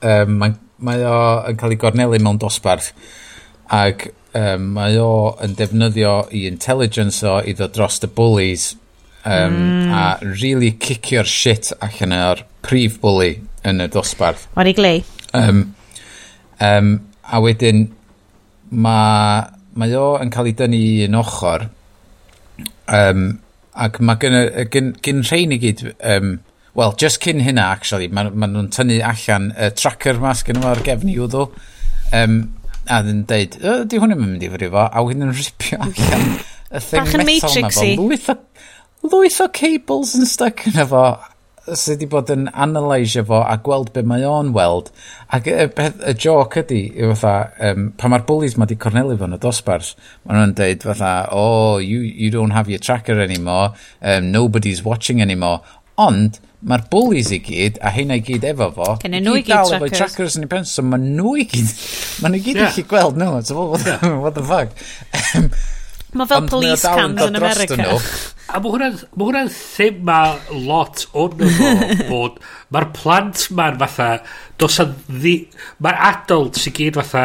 um, mae, mae o yn cael ei gornelu mewn dosbarth ac um, mae o yn defnyddio i intelligence o i ddod dros y bullies um, mm. a really cicio'r shit allan o'r prif bully yn y dosbarth. O'r glei. Um, um, a wedyn mae, mae o yn cael ei dynnu i un ochr Um, ac mae gen, gen, gen rhain i gyd, um, wel, just cyn hynna, actually, maen ma, nhw'n tynnu allan y uh, tracker mas gen nhw ar gefn i wddw. Um, a ddyn deud, o, di hwn yn mynd i fyri fo, a wedyn yn ripio allan y thing metal na fo. Lwyth o, lwyth o cables yn stuck yna fo, sydd wedi bod yn analysio fo a gweld be mae o'n weld. Ac e, y, y, y joc ydy, yw fatha, um, pa mae'r bullies ma wedi cornelu fo yn y dosbarth, maen nhw'n deud fatha, oh, you, you don't have your tracker anymore, um, nobody's watching anymore. Ond, mae'r bullies i gyd, a hynna i gyd efo fo, Cynny nhw i gyd dal efo'i trackers yn ei pen, so mae nhw i gyd, mae nhw i gyd yeah. i chi gweld nhw, so what, what, what the fuck. Mae fel Ond police cams yn America. Nhw. A mae hwnna'n hwnna thema lot o'n nhw bod mae'r plant ma'n fatha dos a ddi... Mae'r adult sy'n gyd fatha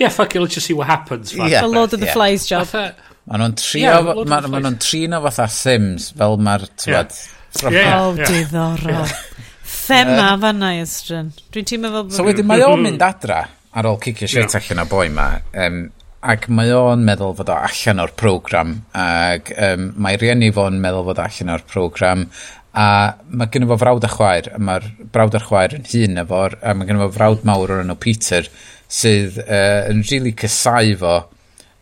yeah, fuck it, let's just see what happens. Fatha. Yeah. A Lord of the yeah. Flies job. Fatha, Maen nhw'n trio, yeah, ma, ma nhw'n trino fatha Sims, fel mae'r tywed. Yeah. Yeah. Oh, diddorol. Yeah. Thema fanna, Ysdryn. Dwi'n teimlo fel... So wedyn mae o'n mynd mm-hmm. adra ar ôl cicio shit yeah. allan o boi ma. Um, ac mae o'n meddwl fod o allan o'r program ac um, mae rieni fo'n meddwl fod o allan o'r program a mae gen fo frawd a chwaer a mae'r brawd a'r chwaer yn hun efo a mae gen fo frawd mawr o'r enw Peter sydd uh, yn rili really cysau fo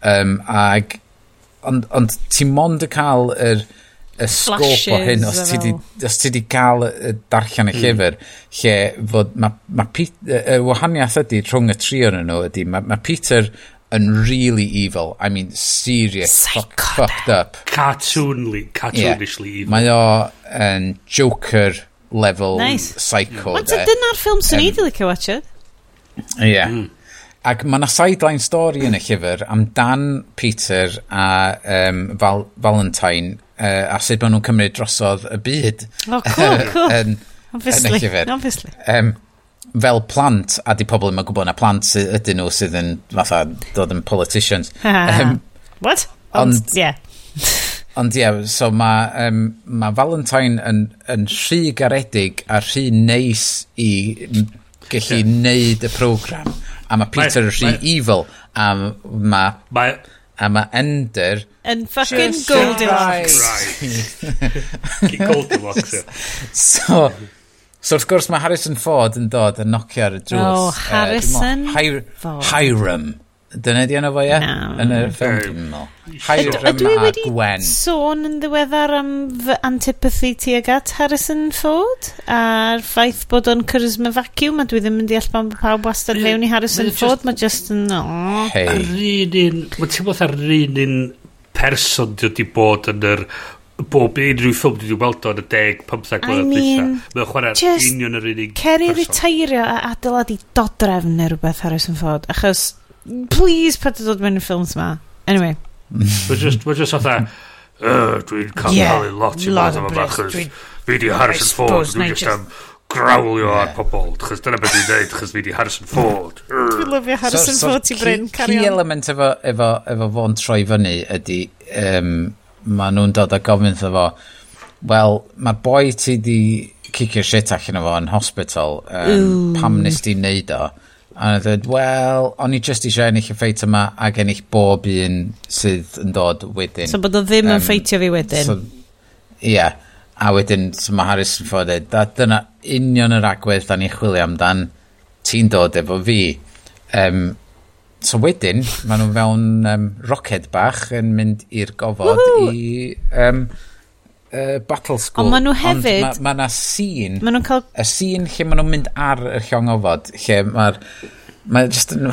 um, ag ond, ond ti mond y cael yr y sgôp o hyn os ti, di, os ti di cael y darllen y llyfr mm. lle fod mae ma, ma Pete, y wahaniaeth ydy rhwng y tri o'n nhw ydy mae ma Peter yn really evil. I mean, serious, fuck, fucked up. Cartoonly, cartoonishly yeah. evil. Mae o yn Joker level nice. psycho. Mae'n dyna'r ffilm swn i um, licio watched. Ie. Yeah. Ac mae yna sideline story yn y llyfr am Dan Peter a um, Val Valentine uh, a sut maen nhw'n cymryd drosodd y byd. Oh, cool, cool. yn, Obviously, yn y llyfr. Obviously. Um, fel plant, a di pobl yma gwybod na plant sydd ydyn nhw sydd yn fatha dod yn politicians. um, What? Ond, ond yeah. ond ie, yeah, so mae um, ma Valentine yn, yn rhy garedig a rhy neis i gallu yeah. neud y program. A mae Peter yn rhy evil. A mae... Ma, a mae Ender... Yn fucking Goldilocks. Right. Goldilocks, yeah. So, So wrth gwrs mae Harrison Ford yn dod yn nocio ar y drws. Oh, Harrison uh, Hyr Ford. Hiram. Dyna di yna fo, ie? Yn y ffilm, Hiram a Gwen. sôn yn ddiweddar am fy antipathy tuag at Harrison Ford? A'r ffaith bod o'n charisma vacuum a dwi ddim yn deall pan pawb wastad mewn i Harrison e Ford, mae just yn... Hey. Un un... Mae ti'n bod ar un un person dwi wedi bod yn yr bob unrhyw ffilm dwi wedi weld o'n y 10-15 blynedd mean, dwytha. Mae'n chwarae just union yr unig Ceri retairio a adeiladu dodrefn neu rhywbeth Harrison Ford. Achos, please, pa dod mewn i'r ffilms ma. Anyway. Mae'n just, mae'n just otha, dwi'n cael yeah, lot i lot yma achos fi di Harrison Ford, dwi'n just am grawlio ar pobol. chos dyna beth dwi'n dweud, chos fi di Harrison Ford. Dwi'n lyfio Harrison Ford i Bryn, carion. Key element efo, efo, efo fo'n troi fyny ydy, um, maen nhw'n dod â gofyn iddo fo, wel, mae'r boi ti di cicio shit allan o fo yn hospital, um, pam nes di neud o? A nhw'n dweud, wel, o'n i just eisiau ennill y ffeit yma ac ennill bob un sydd yn dod wedyn. So bod o ddim um, yn ffeitio fi wedyn. So, yeah. A wedyn, so mae Harrison Ford dweud, da, dyna union yr agwedd da ni chwilio amdan, ti'n dod efo fi. Um, So wedyn, maen nhw fewn um, roced bach yn mynd i'r gofod Woohoo! i um, uh, Battle School. Ond maen nhw hefyd... Ond mae yna ma sîn, maen nhw'n cael... y sîn lle maen nhw'n mynd ar y llong ofod, lle mae'r... Mae just yn...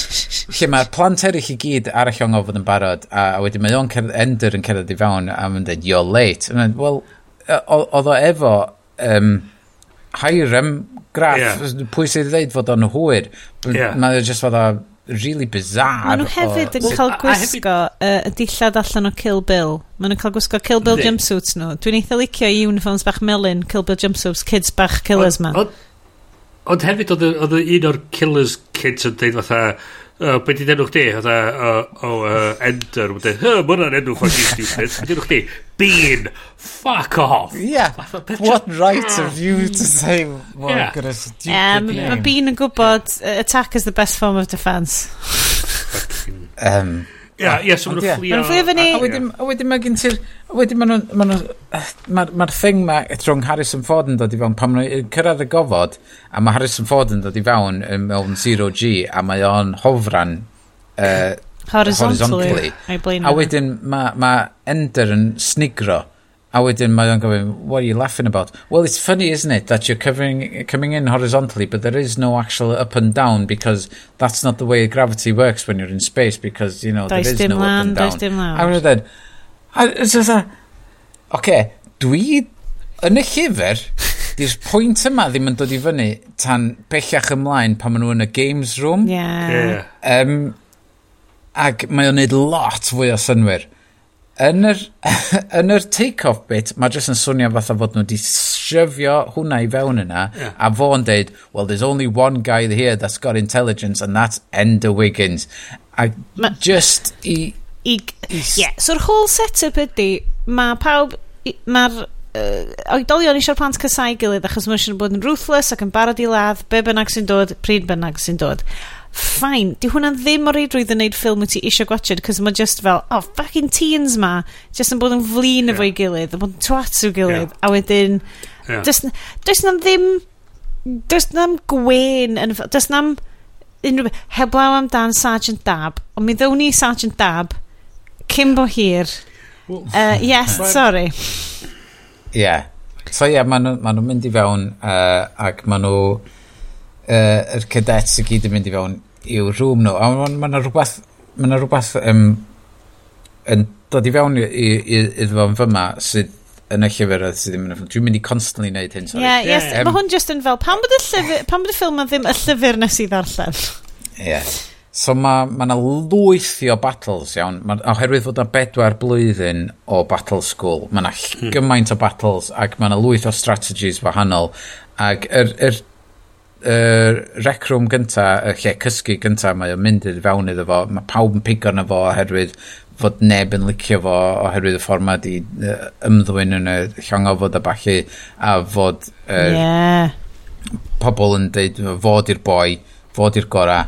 lle mae'r plant eraill i gyd ar y llong ofod yn barod, a, a wedyn mae o'n ender yn cerdded i fewn a mae'n dweud, you're late. Wel, oedd o efo um, Hiram graff, yeah. pwy sydd wedi dweud fod o'n hwyr. Yeah. Mae'n just fod o really bizarre. Maen nhw hefyd yn cael gwisgo uh, y dillad allan o Kill Bill. Maen nhw'n cael gwisgo Kill Bill jumpsuits nhw. Dwi'n eitha licio i uniforms bach melyn, Kill Bill jumpsuits, kids bach killers ma. Ond hefyd oedd un o'r killers kids yn dweud fatha uh, be di'n enw chdi? Oedd o, o, uh, Ender, mae'n dweud, huh, mae'n enw fucking stupid. Be di'n enw chdi? Bean, fuck off. Yeah, what right of hmm. you to say what yeah. good a stupid um, name? Mae Bean yn gwybod attack is the best form of defence. um, Ia, ia, so maen nhw'n fflio. Maen fflio fyny. A wedyn, a wedyn mae gen ti'r... A wedyn mae nhw'n... Mae'r ma ma thing ma rhwng Harrison Ford yn dod i fewn. Pan maen nhw'n cyrraedd y gofod, a mae Harrison Ford yn dod i fewn yn mewn zero G, a mae o'n hofran uh, horizontally. horizontally. A wedyn mae ma Ender yn snigro. A wedyn mae o'n gofyn, what are you laughing about? Well, it's funny, isn't it, that you're covering, coming in horizontally, but there is no actual up and down because that's not the way gravity works when you're in space because, you know, there is no up and down. A wedyn dweud, it's just a, okay, dwi, yn y llyfr, di'r pwynt yma ddim yn dod i fyny tan bellach ymlaen pan maen nhw yn y games room. Yeah. yeah. Um, ac mae o'n neud lot fwy o synwyr yn yr, yn yr take-off bit, mae jyst yn swnio fatha fod nhw wedi syfio hwnna i fewn yna, yeah. a fo'n deud, well, there's only one guy here that's got intelligence, and that's Ender Wiggins. A ma, just i... i, i yeah, so'r whole set-up ydy, mae pawb, mae'r uh, oedolion eisiau'r plant cysau gilydd achos mae eisiau bod yn ruthless ac yn barod i ladd be bynnag sy'n dod, pryd bynnag sy'n dod fine. Di hwnna ddim o reidrwydd yn neud ffilm wyt ti eisiau gwachod, cos mae just fel, oh, fucking teens ma, just yn bod yn flin yeah. efo'i gilydd, yn bod yn twat i'w gilydd, yeah. a wedyn, yeah. does, does na ddim, does na'm gwen, yn, does na'm unrhyw beth, heblaw amdan Sergeant Dab, ond mi ddewn ni Sergeant Dab, cyn bo hir. Well, uh, yes, but... sorry. Yeah. So yeah, maen nhw'n ma mynd i fewn uh, ac maen nhw uh, er cadets i gyd yn mynd i fewn i'w rŵm nhw. A mae yna ma rhywbeth, mae yna rhywbeth um, yn dod i fewn iddo fo'n fyma sydd yn y llyfr sydd ddim yn y ffilm. Dwi'n mynd i constantly wneud hyn, sori. Yeah, yes, um, mae hwn just yn fel, pan bod y, llyfr, pan bod y ffilm yn ddim y llyfr nes i ddarllen? Ie. Yeah. So mae ma yna lwythi o battles, iawn. Ma, oherwydd fod yna bedwar blwyddyn o battle school, mae yna hmm. gymaint o battles ac mae yna lwyth o strategies wahanol. Ac yr, yr er, rec room gynta, y lle cysgu gynta, mae o'n mynd i fewn iddo fo, mae pawb yn pigo na fo oherwydd fod neb yn licio fo oherwydd y ffordd mae di uh, ymddwyn yn y llongofod a balli a fod uh, yeah. pobl yn deud fod i'r boi, fod i'r gora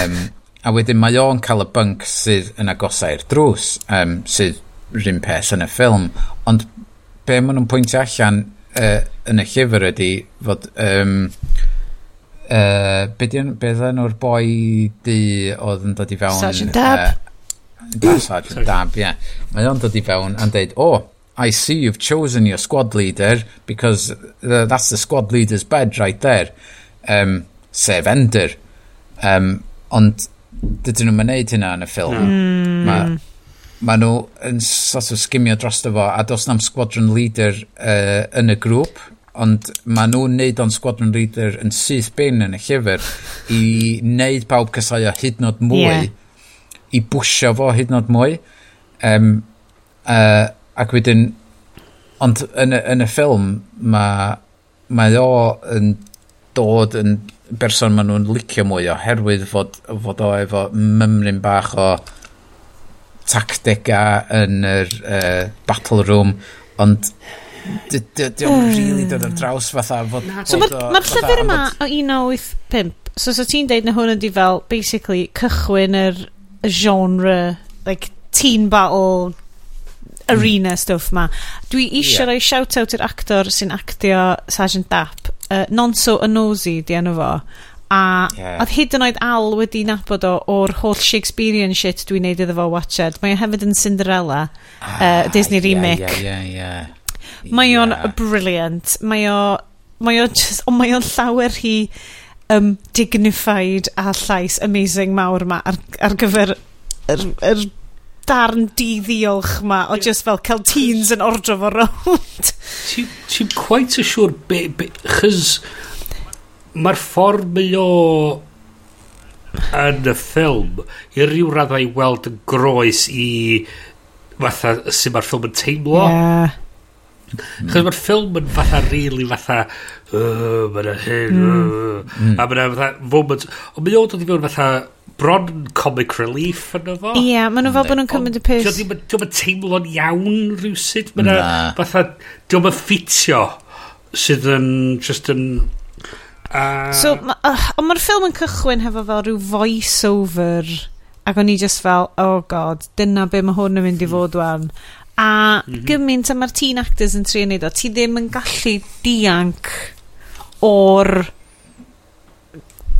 um, a wedyn mae o'n cael y bync sydd yn agosau'r drws um, sydd rhywun peth yn y ffilm ond be maen nhw'n pwyntio allan uh, yn y llyfr ydy fod um, Uh, be ddyn nhw'r boi di oedd yn dod i fewn... Sergeant Dab. Uh, da, Sergeant Dab, ie. Yeah. Mae o'n dod i fewn a'n deud, oh, I see you've chosen your squad leader because uh, that's the squad leader's bed right there. Um, sef Ender. Um, ond dydyn nhw'n gwneud hynna yn y ffilm. Mm. Mae ma nhw yn sort of skimio dros fo a does na'm squadron leader uh, yn y grŵp ond ma nhw'n neud o'n Squadron Reader yn syth bin yn y llyfr i neud pawb cysau o hyd nod mwy yeah. i bwysio fo hyd nod mwy um, uh, ac wedyn ond yn, yn y ffilm mae mae o yn dod yn berson maen nhw'n licio mwy oherwydd fod, fod o efo mymryn bach o tactega yn yr uh, battle room ond diolch really dod ar draws fatha fod, so mae'r llyfr yma o 1985 so so ti'n deud na hwn ydi fel basically cychwyn yr genre like teen battle arena hmm. stuff ma dwi eisiau yeah. rhoi shout out i'r actor sy'n actio Sergeant Dapp uh, Nonso Anosi di enw fo a yeah. oedd hyd yn oed Al wedi nabod o o'r holl Shakespearean shit dwi'n neud iddo fo watched. Mae o hefyd yn Cinderella, ah, uh, Disney yeah, remake. Yeah, yeah, yeah. Mae o'n yeah. brilliant. Mae o, mae o just, ond mae o'n llawer hi um, dignified a llais amazing mawr ma ar, ar gyfer yr, yr darn di-ddiolch ma o just fel cael teens yn ordro fo rownd. Ti'n quite a siwr be, be, chys mae'r ffordd mae o yn y ffilm i ryw raddau weld yn groes i fatha sy'n mae'r ffilm yn teimlo. Yeah. Chos mae'r ffilm yn fatha really fatha Mae'n hyn mm. A mae'n fatha moment Ond mae o'n dod i fewn fatha bron comic relief yn efo Ie, yeah, maen nhw fel bod nhw'n cymryd y pys. Diolch yn teimlo'n iawn rhywsyd Mae'n fatha Diolch yn ffitio Sydd yn just yn Uh, so, uh, ond mae'r ffilm yn cychwyn hefo fel rhyw voice-over ac o'n i just fel, oh god, dyna be mae hwn yn mynd i hmm. fod wan. A mm -hmm. gymaint a mae'r teen actors yn trio neud o, ti ddim yn gallu dianc o'r...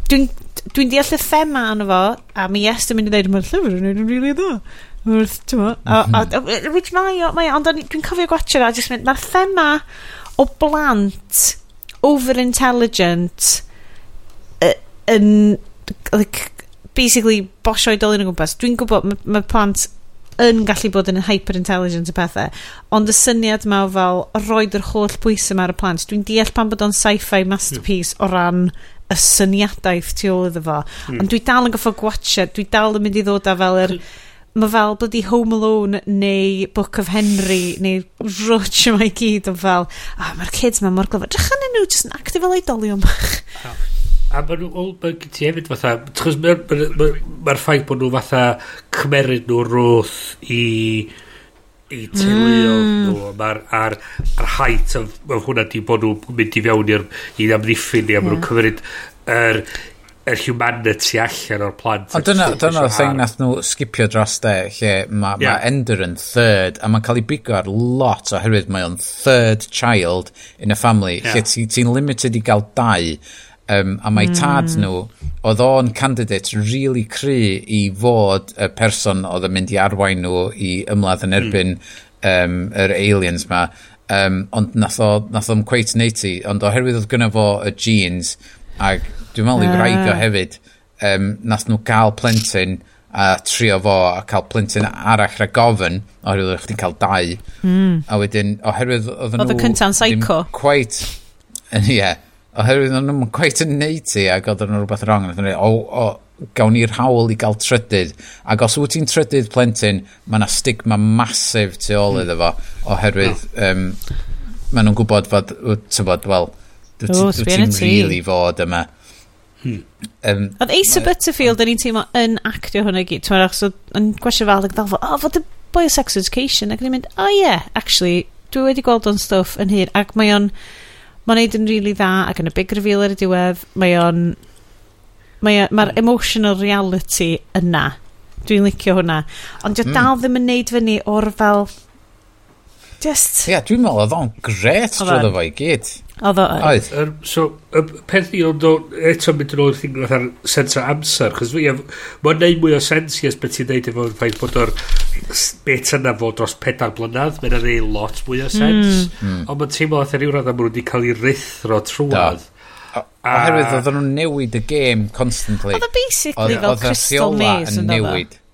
Dwi'n dwi deall y thema yn fo, a mi est yn mynd i ddweud, mae'r llyfr yn wneud yn rili dda. Mhm. Which mae o, mae o, ond dwi'n cofio gwachio a jyst mynd, mae'r thema o blant over-intelligent yn like, basically bosio oedolyn o gwmpas. Dwi'n gwybod, mae ma plant yn gallu bod yn hyper-intelligent y pethau, ond y syniad ma o fel roed yr holl bwys yma ar y plant, dwi'n deall pan bod o'n sci-fi masterpiece mm. o ran y syniadaeth tu ôl iddo fo, mm. ond dwi dal yn goffo gwatcha dwi dal yn mynd i ddod â fel yr... Mm. Mae fel bloody Home Alone neu Book of Henry neu Rwch yma i gyd yn fel, ah, oh, mae'r kids ma mor glyfod, drach yn nhw jyst yn actif fel oedolion bach. Oh. A maen nhw, o, maen gen ti hefyd fatha, chos mae'r ma, ma, ma ffaith bod nhw fatha cymeryd nhw rwth i i teuluodd mm. nhw a'r, ar, ar height of, mae hwnna di bod nhw'n mynd i fewn i'r i amddiffyn ni a maen nhw'n cymryd yr yr humanity allan o'r plant. O dyna, dyna o thing nath nhw skipio dros de, lle mae yeah. ma Ender yn third, a mae'n cael ei bigo ar lot oherwydd mae o'n third child in a family, yeah. lle ti'n ti limited i gael dau, Um, a mae mm. tad hmm. nhw, oedd o'n candidate really cry i fod y person oedd yn mynd i arwain nhw i ymladd yn hmm. erbyn mm. um, yr aliens ma. Um, ond nath o, nath o'n cweit neiti, ond oherwydd oedd gynna fo y jeans, ac dwi'n meddwl i wraig o ah. hefyd, um, nath nhw gael plentyn a trio fo a cael plentyn arall rhaid gofyn, oherwydd oedd chdi'n cael dau. Mm. A wedyn, oherwydd oedd nhw... Oedd y cynta'n psycho. Dim, quite, ie oherwydd o'n nhw'n gwaith yn neud ti ac oedd nhw'n rhywbeth wrong ac o, o, gawn ni'r hawl i gael trydydd ac os wyt ti'n trydydd plentyn mae yna stigma masif tu ôl iddo fo oherwydd hmm. um, mae nhw'n gwybod fod tybod wel dwi ti'n really fod yma Hmm. Um, Oedd Asa Butterfield mm. yn un teimlo yn actio hwnna gyd. Ti'n meddwl, so, yn gwestiwn fel, ac ddal fo, oh, fod y boy o sex education. Ac ni'n mynd, oh yeah, actually, dwi wedi gweld o'n stwff yn hyn. Ac mae o'n, Mae'n neud yn rili really dda ac yn y big reveal ar y diwedd, mae o'n... Mae'r mae emotional reality yna. Dwi'n licio hwnna. Ond mm. dal ddim yn neud fyny o'r fel Just... Ie, yeah, dwi'n meddwl oedd o'n gret drwy fo i gyd. Oedd oedd. Um, so, y peth ni ond eto mynd yn ôl i'r unrhyw fatha'r sens o amser, chos fi, mae'n neud mwy o sens i as beth ti'n neud efo'r ffaith bod o'r bet yna fod dros pedal blynedd, mae'n neud lot mwy o mm. sens, mm. ond mae'n teimlo oedd rhyw radd am wedi cael ei rithro trwad. Oherwydd oedd nhw'n newid y game constantly. Oedd o basically fel Crystal Maze yn newid. Oedd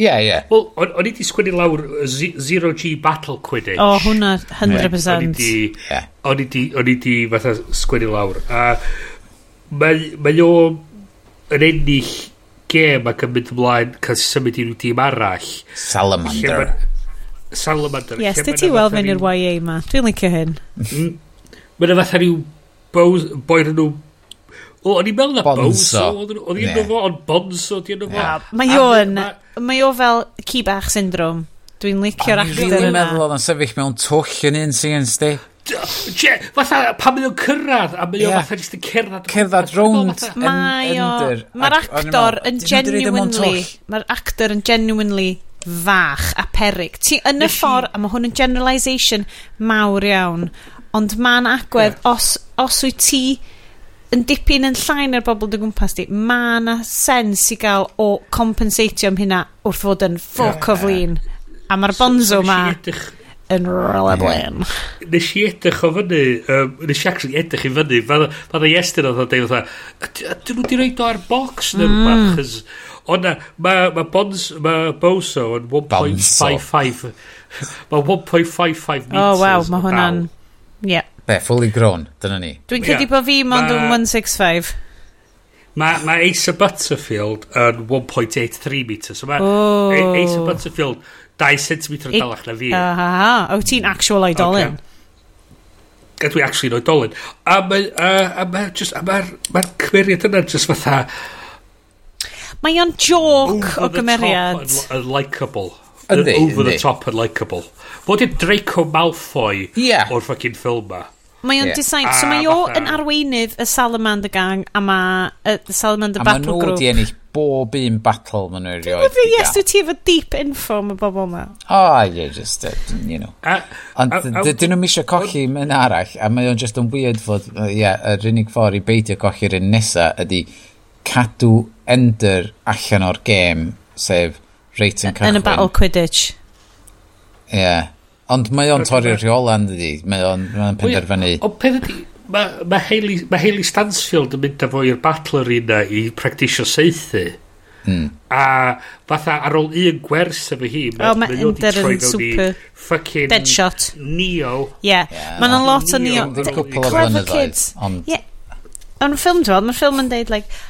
Ie, ie. Wel, o'n i di sgwennu lawr Zero G Battle Quidditch. O, oh, hwnna, 100%. Yeah. O'n i di, o'n i di, fatha sgwennu lawr. A mae, mae o yn ennill gêm ac yn mynd ymlaen cael symud i ryw dîm arall. Salamander. Salamander. Yes, dy ti weld fe'n i'r YA ma. Dwi'n licio hyn. Mm. Mae'n fatha rhyw boi nhw O, o'n i'n meddwl na Bonzo. O'n i'n meddwl, ond Bonzo, di enw fo. Mae o'n, mae o fel ci bach syndrom. Dwi'n licio'r actor yna. Dwi'n meddwl oedd o'n sefyll mewn twll yn un scenes di. Fatha, pan mae o'n cyrraedd, a mae o'n fatha jyst yn cerdded. Cerdded rownd. Mae'r actor yn genuinely, mae'r actor yn genuinely fach a peryg. Ti yn y ffordd, a mae hwn yn generalisation mawr iawn, ond mae'n agwedd, os, os wyt ti yn dipyn yn llain ar bobl dy gwmpas di, mae yna sens i gael o compensatio am hynna wrth fod yn ffoc o flin. A mae'r bonzo ma yn rola blen. Nes i edrych o fyny, um, nes i actually edrych i fyny, mae'n iestyn oedd o'n deud, ydyn nhw wedi rhaid o ar box neu mm. rhywbeth, Ond mae ma bons, ma Boso yn 1.55 Mae 1.55 metres. Oh wow, mae hwna'n... Ie. Yeah. Be, fully grown, dyna ni. Dwi'n credu yeah. bod fi mond yn 165. Mae ma Ace Butterfield yn 1.83 metr. So mae oh. Ace Butterfield 2 cm dalach na fi. Aha, o oh, ti'n actual oedolyn. Okay. A dwi actually yn oedolyn. A mae'r ma, ma, ma, ma cymeriad yna just fatha... Mae o'n joc o gymeriad. Yn likeable. Yndi, Over the top and likeable. Fod i'n Draco Malfoy yeah. o'r fucking ffilm ma. Mae o'n yeah. design... So mae o yn arweinydd y Salamander gang a mae y Salamander Battle Group. A maen nhw ennill bob un battle maen nhw erioed. Dwi'n yes, dwi ti efo deep info am y bobl yma. oh yeah just, uh, you know. Ond dyn nhw'n misio colli mewn arall, a mae o'n just yn weird fod, yeah, yr unig ffordd i beidio colli'r un nesa ydy cadw ender allan o'r gêm, sef reit yn cychwyn. Yn y battle Quidditch. Ie. Yeah Ond mae o'n torri'r rheola yn dydi? Mae o'n mae penderfynu... O peth ydi, mae ma Hayley, ma Hayley Stansfield yn mynd â fo i'r battler yna i practisio seithi. Mm. A fatha ar ôl un gwers efo hi O, mae Ender yn super Fucking Deadshot Neo. Yeah, yeah. mae'n a lot o Neo. Clever kids. Yeah Ond ffilm dwi'n mae'r ffilm yn deud like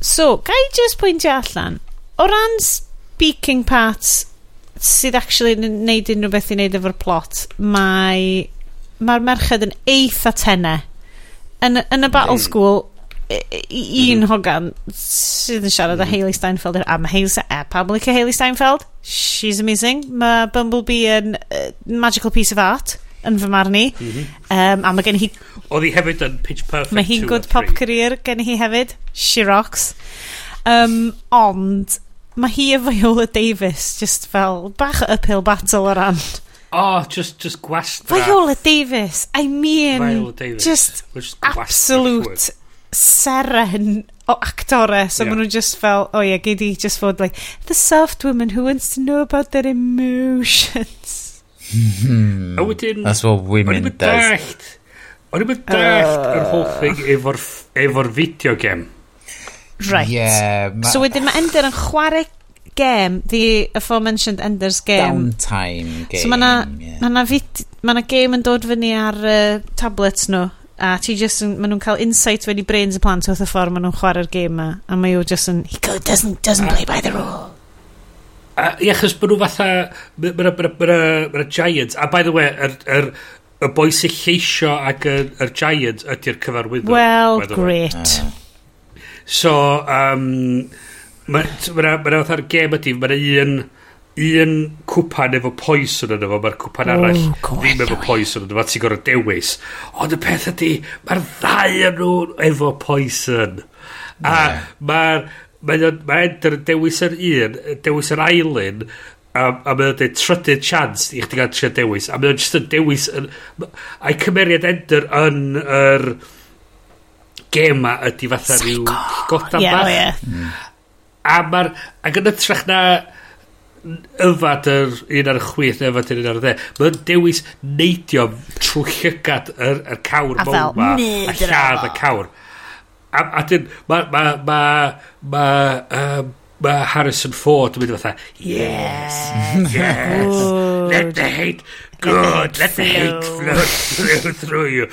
So, ga i just pwyntio allan. O ran speaking parts sydd actually yn neud unrhyw beth i neud efo'r plot, mae mae'r merched yn eitha tenne. Yn, yn y Battle School, un mhm. hogan sydd yn siarad â mhm. Hayley Steinfeld a mae Hayley a pam licio Hayley Steinfeld? She's amazing. Mae Bumblebee yn uh, magical piece of art yn fy marn i. Mm -hmm. um, a mae gen hi oedd hi hefyd yn pitch perfect mae hi'n good pop career gen hi hefyd. She rocks. Um, ond mae hi a Viola Davis just fel bach uphill battle o ran. Oh, just, just gwastra. Viola Davis, I mean, Viola Davis, just, just absolute seren o actores so yeah. maen nhw just fel oh yeah gei di just fod like the soft woman who wants to know about their emotions. Hmm. A wedyn that's what women does o'n i'n dallt o'n i'n dallt yr holl thing efo'r efo video game Right. Yeah. Ma... So wedyn mae Ender yn chwarae game, the aforementioned Ender's game. Downtime game. So mae na, yeah. ma na, vid, ma na game yn dod fyny ar uh, tablets nhw, a ti just yn, maen nhw'n cael insight wedi brains y plant wrth y ffordd maen nhw'n chwarae'r game ma, a mae yw just yn, he go, doesn't, doesn't play by the rule. A, ia, chos bod nhw fatha, mae'r Giants, a by the way, yr, yr, y boi sy'n lleisio ac yr, er, Giants ydy'r cyfarwyddwr. Well, great. Uh. So, um, mae'n ma, ma, ma gem ydy, mae'n un, un cwpan efo poison yn efo, mae'r cwpan arall oh, ddim efo poison yn efo, ti'n gorau dewis. Ond y peth ydy, mae'r ddau yn nhw efo poison. A yeah. mae'r mae'n mae dewis yr un, dewis yr ailyn, a, a mae'n dweud trydydd chance i chdi gael trio dewis, a mae'n just yn dewis, yn, a'i cymeriad ender yn yr... Er, gema ydy fatha rhyw godan yeah, bach. Oh, yeah. Mm. A mae'r... Ac yn ytrach na yfad yr un ar y chwith neu yfad yr un ar y dde mae'n dewis neidio trwy llygad yr, yr cawr a fel, ma a lladd y cawr. A, a dyn mae ma, ma, ma, um, ma Harrison Ford yn mynd fatha yes yes. let the hate good let the hate flow through you.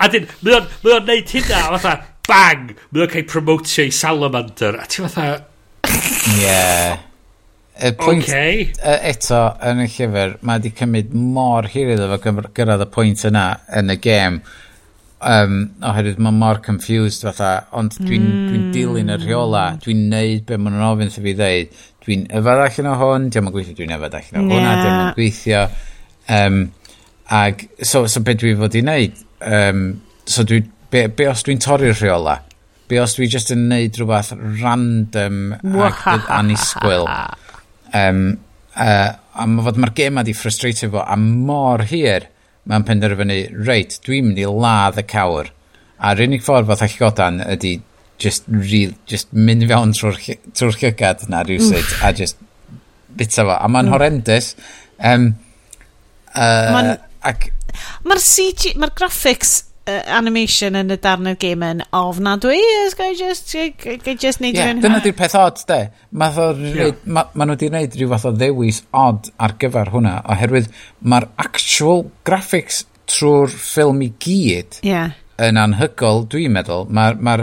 A dyn, mae o'n, mae o'n neud hynna, a fatha, bang, mae o'n cael promotio i Salamander. A ti fatha... Yeah. Y pwynt, okay. eto, yn y llyfr, mae wedi cymryd mor hir iddo fo gyrraedd y pwynt yna yn y gêm. Um, oherwydd mae mor confused fatha, ond dwi'n mm. dwi, dilyn y rheola, dwi'n neud be maen nhw'n ofyn sy'n fi ddeud. Dwi'n yfad allan o hwn, diolch yn gweithio, dwi'n yfad allan o hwnna, yeah. diolch yn gweithio. Um, ag, so, so beth dwi fod i wneud? um, so dwi, be, be os dwi'n torri'r rheola? Be os dwi just yn neud rhywbeth random ac anisgwyl? Um, uh, a ma fod mae'r gema di ffrustratio fo a mor hir mae'n penderfynu, reit, dwi'n mynd i ladd y cawr. A'r unig ffordd fath allgodan ydy just, real, just mynd fewn trwy'r trwy llygad na rhywsyd a just bita fo. A mae'n horrendous. Um, uh, ac Mae'r CG, mae'r graphics uh, animation yn y darn o'r game yn ofnadwy, is gai just, gai just neud yeah, dyna di'r peth odd, de. Math yeah. ma, ma nhw wedi gwneud rhyw fath o ddewis odd ar gyfer hwnna, oherwydd mae'r actual graphics trwy'r ffilm i gyd yeah. yn anhygol, dwi'n meddwl. Mae'r... Ma,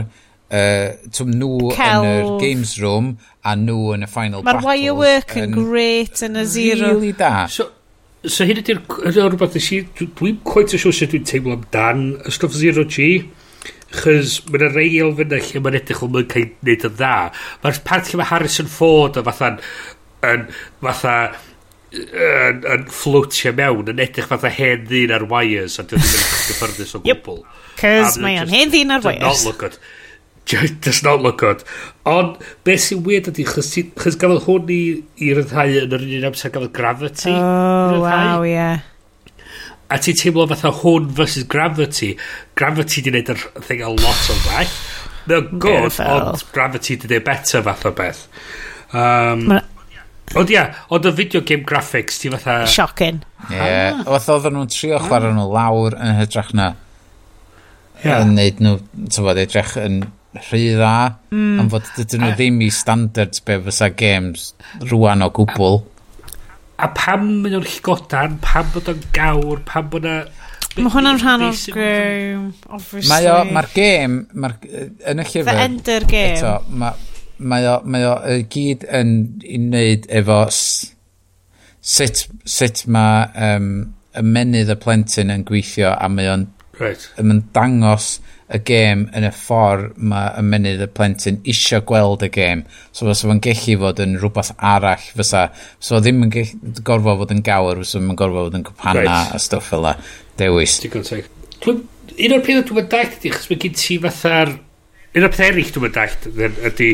uh, twm nhw Kel... yn yr games room a nhw yn y final Mae'r wire work yn, yn great yn y zero. Really da. So, So hyn ydy'r rhywbeth nes i... Dwi'n coet yn siŵr sut dwi'n teimlo amdan y stwff 0G. Chos mae'n yna rei elfennau lle mae'n edrych o'n mynd cael neud yn dda. Mae'r part lle mae Harrison Ford yn fatha... Yn, fatha yn, yn floatio mewn yn edrych fatha hen ddyn ar wires a dwi'n mynd gyffyrddus o gwbl. Yep, cos mae o'n hen ddyn ar wires. Not look good does not look good. Ond, beth sy'n weird ydy, chys gafodd hwn i, i ryddhau yn yr un amser gafodd Gravity. Oh, wow, ie. Yeah. A ti'n teimlo fatha hwn versus Gravity. Gravity di wneud yr thing a lot o waith. Mae'n good, ond Gravity di wneud better fath o beth. Um, Ond ia, ond y video game graphics, ti fatha... Shocking. Ie, yeah. ah. oedd oedden nhw'n trio chwarae nhw lawr yn hydrach na. Ie. Yeah. Yn neud nhw, ti'n tyfod, edrych yn rhy dda, mm. am fod dydyn nhw ddim i standards be fysa games rwan o gwbl. A, a pam mynd o'n llygodan, pam bod o'n gawr, pam bod na... Mae hwnna'n rhan o'r game, obviously. Mae o, mae'r game, mae'r, yn y llyfr... The Ender Game. Eto, mae mae o, mae o y gyd yn i wneud efo sut, sut mae um, ymenydd y plentyn yn gweithio a mae o'n right. yn dangos y gêm yn y ffordd mae ymenydd y plentyn isio gweld y gêm. So fysa fo'n gellu fod yn rhywbeth arall fysa. So ddim yn gorfod fod yn gawr, fysa fo'n gorfod fod yn cwpanna right. a stwff fel la. Dewis. Un o'r pethau dwi'n dall ydy, chos mae gen ti fatha'r... Un o'r pethau eraill dwi'n dall ydy,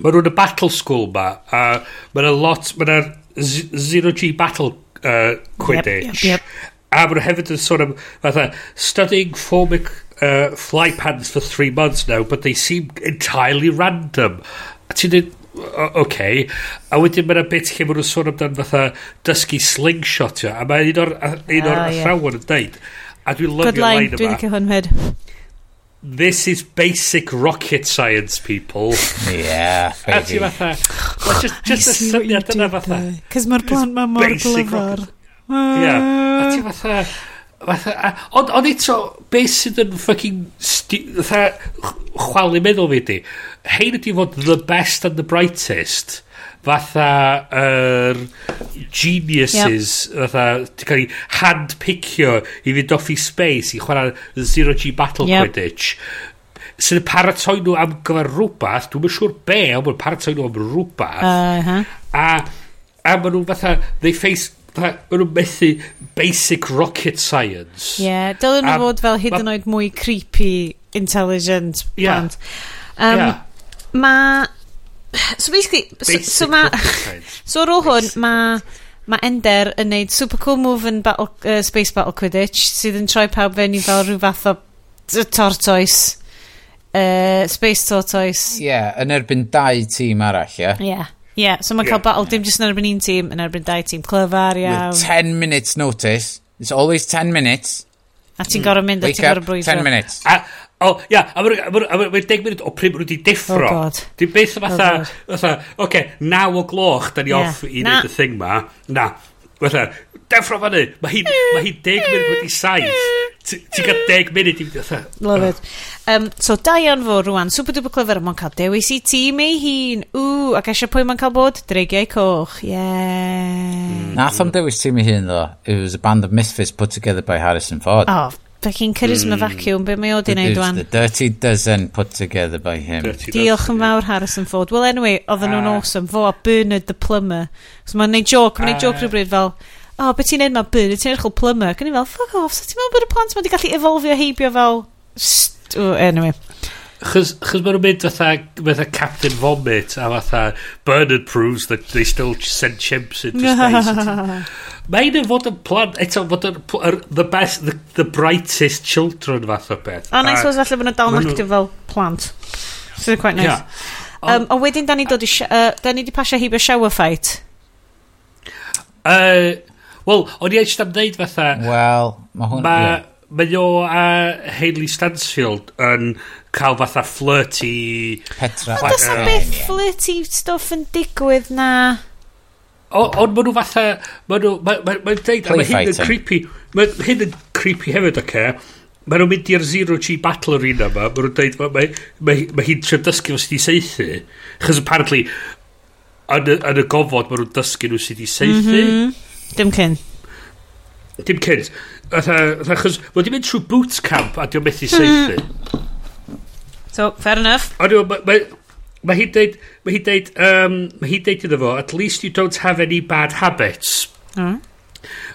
mae nhw'n y battle school ma, a mae yna lot, mae yna zero G battle uh, quidditch. Yep, yep, yep. A mae nhw hefyd yn sôn am, fatha, studying formic uh, fly pans for three months now, but they seem entirely random. A ti'n dweud, okay. A wedyn mae'n bit lle maen nhw'n sôn amdan fatha dysgu slingshot ia. A mae un o'r, un o'r oh, athrawon yeah. yn deud. A dwi'n lyfio line yma. Good line, dwi'n hwn hyd. This is basic rocket science, people. yeah. a ti fatha, well, just, just y syniad yna fatha. Cos mae'r plant ma mor glyfar. Yeah. A ti fatha... Ond on eto, beth sydd yn fucking... chwalu meddwl fi di. Hein ydi fod the best and the brightest fatha yr er, geniuses yep. fatha ti cael ei handpicio i fynd off i space i chwarae Zero G Battle yep. Quidditch sy'n paratoi nhw am gyfer rhywbeth dwi'n siŵr be ond mae'n paratoi nhw am rhywbeth uh -huh. a a maen nhw fatha they face Mae nhw'n methu basic rocket science. Ie, yeah, dylen nhw fod fel hyd yn oed mwy creepy, intelligent plant. Um, yeah. Ma... So basically... Basic so, so, ma, so ar ôl hwn, mae... Mae Ender yn neud super cool move yn battle, uh, Space Battle Quidditch sydd yn troi pawb fewn i fel rhyw fath o tortoise. Uh, space Tortoise. Ie, yeah, yn erbyn dau tîm arall, ie? Yeah? Ie. Yeah yeah, so mae'n yeah. cael battle dim jyst yn erbyn un tîm, yn erbyn dau tîm clyfar iawn. With 10 minutes notice. It's always 10 minutes. A ti'n mm. gorau mynd, a ti'n gorau brwydro. 10 minutes. A, o, ia, a mae'r 10 munud o pryd maen nhw wedi deffro. Oh god. Di beth oh, fatha, fatha, oce, okay, naw o gloch, da ni yeah. off i wneud y thing ma. Na, fatha, deffro fan. Mae hi'n ma hi 10 munud wedi saith. Ti'n cael 10 munud i fynd Love it. Um, so, Dian fo rwan, super duper clyfr, mae'n cael dewis i tîm ei hun. Ww, ac eisiau pwy mae'n cael bod? Dreigiau coch, yeah. Hmm. Nath am dewis tîm ei hun, ddo. It was a band of misfits put together by Harrison Ford. Oh, Fucking charisma mm. vacuum, be mae oedd i wneud dwan? The Dirty Dozen put together by him. Diolch yn fawr Harrison Ford. Well, anyway, oedden nhw'n ah. awesome. Fo a Bernard the Plumber. So mae'n neud joke, mae'n neud ah. joke rhywbryd fel oh, beth ti'n neud ma byd, ti'n edrych o plymber. Cyn i fel, fuck off, so ti'n meddwl bod y plant ma wedi gallu evolfio heibio fel... st, Oh, anyway. Chos, chos maen nhw'n mynd fatha, fatha Captain Vomit a fatha Bernard proves that they still send chimps into space. Mae un yn fod yn plan, eto fod yn the best, the, the brightest children fath o beth. O, nice, was falle bod nhw'n dal yn active fel plant. So quite nice. Yeah. Um, o wedyn, da ni dod i, uh, da ni di pasio heibio shower fight. Uh, Wel, o'n i eisiau am ddeud fatha... Wel, mae hwn... Mae yeah. Mae o a Hayley Stansfield yn cael fatha flirty... Petra. Ond oes beth flirty stuff yn digwydd na... Ond maen nhw fatha... Maen nhw... Mae'n ma, ma deud... Mae hyn yn creepy. Mae hyn yn creepy hefyd, oce? Okay? Mae nhw'n mynd i'r Zero G Battle Arena yma, mae nhw'n dweud, mae, mae, mae hi'n trio dysgu fo sydd i seithi. Chos apparently, yn y, yn y gofod, mae nhw'n dysgu nhw sydd i seithi. Mm -hmm. Dim cyn. Dim cynt. Achos, wel, di'n mynd trwy boot camp a di'n methu hmm. seithi. So, fair enough. Ond mae... Mae hi deud, mae hi deud, um, mae hi deud iddo fo, at least you don't have any bad habits. Mm.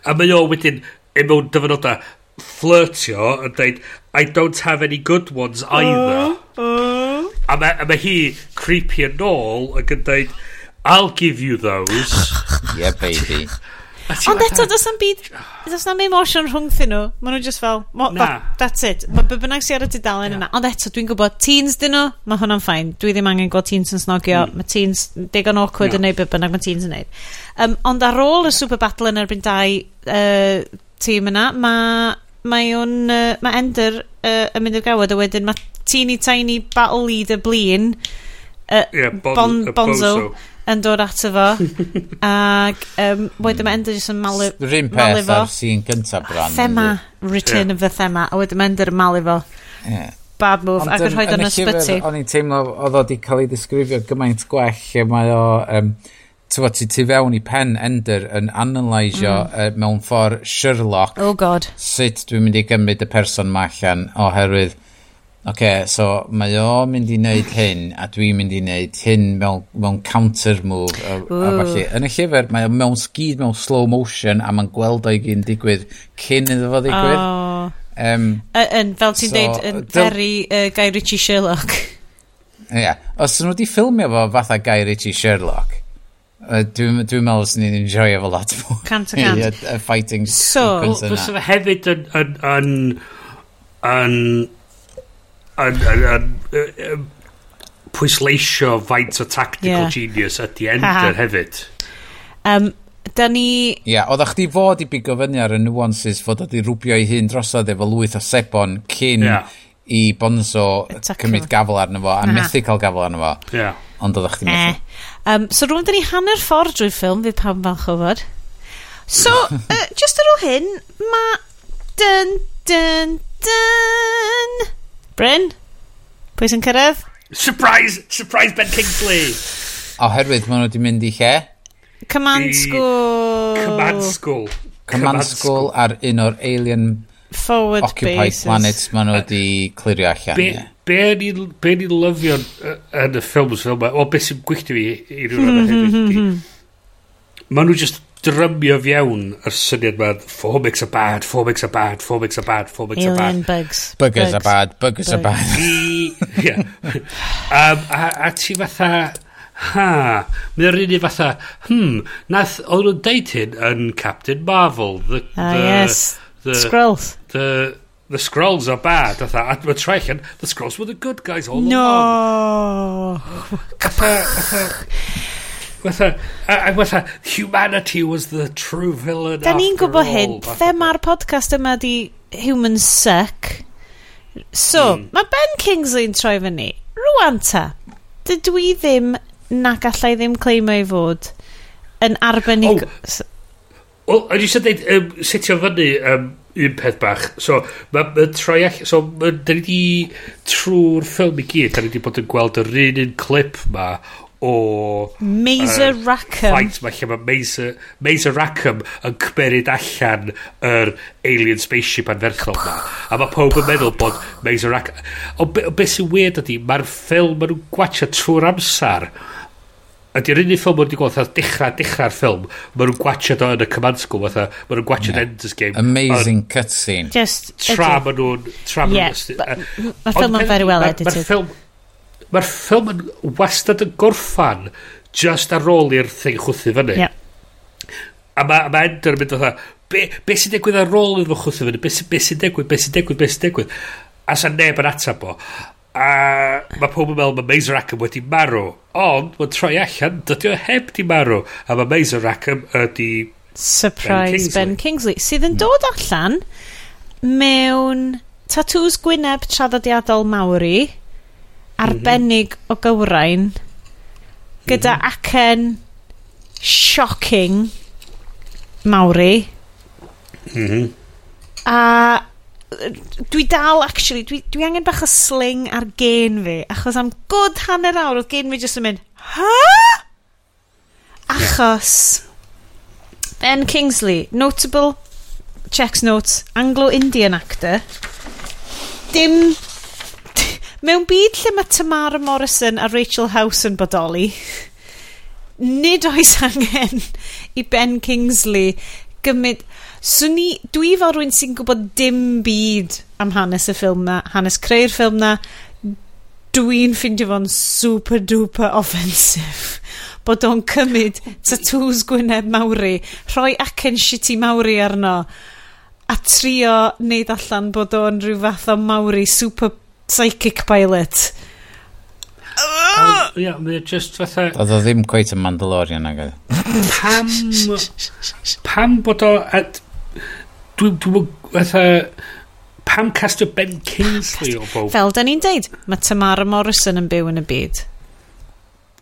A mae o wedyn, mewn dyfynodau, flirtio yn deud, I don't have any good ones either. Uh, uh. A mae ma hi creepy yn ôl ac yn deud, I'll give you those. yeah, baby. Ond eto, does na'm byd, does na'm emotion rhwngthyn nhw. Maen nhw just fel, mo, na. Fel, that's it. Mae be bynnag sy'n ar y tudalen yna. Ond eto, dwi'n gwybod, teens dyn nhw, mae hwnna'n ffain. Dwi ddim angen gweld teens yn snogio. Mm. Mae teens, digon awkward no. yn neud be bynnag mae teens yn neud. Um, ond ar ôl y Super Battle yn erbyn dau uh, tîm yna, mae mae o'n, uh, mae Ender uh, yn mynd i'r gawod a wedyn mae teeny tiny battle leader blin uh, yeah, bon, bonzo, bonzo yn dod ato fo. Ac um, wedyn mae Ender jyst yn malu Yr un peth ar sy'n gyntaf bran Thema, Return yeah. of the Thema a wedyn mae Ender yn malu fo. Yeah. bad move ac yn rhoi yn ysbyty. o'n i'n teimlo oedd o wedi cael ei ddisgrifio gymaint gwell lle mae o um, tywa ti tu fewn i pen Ender yn analysio mm. uh, mewn ffordd Sherlock. Oh god. Sut dwi'n mynd i gymryd y person ma allan oherwydd okay, so mae o mynd i wneud hyn, a dwi'n mynd i wneud hyn mewn, mewn counter move. A, a falle. Yn y llyfr, mae o mewn sgid mewn slow motion, a mae'n gweld o'i gyn digwydd cyn iddo fo ddigwydd. Oh. Um, yn, fel ti'n so, deud, yn very uh, Guy Ritchie Sherlock. Ie, yeah. os nhw wedi ffilmio fo fatha Guy Ritchie Sherlock, Uh, dwi'n dwi meddwl os ni'n enjoy efo lot mwy. Cant a cant. Y fighting so, sequence yna. So, hefyd yn, yn, yn, yn yn, yn, yn, yn pwysleisio faint o tactical yeah. genius ydy Ender hefyd. Um, da ni... Ie, yeah, oedda chdi fod i bigo fyny ar y nuances fod oedd i rwbio ei hun drosodd efo lwyth o sebon cyn yeah. i Bonzo cymryd gafel arno fo a Aha. methu cael gafel arno fo. Yeah. Ond oedda chdi eh. methu. Um, so rwy'n da ni hanner ffordd drwy'r ffilm fydd pam falch o fod. So, uh, just ar ôl hyn, mae dyn, dyn, dyn... Bryn? Pwy sy'n cyrraedd? Surprise! Surprise Ben Kingsley! Oherwydd maen nhw wedi mynd i lle. Command I... School! Command School. Command, School ar un o'r alien Forward Occupied bases. Planets maen nhw wedi clirio allan. Be, yeah. be, ni, be ni'n lyfio yn y ffilms fel yma, o beth sy'n gwylltio fi i rhywun yna hefyd, maen nhw just drymio fiewn yr syniad ma phobics are bad, phobics are bad, phobics are bad, phobics are bad. Alien bugs. Buggers bugs. are bad, buggers bugs. are bad. yeah. um, a, a ti fatha, ha, mae'n rhywun fatha, hmm, nath, oedd nhw'n deud hyn yn Captain Marvel. The, ah, the, yes, the, Skrulls. The, the Skrulls are bad, a tha, a treichen, the Skrulls were the good guys all no. along. No! Fatha, ac fatha, humanity was the true villain Da ni'n gwybod hyn, lle mae'r podcast yma di human suck. So, mm. mae Ben Kingsley'n troi fyny. Rwan ta, dydw i ddim na gallai ddim cleimo i fod yn arbennig... Oh. Wel, o'n eisiau dweud, um, setio fyny um, un peth bach. So, mae ma troi all... So, ma, da ni di trwy'r ffilm i gyd, da ni di bod yn gweld yr un un clip ma o... Mazer uh, Rackham. Fight, mae lle mae Mazer, Mazer Rackham yn cymeryd allan yr alien spaceship anferthol ma. A mae pob yn meddwl bod Mazer Rackham... O, be, o beth sy'n weird ydy, mae'r ffilm maen nhw'n gwachio trwy'r amser. Ydy'r unig ffilm wedi gweld, fatha dechrau, dechrau'r ffilm, maen nhw'n gwachio do yn y command school, fatha, maen nhw'n gwachio yeah. Ender's Game. Amazing cutscene. Just... Tra maen nhw'n... Tra maen nhw'n... Yeah, mae'r ffilm yn very well edited. Mae'r ffilm Mae'r ffilm yn wastad yn gorffan just ar ôl i'r thing chwthu fyny. Yeah. A mae ma Ender yn mynd o'n be, be sy'n digwydd ar ôl iddo chwthu fyny? Be, be sy'n digwydd? Be sy'n digwydd? Be sy'n digwydd? A sa'n neb yn atab o. A mae pob yn meddwl mae Mazer Rackham wedi marw. Ond, mae'n troi allan, dydy o heb di marw. A mae Mazer Rackham ydi... Surprise Ben Kingsley. Ben Kingsley. Sydd yn mm. dod allan mewn tatws Gwyneb traddodiadol Mawri Mhm. arbennig o gywrain gyda mhm. acen shocking mawri mm -hmm. a dwi dal actually dwi, dwi angen bach o sling ar gen fi achos am god hanner awr oedd gen fi jyst yn mynd ha? achos Ben Kingsley notable checks notes Anglo-Indian actor dim Mewn byd lle mae Tamara Morrison a Rachel House yn bodoli, nid oes angen i Ben Kingsley gymryd... Swn i, dwi fel rwy'n sy'n gwybod dim byd am hanes y ffilm na, hanes creu'r ffilm na, dwi'n ffindio fo'n super duper offensif bod o'n cymryd tatws gwyneb mawri, rhoi acen shitty mawri arno, a trio neud allan bod o'n rhyw fath o mawri super psychic pilot. Ie, mae just fatha... Oedd o ddim gweith yn Mandalorian ag oedd. Pam... Pam bod o... Dwi'n fatha... Pam castio Ben Kingsley o bob? Fel da ni'n deud, mae Tamara Morrison yn byw yn y byd.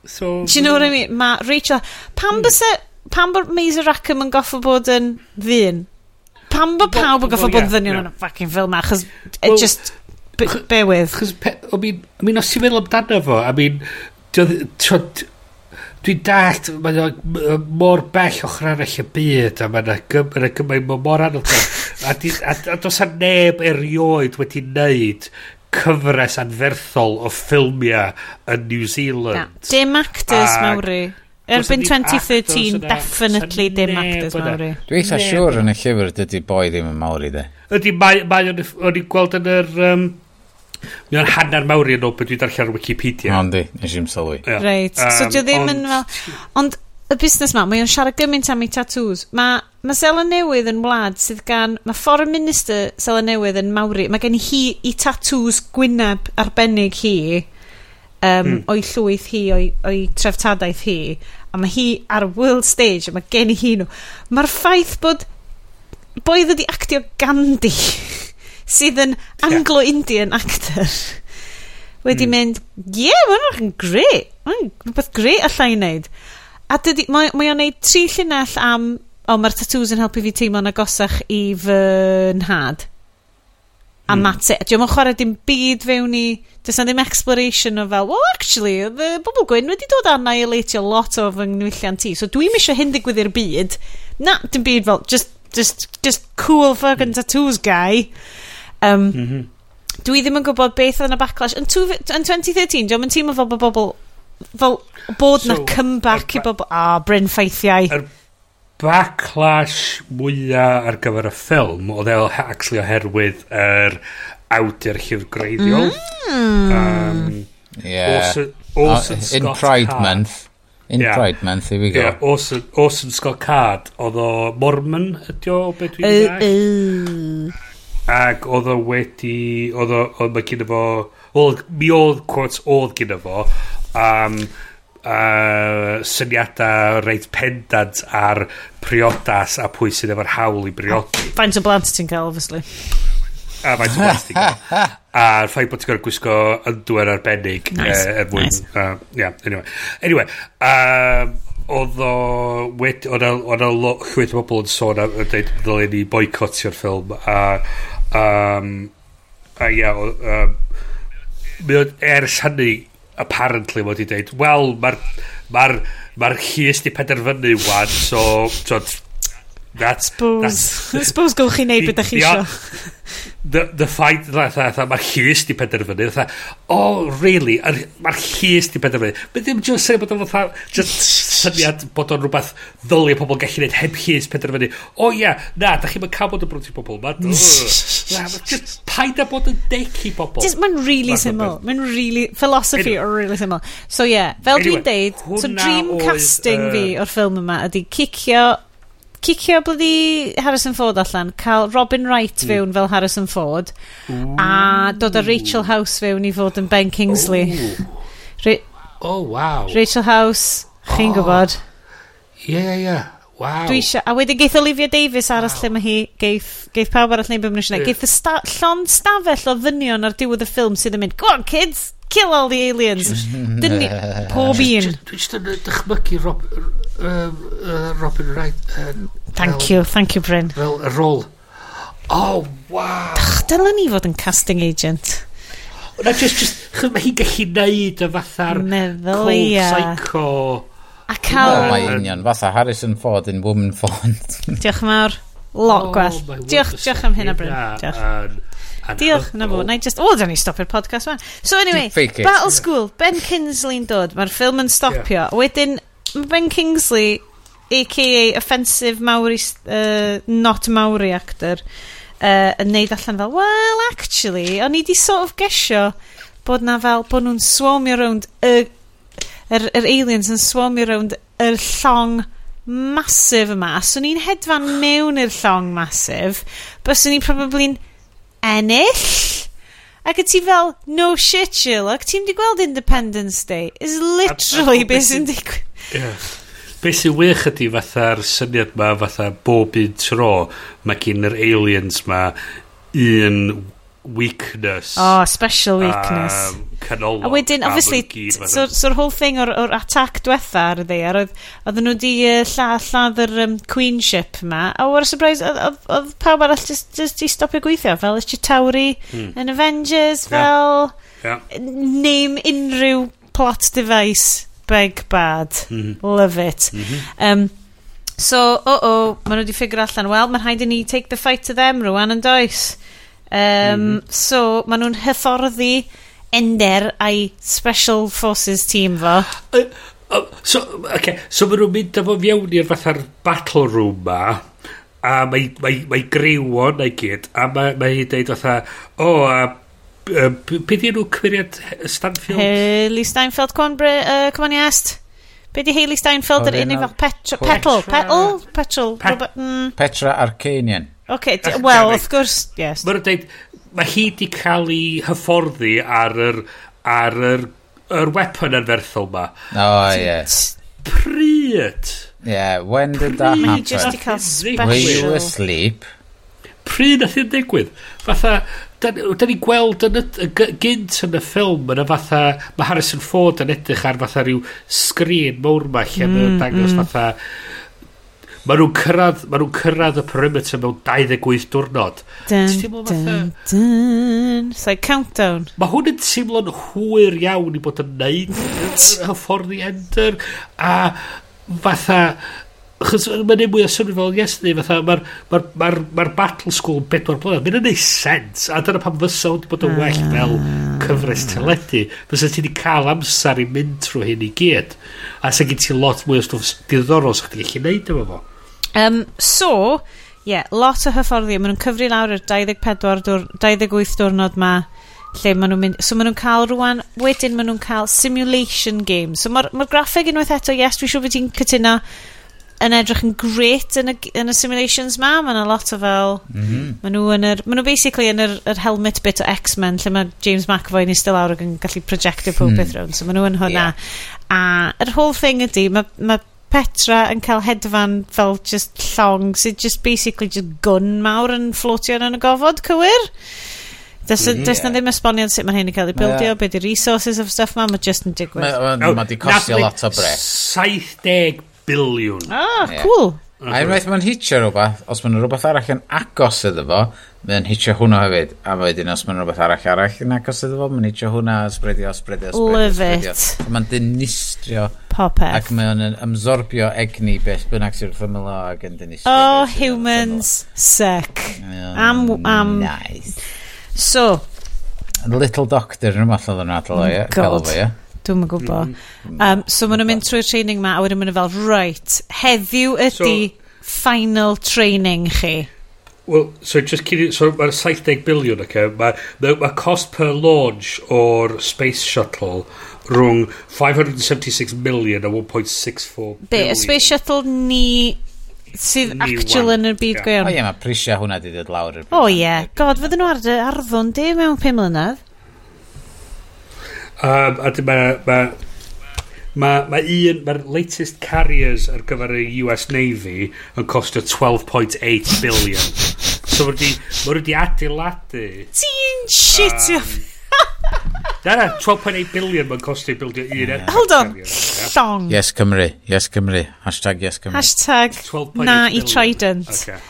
So, Do you know what I mean? Mae Rachel... Pam hmm. bysa... Pam bod Maisie Rackham yn goffo bod yn ddyn? Pam bod pawb yn goffo bod ddynion yn y fucking ffilm achos it just Be, bewydd. Chos, o mi'n, o mi'n os ti'n meddwl amdano fo, a mi'n, dwi'n dalt, mae o mor bell ochr arall y byd, a mae yna gymaint mor anodd. A, di, a, a dos a neb erioed wedi wneud cyfres anferthol o ffilmiau yn New Zealand. Na, dim actors mawri. Erbyn 2013, actors, definitely dim actors mawri. Dwi eitha siŵr yn y llyfr dydy boi ddim yn mawri, de. Ydy, mae o'n gweld yn yr... Um, Mae o'n hanner mawr i'n ôl beth dwi'n darllen ar Wikipedia. Ond di, nes i'n sylwi. Yeah. Right. um, so dwi ddim yn fel... Ond y busnes ma, mae o'n siarad gymaint am ei tatws. Mae ma Sela Newydd yn wlad sydd gan... Mae Foreign Minister Sela Newydd yn mawri. Mae gen i hi i tatws gwyneb arbennig hi um, mm. o'i llwyth hi, o'i, oi treftadaeth hi. A mae hi ar world stage, a mae gen i hi nhw. Mae'r ffaith bod boi wedi actio Gandhi... sydd yn Anglo-Indian actor wedi mm. mynd, ie, yeah, mae'n rhywbeth yn greu. Mae'n rhywbeth greu allai wneud. A dydy, mae, mae o'n neud tri llinell am, o, oh, mae'r tattoos yn helpu fi teimlo'n agosach i fy nhad. A mm. that's it. Diolch yn chwarae dim byd fewn i... Does ddim exploration o fel, well, actually, y bobl gwyn wedi dod annihilatio lot o fy ngwylliant ti. So dwi'n eisiau hyn digwydd i'r byd. Na, dim byd fel, just, just, just cool fucking mm. tattoos guy. Um, mm -hmm. Dwi ddim yn gwybod beth oedd yna backlash. Yn, two, yn 2013, diolch yn teimlo fel bod bobl... Fel bod so, na comeback i bobl... A, oh, Bryn Ffeithiau. Yr backlash mwyaf ar gyfer y ffilm oedd e actually oherwydd yr er awdur llyfrgreiddiol. Mm. Um, yeah. Orson, uh, Orson uh, in Scott Pride Card. Month. In yeah. Pride Month, here we go. Yeah, Orson, Orson Scott Card. Oedd o Mormon, ydi o, beth dwi'n uh, uh. Ac oedd o wedi... Oedd o... Oedd mae gyda fo... Wel, mi oedd quotes oedd gyda fo um, uh, syniadau reit pendant ar priodas a pwy sydd efo'r hawl i briodi. Faint o blant ti'n cael, obviously. A faint o blant ti'n cael. A'r ffaith bod ti'n gorau gwisgo yndwyr arbennig. Nice, uh, er mwyn, nice. Uh, yeah, anyway. Anyway, um, uh, oedd o wedi, oedd e, o e llwyth o bobl yn sôn a dweud ddylen ni boicotio'r ffilm a Um, a ia, um, mae o'n ers hynny apparently wedi dweud, wel, mae'r ma r, ma, r, llys di penderfynu wan, so, so That's, suppose, that's, suppose gywch chi neud beth ydych chi eisiau. The, the fight, mae'r llys di penderfynu, fatha, oh, really, mae'r llys di penderfynu. Mae ddim just sy'n bod o'n fatha, just syniad bod o'n rhywbeth ddylia pobl gallu neud heb llys penderfynu. O oh, ia, na, da chi'n cael bod yn brwnt i pobl, ma, just paid a bod yn dec i pobl. Just, mae'n really syml, mae'n really, philosophy anyway. or really syml. So yeah, fel anyway, dwi'n deud, so dream casting fi o'r ffilm yma ydy cicio cicio blyddi Harrison Ford allan, cael Robin Wright mm. fewn fel Harrison Ford, Ooh. a dod a Rachel House fewn i fod yn Ben Kingsley. Ra oh, wow. Rachel House, chi'n ah. oh. gwybod? Ie, yeah, ie, yeah. Wow. Dwi isio, a wedyn geith Olivia Davis aros wow. lle mae hi, geith, geith pawb arall neu beth mae'n eisiau. Geith y sta, llon stafell o ddynion ar diwedd y ffilm sydd yn mynd, go on kids, kill all the aliens. Dyn ni, pob un. Dwi jyst yn dychmygu Rob, uh, uh, Robin Wright. Uh, thank you, thank you Bryn. Fel y rôl. Oh, wow. Dach, dylen ni fod yn casting agent. Na, just, just, mae hi'n gallu neud y fatha'r cold ia. psycho. A cael... Oh, mae union, fatha Harrison Ford yn Woman Ford. diolch yn fawr. Lot oh, gwell. Diolch, diolch am hyn a Bryn. Diolch. Diolch, na fo. Na i just... O, da ni stopio'r podcast fan. So anyway, Battle School, Ben Kingsley'n dod. Mae'r ffilm yn stopio. Yeah. Wedyn, Ben Kingsley, a.k.a. offensive Maori, uh, not Maori actor, uh, yn neud allan fel, well, actually, o'n i di sort of gesio bod na fel, bod nhw'n swarmio rownd y, yr, yr aliens yn swomio rownd yr llong masif yma. Swn i'n hedfan mewn i'r llong masif, but swn i'n probably'n ennill. Ac ti fel, no shit, Jill. Ac ti'n di gweld Independence Day. Is literally beth sy'n digwydd. Yeah. Be sy'n wych ydy fatha'r syniad ma, fatha bob un tro, mae gen yr aliens ma un weakness. Oh, special weakness. Um, canolog. A wedyn, obviously, so'r so whole thing o'r, or attack diwetha ar y ddeir, oedd, oedd nhw di uh, lla, lladd yr um, queenship ma, a o'r surprise, oedd pawb arall just, just di stopio gweithio, fel ysdi Tawri hmm. yn Avengers, fel... Yeah. Yeah. Name unrhyw plot device, beg bad. Mm -hmm. Love it. Mm -hmm. um, so, o-o, uh -oh, maen nhw wedi ffigur allan, wel, mae'n rhaid i ni take the fight to them rwan yn does. Um, mm -hmm. So, maen nhw'n hyfforddi Ender a'i Special Forces team fo. Uh, uh, so, okay. so maen nhw'n mynd efo fiewn i'r fatha'r battle room ma, a mae, mae, mae grewon a'i gyd, a mae mae hi'n deud fatha, o, oh, a uh, beth yw'n nhw cymeriad Stanfield? Haley Steinfeld, Conbre, uh, Cymaniast. Be di Haley Steinfeld yr unig fel Petra, Petrol? Petrol? Petrol, mm. Petra Arcanian. Oce, okay, wel, of gwrs, yes. Mae'n dweud, mae hi di cael ei hyfforddi ar yr, ar yr, yr weapon anferthol ma. Oh, ie. Yeah. Pryd? Yeah, when did Pryd that happen? just di cael special. Were you asleep? Pryd nath i'n digwydd? Fatha, da ni gweld yn y, gynt yn y ffilm yn y fatha mae Harrison Ford yn edrych ar fatha rhyw sgrin mawr ma lle mm, dangos mm. fatha Mae nhw'n cyrraedd, ma nhw cyrraedd y perimeter mewn 28 diwrnod. Dun, dun, fatha... dun. It's like countdown. Mae hwn yn teimlo'n hwyr iawn i bod yn neud y ffordd i ender. A fatha... Chos mae'n ei mwy o symud fel yesterday, fatha mae'r ma ma ma battle school bedwar blynedd, mae'n ei sens, a dyna pam fysa wedi bod yn well ah. fel cyfres teledu. Fysa ti wedi cael amser i mynd trwy hyn i gyd, a sy'n gen ti lot mwy o stwff diddorol sy'ch ti'n gallu neud efo fo. Um, so, ie, yeah, lot o hyfforddi. Maen nhw'n cyfri lawr yr 24 dwr, 28 diwrnod ma lle maen nhw'n mynd... So maen nhw'n cael rwan... Wedyn maen nhw'n cael simulation games. So mae'r ma graffeg unwaith eto, yes, dwi'n siŵr bod ti'n cytuno yn edrych yn great yn y, yn y simulations ma. Mae yna lot o fel... Mm -hmm. Maen nhw yn yr... Maen nhw basically yn yr, yr helmet bit o X-Men lle mae James McAvoy ni still awr ac yn gallu projectio pob hmm. beth rownd. So maen nhw yn hwnna. Yeah. A yr whole thing ydy, mae ma Petra yn cael hedfan fel just llong sydd just basically just gun mawr yn floatio yn y gofod cywir Does, mm, does na ddim esboniad sut mae hyn yn cael ei bildio, yeah. beth yw'r resources of stuff ma, mae just yn digwydd. Mae ma, ma di costio lot o bre. 70 biliwn. Ah, yeah. cool. A unwaith mae'n hitio rhywbeth, os mae'n rhywbeth arall yn agos iddo fo, mae'n hitio hwnna hefyd. A wedyn os mae'n rhywbeth arall arall yn agos iddo fo, mae'n hitio hwnna, sbredio, sbredio, sbredio. Love spreadio. it. Mae'n dinistrio popeth. Ac mae o'n ymsorbio egni beth bynnag sy'n ffymlo ac yn dynnu Oh, humans suck. Oh, mm, am, am... Nice. So... Little Doctor yn ymwall oedd yn adol o, ie? Mm, Gael o, ie? Dwi'n yn gwybod. Um, mm, so maen nhw'n mynd trwy'r training ma, a wedyn maen nhw fel, right, heddiw ydy final training chi. Well, so just cyn so mae'r 70 biliwn, okay? Mae ma, ma cost per launch o'r Space Shuttle rhwng 576 million a 1.64 Be, y Space Shuttle ni sydd actual yn y byd yeah. gwein. O ie, mae prisiau hwnna di dod lawr. O ie, god, fydden nhw ar dy arddon di mewn 5 mlynedd. Um, a dyma, mae Mae ma un, mae'r latest carriers ar gyfer y US Navy yn costio 12.8 billion. so mae wedi ma adeiladu... Ti'n shit um, Na, na, 12.8 billion mae'n costio bildio un yeah. Hold on, llong. Yes Cymru, yes Cymru, hashtag yes Cymru. Hashtag na i Trident. Okay.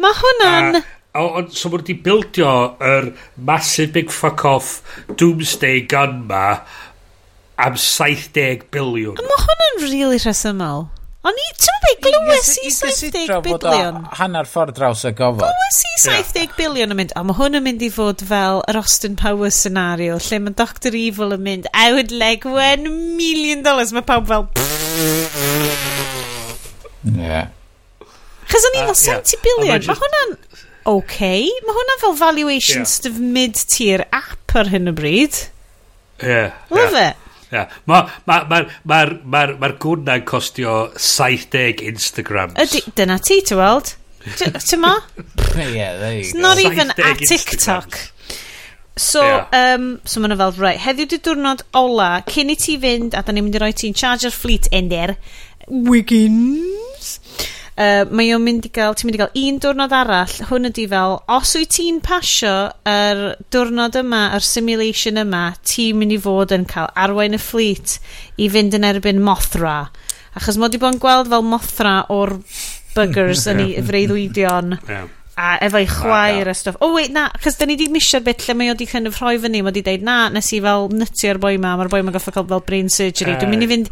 Mae hwnna'n... O, o, so mae wedi bildio yr massive big fuck off doomsday gun ma am 70 biliwn. Mae hwnna'n really rhesymol. O'n i, ti'n meddwl, glywes i 70 bilion. Hanna'r ffordd draws y gofod. Glywes i 70 bilion yn mynd, o, mae hwn yn mynd i fod fel yr Austin Powers scenario, lle mae Dr Evil yn mynd, I would like one million dollars. Mae pawb fel... Yeah. Chos o'n i fel 70 bilion, mae hwnna'n... Okay, mae hwnna fel valuation yeah. sort of mid-tier app ar hyn o bryd. Yeah. Love yeah. it. Yeah. Mae'r ma, ma, ma, ma, ma gwrna'n costio 70 Instagrams. Ydy, dyna ti, ti weld? Tyma? yeah, there you It's go. not even a TikTok. So, yeah. um, so maen fel, right, heddiw di diwrnod ola, cyn i ti fynd, a da ni'n mynd i roi ti'n charger fleet ender, Wiggins uh, mae o'n mynd i gael, ti'n mynd i gael un diwrnod arall, hwn ydi fel, os wyt ti'n pasio yr diwrnod yma, yr simulation yma, ti'n mynd i fod yn cael arwain y fflit i fynd yn erbyn Mothra. Achos mod i bod yn gweld fel Mothra o'r buggers yn ei freuddwydion. Yeah a efo'i chwaer a stuff. Oh wait, na, cos da ni di misio'r bit lle mae o di kind of rhoi fyny, mae di deud na, nes i fel nytio'r boi ma, mae'r boi ma'n goffa cael fel brain surgery. Dwi'n mynd i fynd,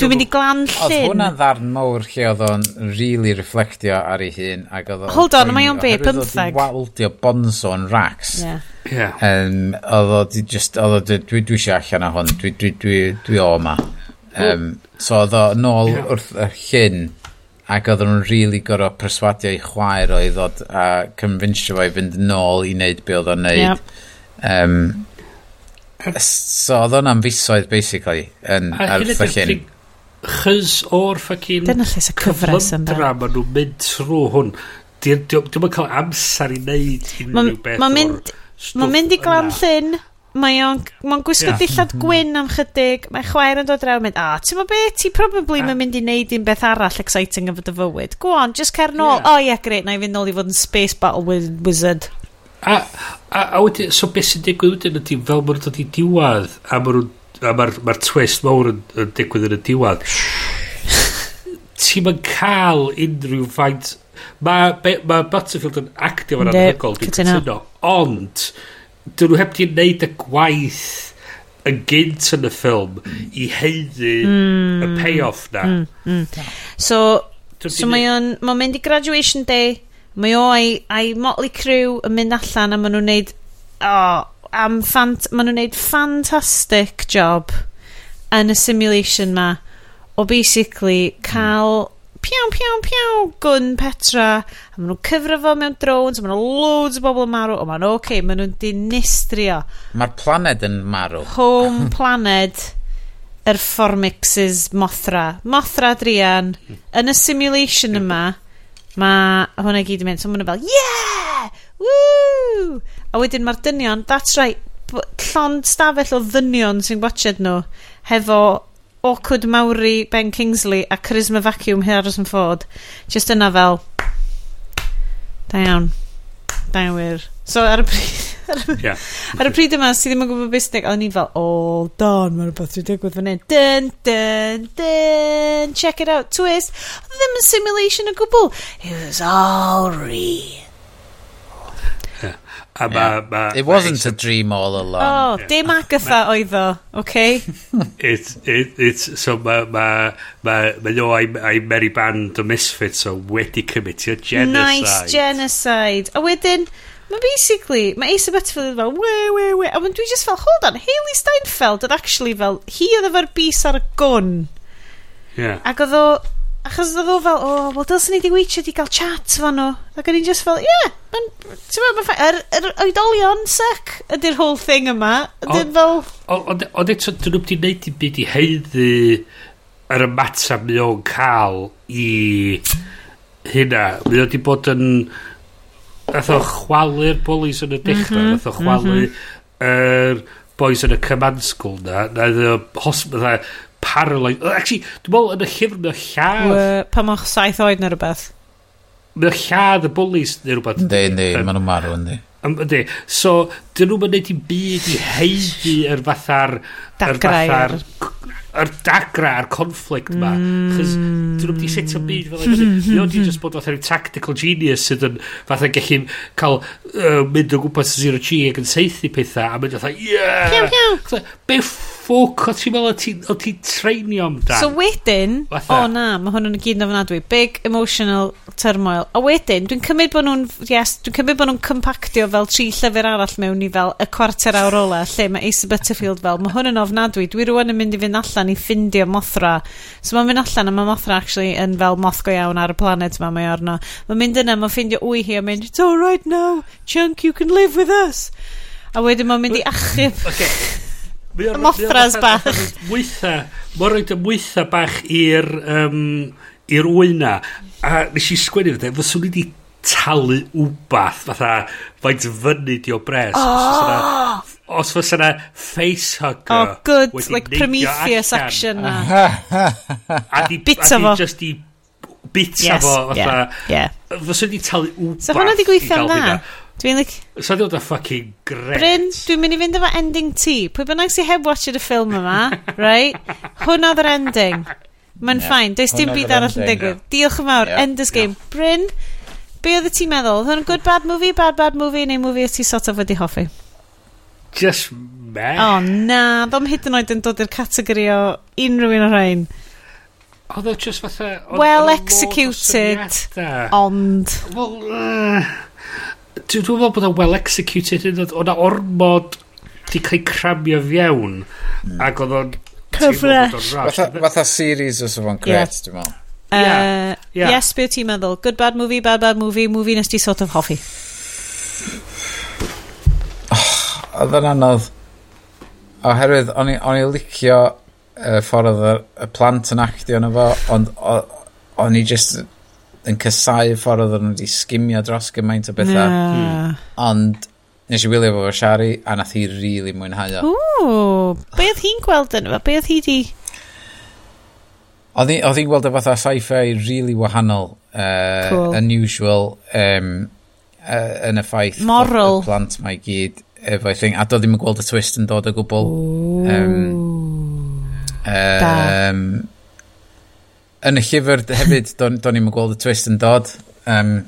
dwi'n mynd i glan llyn. Oedd hwnna'n ddarn mawr lle oedd o'n really reflectio ar ei hun. Ac oedd Hold on, mae o'n be, pymtheg. Oedd waldio bonzo yn rax. Yeah. Yeah. Um, oedd o di just, oedd o dwi, dwi, dwi eisiau allan o hwn, dwi, dwi, dwi, dwi o ma. Um, so oedd o nôl yeah. wrth y llyn ac oedden nhw'n really gorau perswadio i chwaer o i ddod a convinsio fo i fynd nôl i wneud be oedd o'n wneud. Yep. Um, so oedd o'n amfusoedd, basically, yn, ar ffyllin. Chys o'r ffycin... Dyna lle sy'n cyfres yn dda. Maen nhw'n mynd trwy hwn. Dwi'n cael amser i wneud unrhyw beth Mae'n mynd i glan llyn mae o'n ma gwisgo yeah. dillad mhm. gwyn am chydig, mae chwaer yn dod draw mynd, a, ti'n mynd be, ti probably yeah. mae'n mynd i wneud un beth arall exciting yn fy fywyd. Go on, just cer nôl. Yeah. Oh yeah, great, na i fynd nôl i fod yn Space Battle with Wizard. A, a, a wedyn, so beth sy'n digwydd wedyn ydy, fel mae'n dod i diwad, a mae'r ma ma twist mawr yn, yn digwydd yn y diwad. ti'n mynd cael unrhyw faint... Mae ma Battlefield yn actio fan anhygol, dwi'n cytuno. Ond, dyn nhw heb di wneud y gwaith yn gynt yn y ffilm i heiddi mm, y hmm. payoff na. Mm, mm. So, so mae o'n mae mynd i graduation day, mae o a'i, ai Motley Crew yn mynd allan a maen nhw'n neud, oh, am fant, maen nhw'n neud fantastic job yn y simulation ma o basically cael piaw, piaw, piaw, gwn Petra. A maen nhw'n cyfro fo mewn drones, maen nhw'n loads o bobl yn marw, O maen nhw'n oce, okay, maen nhw'n dinistrio. Mae'r planed yn marw. Home planed yr formixes Mothra. Mothra, Drian, yn y simulation yma, mae hwnna gyd yn mynd. So maen nhw fel, yeah! Woo! A wedyn mae'r dynion, that's right, llond stafell o ddynion sy'n gwachod nhw, hefo awkward Mawri Ben Kingsley a charisma vacuum Harrison Ford. Just yna fel... Da iawn. Da iawn wir. So ar y pryd... yeah. ar y pryd yma, sydd ddim yn gwybod beth busnig, o'n i fel, oh, don, mae'n rhywbeth dwi'n digwydd fan hyn. Dun, dun, dun, check it out, twist. Oedd ddim yn simulation o gwbl. It was all real. A ma, yeah. ma, it wasn't a dream all along. Oh, yeah. dim Agatha oedd o, okay? it, it, it's, so mae ma, ma, ma nhw a'i Mary Band o Misfits o wedi commitio genocide. Nice genocide. A wedyn, mae basically, mae Ace Butterfield fel, we, we, we. A dwi just fel, hold on, Hayley Steinfeld yn actually fel, hi oedd efo'r bus ar y gwn. Yeah. Ac oedd o, Achos oedd o fel, o, oh, wel, dylsyn ni di weithio di gael chat fan nhw. Ac o'n i'n just fel, ie, yeah, mae'n, ti'n meddwl, mae'n ffaith, yr, yr oedolion sec ydy'r whole thing yma. Ydy'n fel... Ond eto, dyn nhw wedi gwneud i byd i heiddi yr ymateb mi o'n cael i hynna. Mi wedi bod yn... Nath o chwalu'r bullies yn y dechrau, mm -hmm, nath o chwalu mhm. yr mm -hmm. er boys yn y command school na, na iddo hosbeth paralyzed. Actually, dwi'n meddwl yn y llyfr mae lladd... Pan o'ch saith oed neu rhywbeth. Mae lladd y bullies neu rhywbeth. Ynddi, ynddi, maen nhw'n marw ynddi. Ydy, So, dyn nhw'n mynd i byd i heidi yr fatha'r... Dagra'r... Yr dagra, a'r conflict ma. Mm. Chos dyn nhw'n mynd i setio byd fel yna. Mae o'n just bod fatha tactical genius sydd yn fatha gallu cael uh, mynd o gwmpas 0G ac yn seithi pethau a mynd fatha, yeah! Pew, pew! Be ffwc o ti'n meddwl o ti'n treinio amdan. So wedyn, o oh na, mae hwn hwnnw'n gyd yn ofnadwy. Big emotional turmoil. A wedyn, dwi'n cymryd bod nhw'n, yes, dwi'n cymryd bod nhw'n compactio fel tri llyfr arall mewn i fel y cwarter awr ola, lle mae Ace Butterfield fel, mae hwn yn ofnadwy. Dwi rwan yn mynd i fynd allan i ffindio Mothra. So mae'n mynd allan a mae Mothra actually yn fel moth go iawn ar y planet yma, mae arno. Mae'n mynd yna, mae'n ffindio wy hi a mynd, it's alright now, Chunk, you can live with us. A wedyn mae'n mynd i achub. Okay. Mothras bach. Mwytha, mae'n rhoi'n mwytha bach i'r um, i'r wyna. A nes i sgwennu fe, fyswn i wedi talu wbath, fatha, faint fyny di o bres. Oh! Os fos yna facehugger... Oh, good, like Prometheus action na. a di, Bita fo. just i bita yes, fo, fatha. Yeah, yeah. Fyswn i wedi talu wbath. So hwnna di hynna. dda. Dwi'n lic... Sa so, dod o fucking gret. Bryn, dwi'n mynd i fynd efo ending ti. Pwy bynnag sy'n heb watched y ffilm yma, right? Hwna oedd yr ending. Mae'n yeah. ffain. Does dim byd arall yn digwydd. Yeah. Diolch yn fawr. Yeah. Enders game. Yeah. Bryn, be oedd y ti'n meddwl? Oedd hwn good bad movie, bad bad movie, neu movie oedd ti sort of wedi hoffi? Just meh. O oh, na, ddom hyd yn oed yn dod i'r categori o unrhyw un o'r rhain. Oedd o just fatha... Well executed, ond... Well, uh, eh. Dwi'n dwi'n meddwl bod o'n well executed yn dod o'na ormod di cael cramio fiewn mm. ac oedd o'n cyfres fatha series os o'n gret dwi'n meddwl uh, Yeah, yeah. Yes, beth ti'n meddwl? Good bad movie, bad bad movie, movie nes ti sort of hoffi. Oedd yn anodd. Oherwydd, o'n i licio y ffordd oedd y plant yn actio yna fo, ond o'n i just yn cysau ffordd oedd nhw wedi sgimio dros gymaint o bethau. Yeah. Hmm. Ond nes i wylio fo o Shari a nath hi rili really mwynhau o. Ww, be oedd hi'n gweld yn efo? Be oedd hi di... Oedd hi'n gweld o fatha sci-fi rili really wahanol, uh, cool. unusual, um, uh, yn y ffaith Moral. y plant mae gyd efo'i thing. A doedd ddim yn gweld y twist yn dod o gwbl. Um, um, da yn y llyfr hefyd, do'n do ni'n gweld y twist yn dod. Um,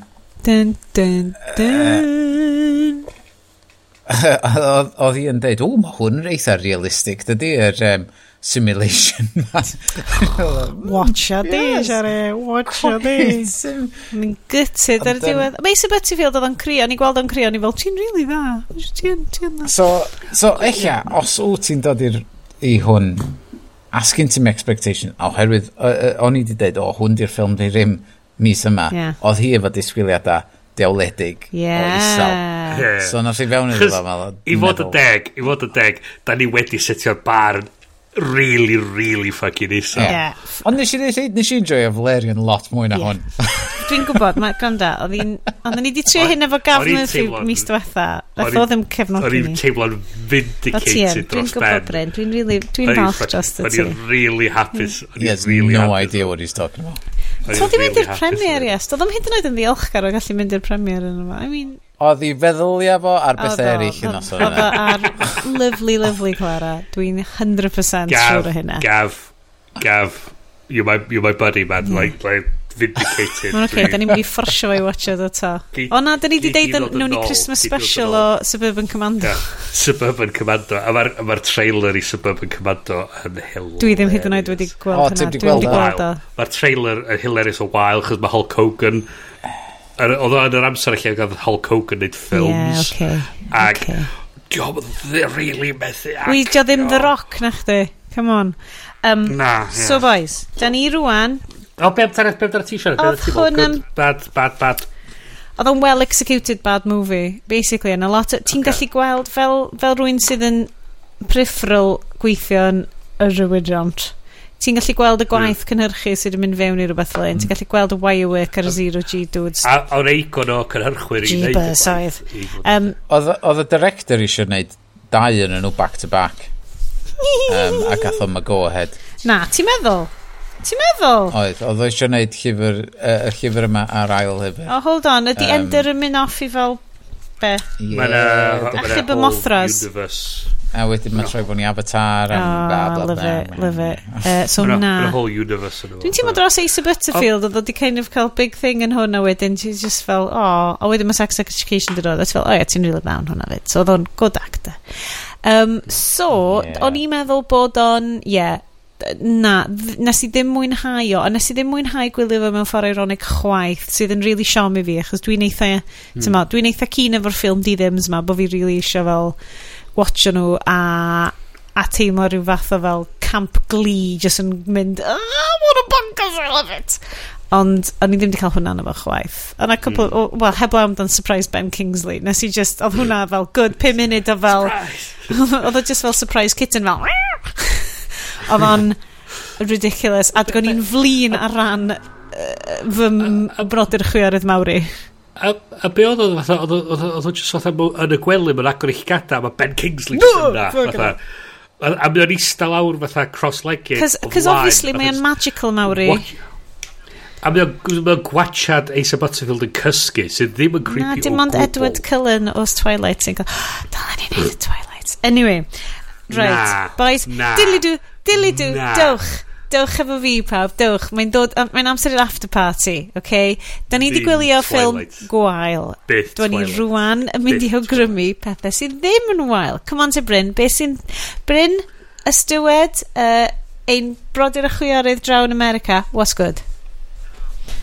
dun, dun, dun. Oedd hi yn dweud, o, mae hwn yn eitha realistic, dydy, yr um, simulation ma. Watcha di, Siari, watcha di. Ni'n gytid ar y diwedd. Mae Isa Butterfield oedd o'n crio, ni gweld o'n crio, ni fel, ti'n really dda? Ti'n, ti'n... dda. So, so eich os wyt ti'n dod i'r i hwn asking to expectation, oherwydd o'n i wedi dweud, o, hwn di'r ffilm di rym mis yma, yeah. oedd hi efo disgwyliadau diawledig yeah. o isel. Yeah. So nath i fewn iddo fo. I fod y deg, i fod y deg, da ni wedi setio'r barn really, really fucking isa. Yeah. Ond nes i ddeud, nes i enjoy Valerian lot mwy na yeah. hwn. Dwi'n gwybod, mae gwranda, Ond ni wedi trio hyn efo gafn yn rhyw mis diwetha. Nath o ddim cefnogi ni. O'n i'n teimlo'n vindicated dros ben. Dwi'n gwybod, Bryn, dwi'n really, dwi'n falch dros y ti. O'n i'n really hmm. hapus. He has really no happy. idea what he's talking about. So ddim mynd i'r premier, yes. Doedd o'n hyd yn oed yn ddiolchgar o gallu mynd i'r premier yn yma. I mean, Oedd hi feddwl ia fo ar beth eraill yn osod yna. Oedd ar lovely, lovely Clara. Dwi'n 100% siŵr o hynna. Gav, Gav, you're my, you're my buddy, man. Yeah. Like, like, vindicated. Mae'n oce, okay, da ni'n mynd i fforsio fe i watch it eto. O na, da ni wedi deud nhw'n i Christmas special o Suburban Commando. Suburban Commando. A mae'r ma trailer i Suburban Commando yn hilarious. Dwi ddim hyd yn oed wedi gweld hynna. Dwi wedi gweld o. Mae'r trailer yn hilarious o wael, chos mae Hulk Hogan oedd yn yr amser lle oedd Hulk Hogan yn ffilms. Yeah. Ac okay. diolch yn really methu. Weidio ddim The Rock na chdi. Come on. Um, na, yeah. So boys, da ni rwan... O, be amdana ti siarad? Oedd hwn am... Bad, bad, bad. Oedd o'n well executed bad movie, basically, and a lot of... Ti'n gallu gweld fel, fel rwy'n sydd yn peripheral gweithio yn y rhywydiant ti'n gallu gweld y gwaith mm. cynhyrchu sydd yn mynd fewn i rhywbeth fel un. Mm. Ti'n gallu gweld y wirework ar y Zero G dudes. A o'r eicon o cynhyrchwyr i wneud. Jeebus oedd. Um, oedd y director eisiau wneud dau yn nhw back to back. um, a gath o'n go ahead. Na, ti'n meddwl? Ti'n meddwl? Oedd, oedd eisiau gwneud llyfr, uh, y llyfr yma ar ail hefyd. Oh, hold on, ydy um, Ender yn mynd off i fel be? Yeah, Mae'n uh, Achub y Mothras. Universe A wedyn mae'n troi bod ni Avatar am oh, ah, bla love bla. It, love it. Uh, so na. Mae'n whole universe yn Dwi'n teimlo dros Asa Butterfield, oh. oedd wedi kind of cael big thing yn hwn a wedyn, she's just fel, oh, a wedyn mae Sex Education dod oedd, fel, oh yeah, ti'n really down hwnna fyd. So oedd o'n good actor. Um, so, yeah. o'n i'n meddwl bod o'n, ie, yeah, na, nes i ddim mwynhau o, a nes i ddim mwynhau gwylio fe mewn ffordd ironic chwaith, sydd yn really siom i fi, achos dwi'n eitha, mm. dwi'n eitha cyn efo'r ffilm di ddims ma, bod fi really eisiau fel, watcho nhw a a teimlo rhyw fath o fel camp glee just yn mynd oh, what a bonkers I love it. Ond o'n i ddim wedi cael hwnna yn efo chwaith ond a couple mm. well heb heblaw amdan Surprise Ben Kingsley. Nes i just oedd hwnna fel good 5 munud o fel oedd o just fel surprise kitten fel oedd o'n ridiculous. A dwi'n i'n flin ar ran fy brodyr chwiorydd mawri A, a be oedd oedd fatha, oedd o jyst fatha yn y gwely mae'n agor eich gada, mae Ben Kingsley no, yna, fatha. A, a mae o'n eista lawr fatha cross-legged. Cos obviously mae o'n magical mawr i. A mae o'n gwachad Asa Butterfield yn cysgu, sydd ddim yn creepy Na, dim ond Edward Cullen os Twilight sy'n gael, dylen ni wneud Twilight. Anyway, right, na, boys, dilly-do, dilly-do, dowch dewch efo fi pawb, dewch. Mae'n dod, mae'n amser i'r after party, oce? Okay? Da ni wedi gwylio ffilm gwael. Beth Dwi'n ni rwan yn mynd i hygrymu pethau sydd ddim yn wael. Come on to Bryn, beth sy'n... Bryn, ystywed, uh, ein brodyr y chwiorydd draw yn America, what's good?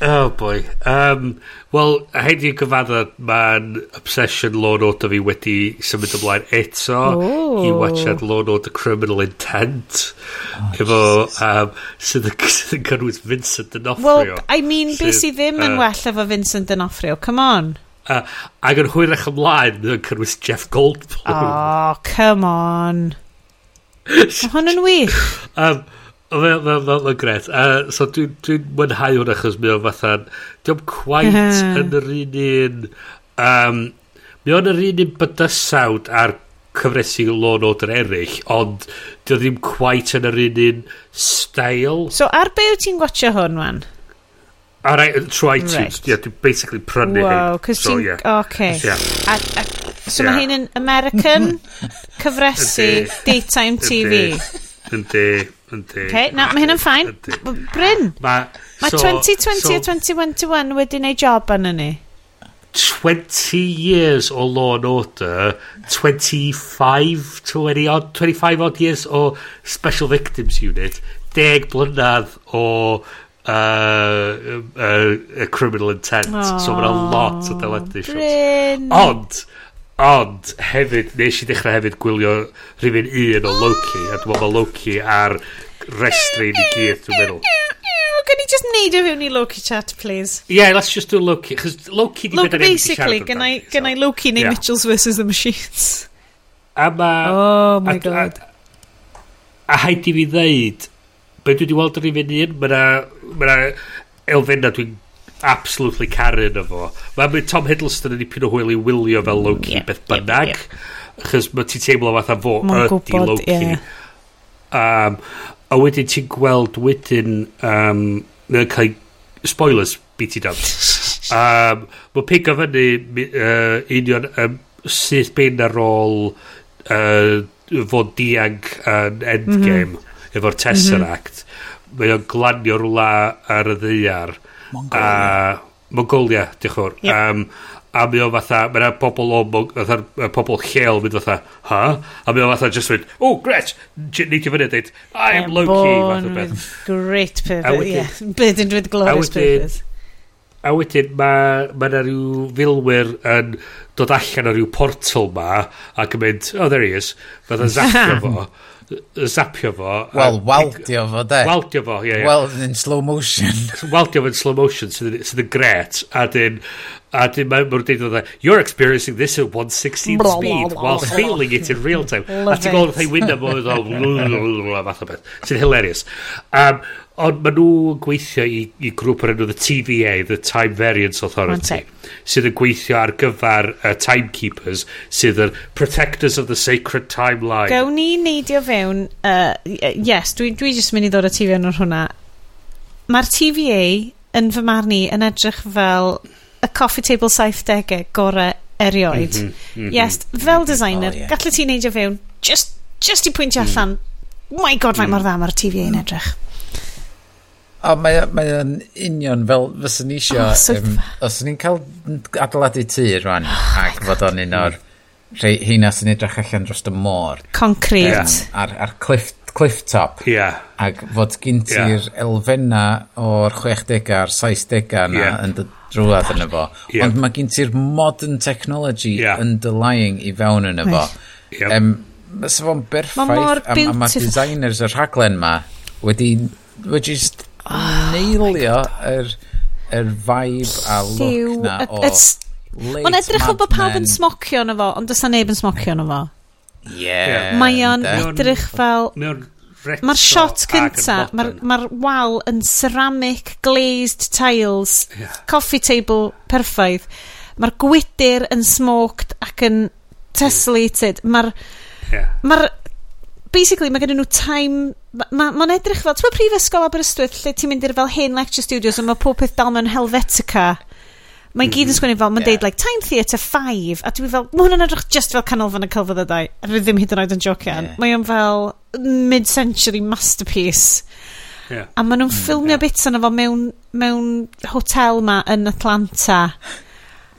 Oh boy. Um, Wel, hyn i'n cyfadda, mae'n obsession Law Order fi wedi symud ymlaen eto oh. i watchad Law Order Criminal Intent oh, efo um, sydd yn cynnwys Vincent D'Onofrio. Well, I mean, beth sydd ddim uh, well efo Vincent D'Onofrio, come on. Uh, ac yn hwyrach ymlaen yn cynnwys Jeff Goldblum. Oh, come on. Mae hwn yn wych. um, Mae'n ma, ma, ma gret. Uh, so dwi'n dwi mwynhau hwn achos mae o fatha... Diolch quite yn yr un un... Um, mae o'n yr un un bydysawd ar cyfresu Lawn Order eraill, ond dio ddim quite yn yr un un style. So ar be wyt ti'n gwachio hwn, man? Ar trwy iTunes, right. yeah, dwi'n basically prynu wow, hyn. so, yeah. Okay. Yeah. A, a, so yeah. mae hyn yn American cyfresu daytime TV. Yndi, yndi. Okay, na, mae hyn yn ffain. Bryn. Mae ma so, 2020 so, a 2021 wedi neud job anna ni. 20 years o Law and Order, 25, 20 odd, 25 odd years o Special Victims Unit, 10 blynedd o uh, um, uh, uh, Criminal Intent. Oh, so mae'n a lot o deledu shots. Ond, Ond hefyd, nes i ddechrau hefyd gwylio rhywun un o Loki, a dwi'n meddwl Loki ar restri ni gyd, dwi'n meddwl. Can you just neud o fewn i Loki chat, please? Yeah, let's just do Loki, chos Loki di bydda'n ei siarad amdani. Basically, I Loki neu yeah. Mitchells vs the Machines. A ma... Oh my a, god. A, a, haid i fi ddeud, be dwi wedi weld yn rhywun un, mae'na ma elfenna dwi'n absolutely caru yn efo. Mae Tom Hiddleston yn dipyn o hwyl i wylio fel Loki yeah, beth bynnag. Yeah, yeah. Chos mae ti'n teimlo fatha fo ydi Loki. Yeah. Um, a wedyn ti'n gweld wedyn... Um, mae'n cael spoilers beat it Dub. um, mae pig o fyny uh, union um, sydd ben ar ôl uh, fod diag yn uh, endgame mm -hmm. efo'r Tesseract. Mm -hmm. Mae o'n glanio rwla ar y ddeiar. Mm Mongolia. A Mongolia, diolch fawr. Yep. Um, a mae o fatha, mae yna pobl o, fatha, pobl lleol mynd fatha, ha? A mae o fatha just mynd, oh, Gretch, neidio fyny a dweud, I'm am Loki, fath o beth. great purpose, yeah. Burdened with glorious purpose. A wedyn mae ma yna rhyw filwyr yn dod allan o rhyw portal ma ac yn mynd, oh, there he is, fatha zacro fo zapio fo. Wel, waldio fo, de. Waldio fo, ie, yeah, ie. Yeah. Weld in slow motion. waldio fo in slow motion, sydd so yn gret. A dyn, A dyn mae'n mwyn dweud oedd you're experiencing this at 116 speed while feeling it in real time. a ti'n gweld oedd wyna fo oedd o fath o beth. Sy'n hilarious. Um, ond maen nhw'n gweithio i, i grŵp o'r enw The TVA, The Time Variance Authority, okay. sydd yn gweithio ar gyfer uh, Timekeepers, sydd yn Protectors of the Sacred Timeline. Gawn ni neidio fewn, uh, yes, dwi, dwi jyst mynd i ddod o ti fewn o'r hwnna. Mae'r TVA yn fy marn i yn edrych fel y coffee table 70au gorau erioed. Mm -hmm, mm -hmm. Yes, fel mhm. designer, oh, yeah. gallu ti'n neidio fewn, just, just i pwyntio mm. allan, my god, mae mm. mor dda mae'r TV yn mm. edrych. O, mae mae o'n union fel fysyn ni eisiau... Oh, so um, os ni'n cael adeiladu tŷ rwan, oh, ac fod o'n un o'r rhai hynna sy'n edrych allan dros y môr. Concrete. Um, ar, ar cliff cliff top. Ie. Yeah. Ac fod gyn ti'r yeah. elfenna o'r 60au a'r 60au na yeah. yn drwad yn efo. Yeah. Ond mae gen ti'r modern technology yeah. underlying i fewn yn efo. Yep. Um, Mae fo'n berffaith a, a mae designers y rhaglen ma wedi, wedi just oh, neilio yr, yr vibe a look na e- o late Mae'n edrych o bod pawb yn smocio yn efo, ond does neb yn smocio yn efo. Yeah. Mae o'n edrych fel... Mae'r shot cynta, mae'r ma wal yn ceramic glazed tiles, yeah. coffee table perffaith. Mae'r gwydr yn smoked ac yn tessellated. Mae'r... Yeah. Mae'r... Basically, mae gen nhw time... Mae'n ma, ma edrych fel... Ti'n prifysgol Aberystwyth lle ti'n mynd i'r fel hen lecture studios a mae pob peth dal mewn Helvetica. Mae'n gyd yn mm-hmm. sgwennu fel, mae'n yeah. deud, like, Time Theatre 5, a dwi fel, mae hwnna'n edrych just fel canolfan y celfyddydau, a dwi ddim hyd yn oed yn jocian. Yeah. Mae o'n fel mid-century masterpiece. Yeah. A maen nhw'n mm, ffilmio yeah. bits yna fo mewn, mewn hotel ma yn Atlanta.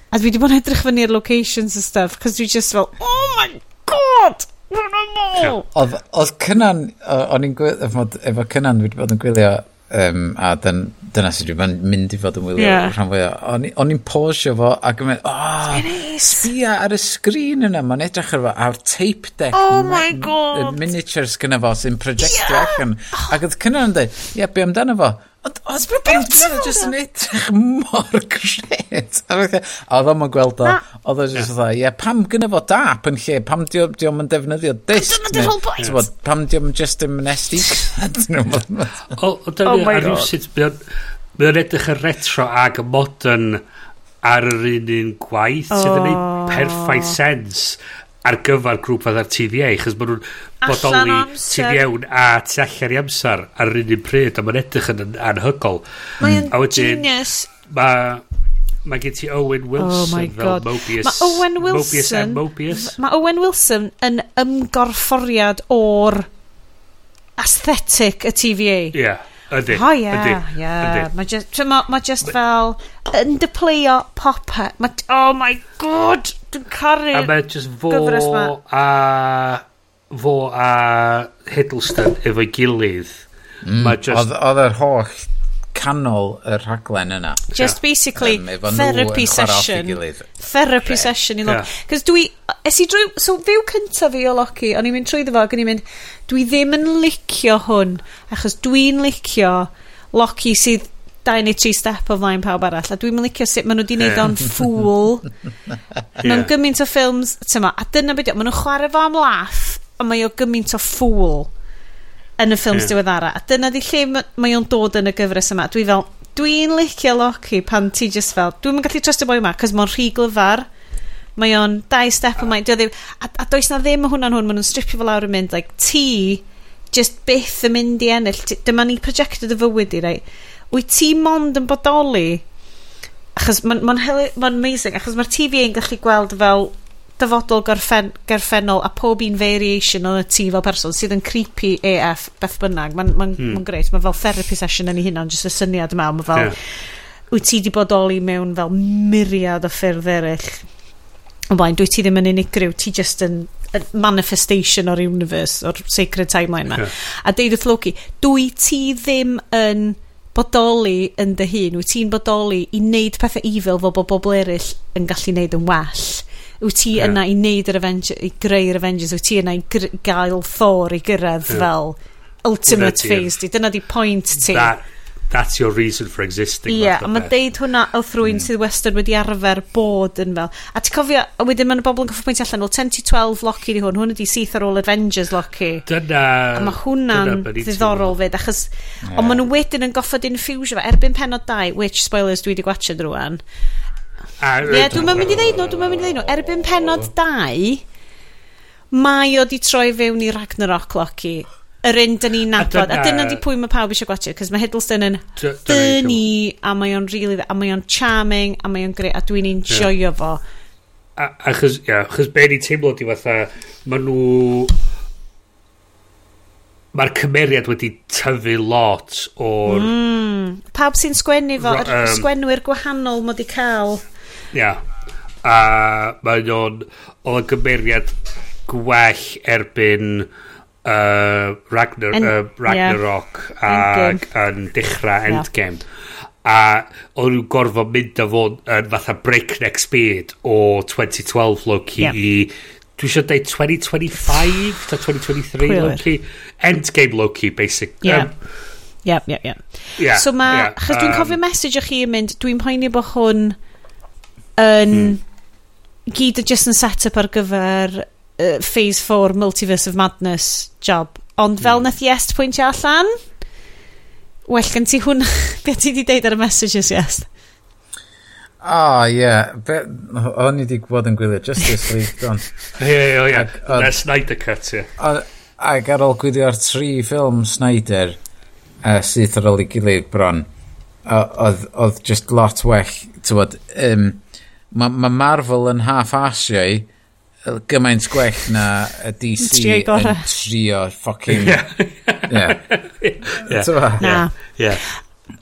A dwi wedi bod yn edrych fyny'r locations and stuff, cos dwi just fel, oh my god! Oedd cynnan, o'n i'n efo cynnan dwi wedi bod yn gwylio um, a dyn dyna sydd wedi mynd i fod yn wylio yeah. rhan fwyaf. O'n i'n posio fo ac yn mynd, oh, sbia ar y sgrin yna, mae'n edrych ar fo, a'r tape deck, oh my god, y miniatures gyda fo sy'n projectio yeah. ac yn, ac oedd cynnar yn dweud, ie, yeah, be amdano fo? Ond oedd Brad Pitt oedd jyst yn edrych mor gret. Oedd o'n gweld o, oedd o'n jyst oedd, ie, pam gynnu fo dap yn lle, pam diom di yn defnyddio disc? Dyna whole point. Pam diom just yn mynesti? O, dyna ni ar rhywsyd, mae o'n edrych yn retro ag y modern ar yr un un gwaith sydd yn ei perffaith sens ar gyfer grŵp fatha'r TVA, chos maen nhw'n bodoli tu mewn a tu allan i amser ar yr un pryd, a mae'n edrych yn anhygol. Mae'n genius. Mae mae gen ti Owen oh Wilson oh my God. fel Mobius. Mae Owen Wilson, Mobius Mobius. Mae Owen Wilson yn ymgorfforiad o'r aesthetic y TVA. Ie. Yeah. Ydy. O ie, ie. Mae just, ma, ma just fel yn dypleo pop Ma, oh my god! dwi'n caru... A mae just fo a... Fo a Hiddleston efo'i gilydd. Mm, just... Oedd yr holl canol y rhaglen yna. Just basically um, therapy session. Therapy yeah. session i Loki. Yeah. Cos dwi, es i drwy, so fyw cyntaf fi o Loki, o'n i'n mynd trwy ddefo, o'n i'n mynd, dwi ddim yn licio hwn, achos dwi'n licio Loki sydd dau neu tri step o flaen pawb arall a dwi'n licio sut maen nhw wedi neud o'n ffwl yeah. mewn gymaint o ffilms tyma, a dyna beth maen nhw'n chwarae fo am laff a mae o gymaint o ffwl yn y ffilms yeah. diweddara a dyna di lle mae o'n dod yn y gyfres yma dwi fel dwi'n licio Loki pan ti just fel dwi'n gallu trust y boi yma cos mae'n rhy glyfar mae o'n dau step yma a, a does na ddim o hwnna'n hwn maen nhw'n stripio fel lawr yn mynd like, ti just byth yn mynd i ennill dyma ni projected y fywyd i rai right? wyt ti mond yn bodoli achos mae'n ma, n, ma, n ma n amazing achos mae'r TV yn gallu gweld fel dyfodol gorffen, gorffennol a pob un variation o'n y ti fel person sydd yn creepy AF beth bynnag mae'n ma hmm. ma greit mae fel therapy session yn ei hunan jyst y syniad yma mae fel yeah. wyt ti di bodoli mewn fel myriad o ffyrdd eraill o blaen dwi ti ddim yn unigryw ti just yn manifestation o'r universe o'r sacred timeline yma yeah. a deud wrth Loki dwi ti ddim yn bodoli yn dy hun, wyt ti'n bodoli i wneud pethau evil fel bod bobl eraill yn gallu wneud yn well. Wyt ti yeah. yna i wneud yr Avengers, i greu'r Avengers, wyt ti yna i gael Thor i gyrraedd yeah. fel ultimate phase di. Dyna di point ti. That that's your reason for existing Ie, yeah, a mae deud hwnna wrth rwy'n mm. sydd western wedi arfer bod yn fel. A ti'n cofio, a wedyn mae'n bobl yn goffo pwynt allan o 10 to 12 Loki di hwn, hwn ydi syth ar ôl Avengers Loki. Dyna a mae hwnna'n ddiddorol fyd achos yeah. ond maen nhw wedyn yn goffod infusio fe erbyn penod 2, which spoilers dwi wedi gwachod rwan Ie, yeah, dwi'n mynd i ddeud nhw, dwi'n mynd i ddeud nhw. Erbyn penod 2 mae o di troi fewn i Ragnarok Loki yr un dyn ni'n nabod. A dyna di pwy mae pawb eisiau gwachio, cos mae Hiddleston yn ffynnu, a mae o'n really, a mae o'n charming, a mae o'n greu, a dwi'n enjoyo fo. A, achos, ia, achos be ni'n teimlo di fatha, ma nhw... Mae'r cymeriad wedi tyfu lot o'r... Mm, pawb sy'n sgwennu fo, yr um, sgwenwyr gwahanol mod i cael. Ia, a mae o'n... Oedd y gymeriad gwell erbyn uh, Ragnar, en, uh, Ragnarok yeah. ac yn dechrau Endgame. A o'n nhw'n gorfod mynd â fod yn fatha breakneck speed o 2012 Loki yeah. i dwi eisiau dweud 2025 ta 2023 Loki Endgame Loki basic yeah. Um, Ie, ie, ie. So mae... Yeah, Chos dwi'n um, cofio message o chi yn mynd, dwi'n poeni bod hwn yn... Mm. Gyd just yn set-up ar gyfer uh, Phase 4 Multiverse of Madness job. Ond fel mm. nath Yes pwyntio allan, well gen ti hwn, beth ti di deud ar y messages Yes? Ah, oh, ie. Yeah. Be, o'n i wedi bod yn gwylio Justice League, don. Ie, ie, ie. Na Snyder Cut, ie. Ac ar ôl gwylio'r tri ffilm Snyder e, uh, sydd ar ôl i gilydd bron, oedd just lot well. Tywod, um, mae ma Marvel yn half-asio i, gymaint gwell na y DC yn trio ffocin... Ie. Ie.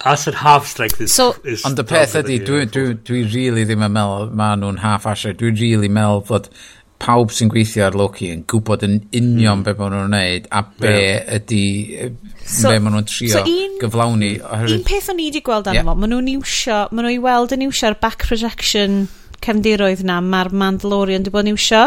As yn half strength is... So, is ond y peth ydy, dwi, dwi, dwi really ddim yn meddwl ma nhw'n half asher. Dwi'n really meddwl fod pawb sy'n gweithio ar Loki yn gwybod yn union mm. be maen nhw'n gwneud a be yeah. ydy e, so, be maen nhw'n trio so un, gyflawni. Un peth o'n i wedi gweld arno yeah. fo, maen nhw'n iwsio, maen nhw i weld yn iwsio'r back projection cefndiroedd na mae'r Mandalorian wedi bod yn iwsio.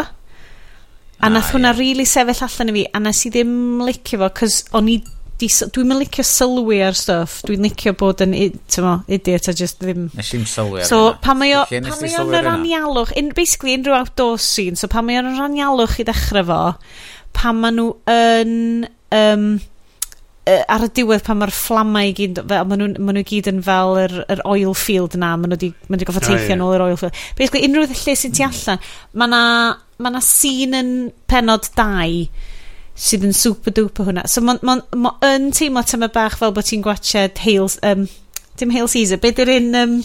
A ah, nath hwnna yeah. really sefyll allan i fi, a nes i ddim licio fo, cos o'n i Dwi'n mynd licio sylwi ar stuff. Dwi'n licio bod yn, tymo, idiot a just ddim... Nes i'n sylwi ar So, pan mae o pan mae o'n yr anialwch, in, basically unrhyw outdoor scene, so pan mae o'n yr anialwch i ddechrau fo, pan maen nhw yn... Um, ar y diwedd pan mae'r fflamau i gyd, fel, maen nhw, maen nhw gyd yn fel yr, yr oil field na, maen nhw wedi, maen nhw goffa teithio yn ôl yr oil field. Basically, unrhyw lle sy'n tu allan, mae na, mae na sîn yn penod 2 sydd yn super duper hwnna. So, mae'n ma, ma, yn teimlo tyma bach fel bod ti'n gwachod Hales, um, dim Hales Caesar, beth yw'r un, um,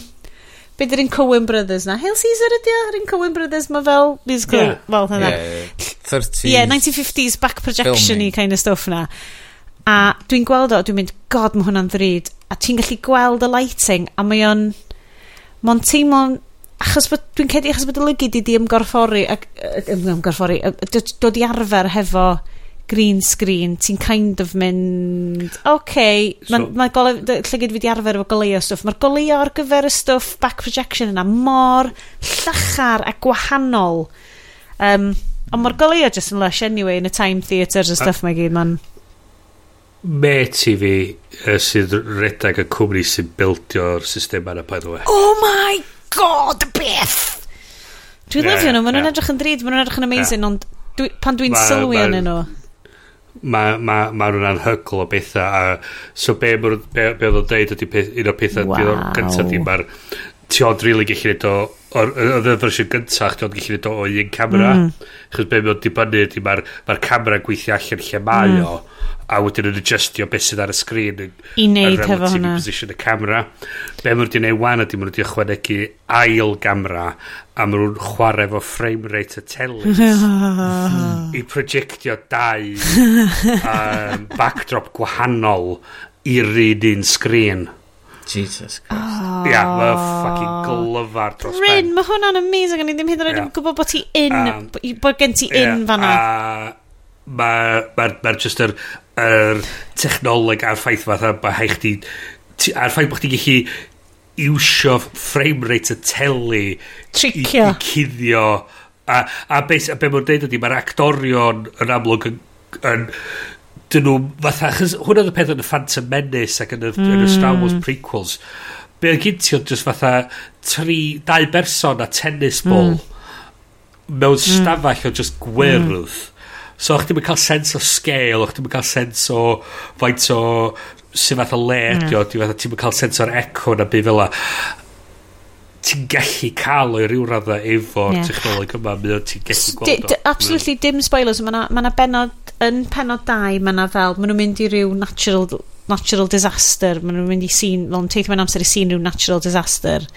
be dy'r un Coen Brothers na? Hales Caesar ydi o, yr un Coen Brothers, mae fel musical, yeah. fel hynna. Yeah, 30s. Yeah, 1950s back projection-y kind of stuff na. A dwi'n gweld o, dwi'n mynd, god, mae hwnna'n ddrud. A ti'n gallu gweld y lighting, a mae o'n... Mae'n teimlo'n... Achos bod... Dwi'n cedi achos bod y lygu di di ymgorffori... Ac, ymgorffori... Dod i arfer hefo green screen, ti'n kind of mynd, OK, mae so, ma llygyd fi di arfer efo goleio stwff. Mae'r goleio ar gyfer y stwff back projection yna mor llachar a gwahanol. Um, ond mae'r goleio just yn lush anyway yn y time theatres a stuff mae gyd, man met i fi uh, sydd redag y cwmni sy'n bildio'r system yna, by the way. Oh my god, y beth! Dwi'n yeah, lyfio nhw, maen nhw'n yeah. edrych yn drud, maen nhw'n edrych yn amazing, ond dwi, pan dwi'n sylwi yn nhw... Mae ma, ma nhw'n anhygl o bethau. A, so be, be, be oedd o'n deud ydy un o'r pethau wow. gyntaf di, mae'r ti ond rili gallu neud o oedd y fersiwn gyntaf, chdi ond gallu neud o o un camera, mm. chos be mae'n dibynnu ydy mae'r ma camera yn gweithio allan lle mae mm. o, a wedyn yn adjustio beth sydd ar y sgrin yn, i wneud hefo hwnna position y camera be mae'n wedi'i neud wan ydy mae'n wedi'i ychwanegu ail gamera a mae'n nhw'n chwarae efo frame rate y telus i projectio dau um, backdrop gwahanol i'r un un sgrin Jesus Christ. Oh. Ia, mae ffucking glyfar dros Bryn, ben. Bryn, mae hwnna'n amazing. O'n i ddim hyd yn oed yn gwybod bod ti in, um, bod gen ti in yeah, fanna. A mae'r ma, ma, just yr, yr technoleg a'r ffaith fatha, mae haich di, ti, a'r ffaith bod chdi gallu iwsio frame rate y telu Tricio. i, i cuddio a, a, beth, a be mae'n deud ydy mae'r actorion yn amlwg yn, yn dyn nhw fatha, chys hwnna oedd y peth yn y Phantom Menace ac yn y, mm. yn y Star Wars hmm. prequels be oedd gynti oedd just fatha tri, dau berson a tennis ball mm. mewn hmm. stafell mm. o just gwyrdd mm. so o'ch ddim yn cael sens o scale o'ch ddim yn cael sens o faint o sy'n fath o le mm. o ti'n ddim cael sens o'r echo na byd fel ti'n gallu cael o'i ryw raddau efo'r yeah. technoleg yma mae o'n ti'n gallu gweld o absolutely dim spoilers mae yna ma benod yn penod 2 mae yna fel, maen nhw'n mynd i ryw natural, natural disaster, maen nhw'n mynd i sîn, fel yn teithio mewn amser i sîn ryw natural disaster.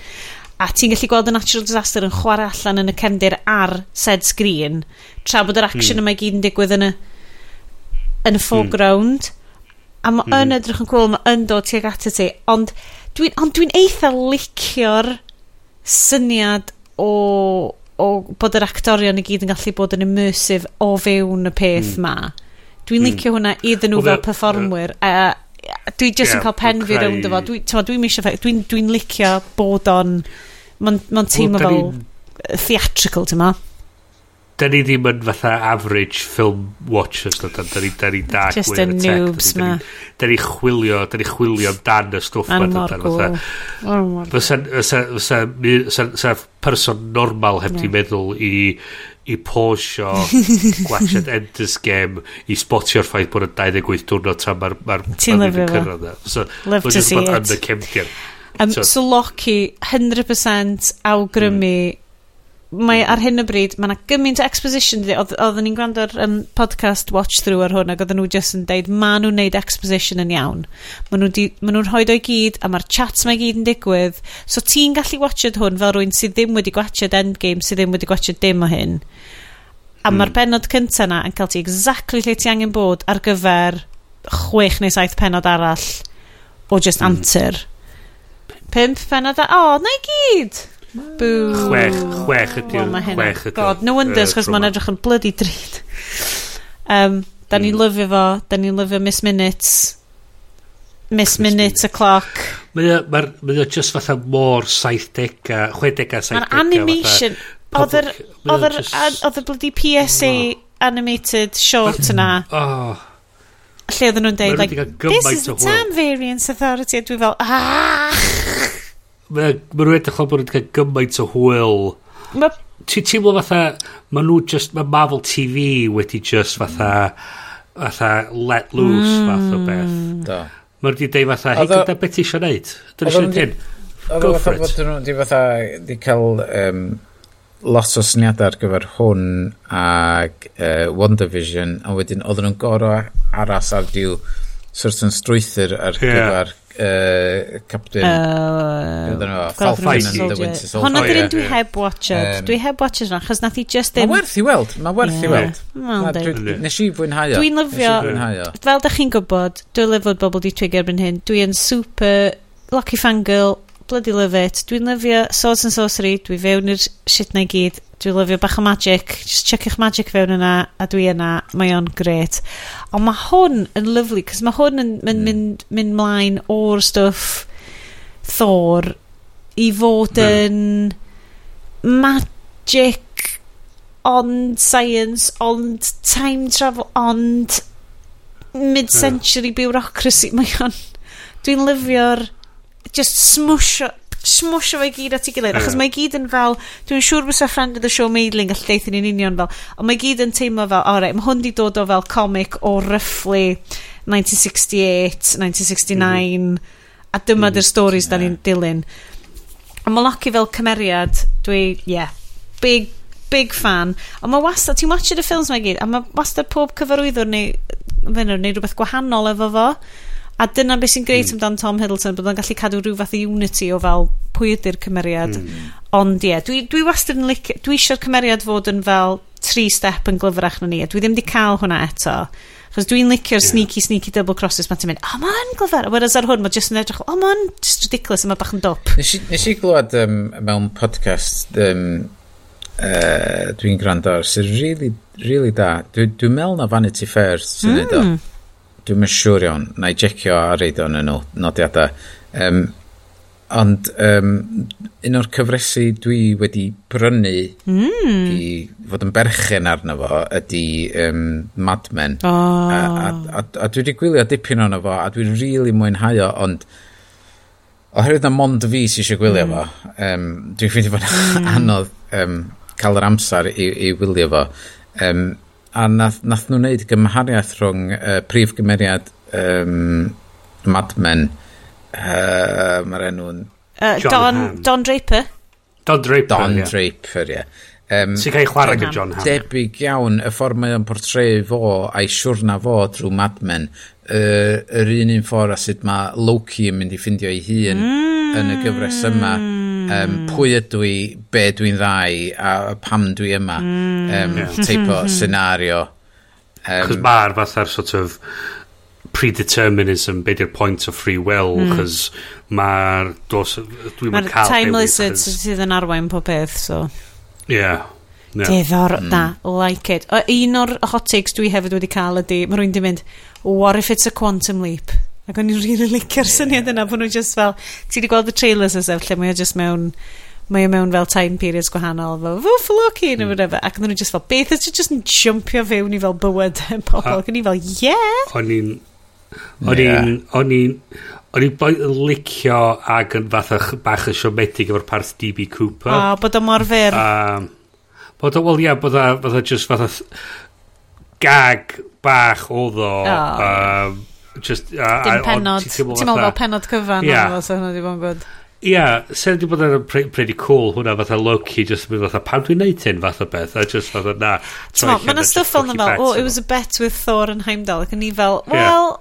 A ti'n gallu gweld y natural disaster yn chwarae allan yn y cefndir ar said screen tra bod yr action hmm. yma i gyd yn digwydd yn y, yn y hmm. foreground. A mae hmm. yn edrych yn cool, mae yn dod tuag at ti, ond dwi'n ond dwi eitha licio'r syniad o o bod yr actorion i gyd yn gallu bod yn immersive o fewn y peth mm. ma. Dwi'n mm. licio hwnna iddyn nhw fel performwyr. Uh, dwi just yeah, yn cael pen fi rownd efo. Dwi'n dwi misio dwi'n dwi licio bod o'n... Mae'n ma teimlo fel theatrical, ti'n ma? da ni ddim yn fatha average film watchers da, da, da ni, da ni da just a noobs ma da ni chwilio da ni chwilio dan y stwff ma da ni fatha. fysa person normal heb di meddwl i i posio gwachod Enders Game i spotio'r ffaith bod yn 28 diwrnod tra mae'r e. ma ti'n lyfio fo. love to see it. um, so Loki 100% awgrymu mm mae hmm. ar hyn o bryd, mae yna gymaint o exposition, oedden ni'n gwrando ar um, podcast watch through ar hwn, ac oedden nhw just yn deud, ma nhw'n neud exposition yn iawn. Ma nhw'n nhw rhoi o'i gyd, a mae'r chats mae gyd yn digwydd. So ti'n gallu watched hwn fel rwy'n sydd ddim wedi gwachod Endgame, sydd ddim wedi gwachod dim o hyn. A mm. mae'r benod cynta na yn cael ti exactly lle ti angen bod ar gyfer chwech neu saith penod arall o just mm. antur. Pimp penod a... O, oh, na i gyd! Boo. Chwech, chwech ydy'r... Wel, chwech ydy'r... God, no wonders, chos mae'n edrych yn bloody drud. Um, da ni'n mm. lyfio fo, da ni'n lyfio Miss Minutes. Miss Minutes y cloc. Mae ma, ma just fatha mor 70a, 60a, 70a. Mae'r animation, oedd yr, oedd yr, oedd y bloody PSA oh. animated short yna. Oh lle oedden nhw'n deud, like, this is the time variance authority, a dwi fel, ah! Mae nhw'n edrych fel bod nhw'n cael gymaint o hwyl. Ti'n teimlo fatha, mae nhw just, mae Marvel TV wedi just fatha, fatha let loose mm. fath o beth. Da. Mae nhw wedi dweud fatha, hei, gyda beth ti eisiau neud? Dyna eisiau neud hyn. Go for it. Oedd nhw wedi fatha, di cael um, lot o syniadau ar gyfer hwn ag uh, WandaVision, a wedyn oedden nhw'n gorau aras ar diw certain strwythyr ar yeah. gyfer uh, Captain. Uh, know, Falcon and the Winter Soldier. Hwnna oh, dyn dwi heb watched. Dwi heb watched hwnna chos nath i just mae'n werth i weld Mae werth i weld. nes i fwynhau dwi'n lyfio fel da chi'n gwybod dwi'n lyfod bobl di trigger erbyn hyn. Dwi'n super lucky fangirl bloody love it. Dwi'n lyfio swords and sorcery dwi fewn i'r shit na i gyd. Dwi'n lyfio bach o magic. Just checi'ch magic fewn yna, a dwi yna. Mae o'n gret. Ond mae hwn yn lyflu, cos mae hwn yn mynd, mm. mynd, mynd mlaen o'r stwff Thor i fod yn mm. magic ond science, ond time travel, ond mid-century mm. bureaucracy. Mae o'n... Dwi'n lyfio'r... Just smush smwsio fe gyd at ei gilydd, achos mae gyd yn fel, dwi'n siŵr bys a friend of the show Maidling all deithyn ni'n union fel, ond mae gyd yn teimlo fel, o mae hwn di dod o fel comic o roughly 1968, 1969, mm. a dyma mm. dy'r stories yeah. da ni'n dilyn. A mae Loki fel cymeriad, dwi, yeah, big, big fan. Ond mae wastad, ti'n watched y ffilms mae gyd, a mae wastad pob cyfarwyddwr neu, neu rhywbeth gwahanol efo fo. A dyna beth sy'n greit mm. amdan Tom Hiddleston, bod o'n gallu cadw rhyw fath o unity o fel pwy ydy'r cymeriad. Mm. Ond ie, yeah, dwi, dwi wastad yn lic... Dwi eisiau'r cymeriad fod yn fel tri step yn glyfrach na ni. Dwi ddim wedi cael hwnna eto. Chos dwi'n licio'r yeah. sneaky, sneaky double crosses. Mae'n mynd, o, man, glyfar. Whereas ar hwn, mae jyst yn edrych, o, man, just ridiculous a mae bach yn dop. Nes i, nes i glwad um, mewn podcast, um, uh, dwi'n gwrando ar, sy'n really, really da. Dwi'n dwi meddwl na Vanity Fair sy'n mm. o. Dwi'n mynd siŵr iawn, na i jecio ar eidon yn nodiadau. Um, ond um, un o'r cyfresu dwi wedi brynu mm. i fod yn berchen arno fo ydy um, Mad Men. Oh. A, a, a, a dwi wedi gwylio dipyn arno fo a dwi'n rili really mwynhau o, ond oherwydd na mond fi sy'n eisiau gwylio mm. fo, um, dwi'n ffeindio fod mm. anodd um, cael yr amser i, i wylio fo. Um, a nath, nath nhw wneud gymhariaeth rhwng uh, prif gymeriad um, Mad Men uh, mae'r enw'n uh, Don, Hamm. Don Draper Don Draper Don yeah. Draper ie yeah. um, sy'n cael ei chwarae gyda John Hamm debyg iawn y ffordd mae o'n portreu fo a'i siwrna fo drwy Mad Men uh, yr un un ffordd a sut mae Loki yn mynd i ffindio ei hun mm. yn y gyfres yma mm um, pwy ydw i, be dwi'n ddau, a, pam dwi yma, mm. um, yeah. o hmm. senario. Um, Chos mae'r fatha'r sort of predeterminism, be di'r point of free will, mm. chos mae'r... Dwi'n ma'r cael... Mae'r time lizard sydd yn arwain pob peth, so... Yeah. No. Diddor, mm. da, like it. O, un o'r hot takes dwi hefyd wedi cael ydy, mae rwy'n di mynd, what if it's a quantum leap? Ac o'n i'n rili really licio'r syniad yna bod nhw just fel... Ti wedi gweld y trailers as lle mae o just mewn mae o mewn fel time periods gwahanol fel fwff lwc i neu hmm. whatever. Ac o'n nhw just fel beth ydych just yn jumpio fewn i fel bywyd pobl ac o'n i fel yeah. O'n i'n o'n i'n o'n i'n o'n i'n licio ag yn fath fatha bach yn siomedig efo'r parth DB Cooper. O, bod o mor fyr. Um, bod o wel ia bod o bod o, just fatha gag bach oedd o oh. um, Just, a, Dim penod. Ti'n meddwl fel penod cyfan. Ia. Sa hwnna di bod yn gwybod. Ia, sef wedi bod yn pretty cool hwnna fatha low-key, just mynd fatha pam dwi'n neud hyn fath o beth, a just fatha na. Ti'n meddwl, mae'n stuff fel na fel, oh, it was a bet with Thor and Heimdall, ac yn ni fel, well,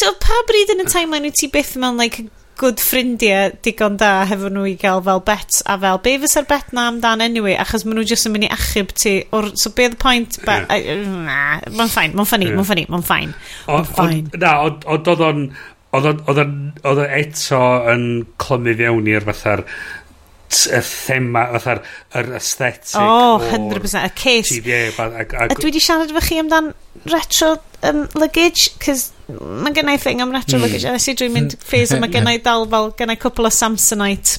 so pa bryd yn y timeline wyt ti byth mewn like good ffrindiau digon da hefo nhw i gael fel bets a fel be fysa'r bet na amdan anyway achos maen nhw jyst yn mynd i achub ti or, so be the point yeah. uh, mae'n ffain mae'n ffani yeah. mae'n ffani mae'n ffain mae'n ffain na ond oedd o'n oedd o'n eto yn clymu fewn i'r fatha'r y thema, fatha'r yr aesthetic. Oh, 100%, y case. TV, a, a, a, a dwi wedi siarad efo chi amdan retro um, luggage, cys mae gennau thing am retro mm. nes i dwi'n mynd ffeis a mae gennau dal fel gennau cwpl o Samsonite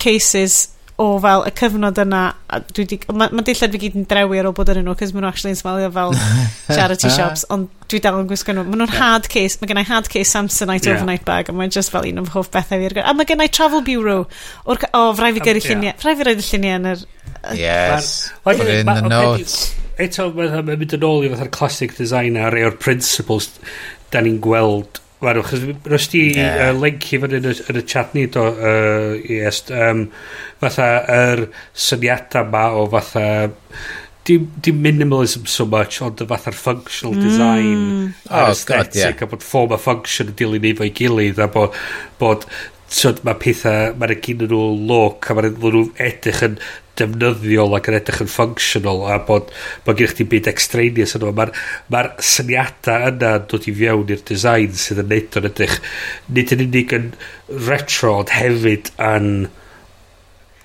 cases o fel y cyfnod yna a dwi di, mae ma dillad fi gyd yn drewi ar ôl bod yn nhw cos maen nhw actually yn smalio fel charity shops ond dwi dal yn gwisgo nhw. Maen nhw'n hard case mae gennau hard case Samsonite yeah. overnight bag a mae'n just fel un o'n hoff bethau fi a mae gennau travel bureau o'r, o oh, frai fi gyrru lluniau frai fi roed y lluniau yn yr yes. Put in the notes. eto mae'n mynd yn ôl i fatha'r classic design a rei o'r principles da ni'n gweld... Wel, chos rwy'n di yeah. uh, lenci fan yn, yn y chat ni, do, uh, yes, um, fatha yr er syniadau ma o fatha... Dim, dim minimalism so much, ond y fatha'r functional design, mm. aesthetic, oh, God, yeah. a bod form a function yn dilyn efo'i gilydd, a bod, bod so, mae pethau, mae'n gyn nhw look a mae'n nhw edrych yn defnyddiol ac yn edrych yn functional a bod, bod gennych chi byd extraneous yno. Mae'r ma, syniadau yna yn dod i fiewn i'r design sydd yn neud o'n edrych nid yn unig yn retro ond hefyd yn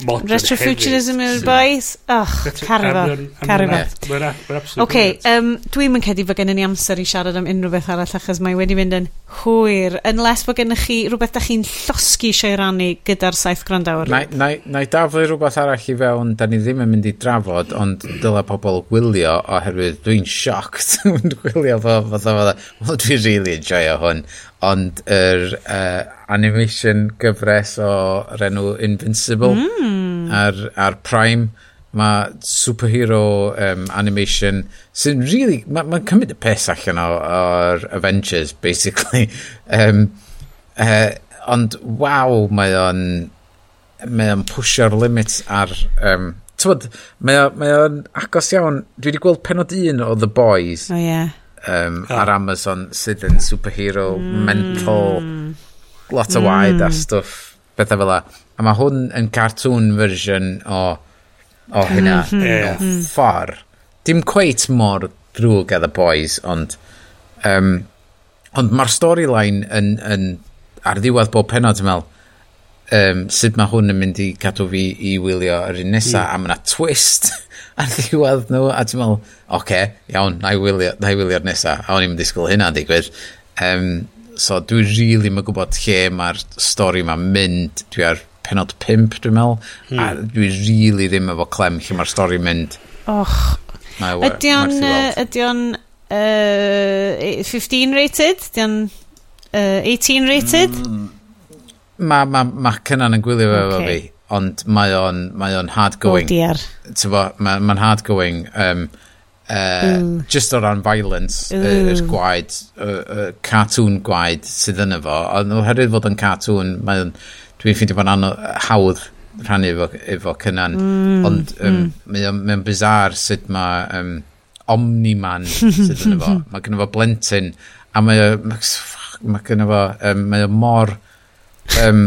modern Retrofuturism yw'r boys? Och, carifon. Carifon. um, dwi'n mynd cedi fod gennym ni amser i siarad am unrhyw beth arall achos mae wedi mynd yn Hwyr. Unless bod gennych chi rhywbeth da chi'n llosgi eisiau rannu gyda'r saith grandawr. Na, na, na i daflu rhywbeth arall i fewn, da ni ddim yn mynd i drafod, ond dyle pobl gwylio oherwydd dwi'n sioct. dwi'n gwylio fo, fatha fatha, wel dwi'n really enjoyo hwn. Ond yr uh, animation gyfres o'r enw Invincible mm. ar, ar Prime, mae superhero um, animation sy'n really, mae'n ma cymryd y pes allan o'r Avengers, basically. um, uh, ond, waw, mae o'n mae o'n pwysio'r limit ar... Um, Tywod, mae o'n mae agos iawn. Dwi wedi gweld penod un o The Boys. O, oh, yeah. Um, oh. Ar Amazon sydd yn superhero, mm. mental, lot o mm. waed a mm. stwff, bethau fel la. A mae hwn yn cartoon version o o hynna mm -hmm. yeah. o ffordd dim cweit mor drwg a The Boys ond um, ond mae'r storyline yn, yn ar ddiwedd bob penod yn meddwl um, sut mae hwn yn mynd i cadw fi i wylio yr un nesaf mm. a mae yna twist ar ddiwedd nhw a ti'n meddwl oce okay, iawn na i wylio, wylio'r wylio nesaf a o'n i'n disgwyl hynna digwydd um, so dwi rili really yn gwybod lle mae'r stori mae'n mynd dwi ar penod 5 dwi'n meddwl. Hmm. a dwi really ddim efo clem lle mae'r stori mynd. Och. Ydy o'n ydy o'n 15 rated? Ydy o'n uh, 18 rated? Mm, mae ma, ma cynnan yn gwylio okay. efo fi ond mae o'n mae o'n hard going. oh mae'n ma, hard going um, uh, just o ran violence yr gwaed y, y cartoon gwaed sydd yn efo ond oherwydd fod yn cartoon mae'n dwi'n ffeindio bod anodd hawdd rhannu efo, efo cynnan. mm, ond um, mm. mae'n mae bizar sut mae um, Omni-man sydd yn efo mae gen fo blentyn a mae mae gen fo, um, mae mor um,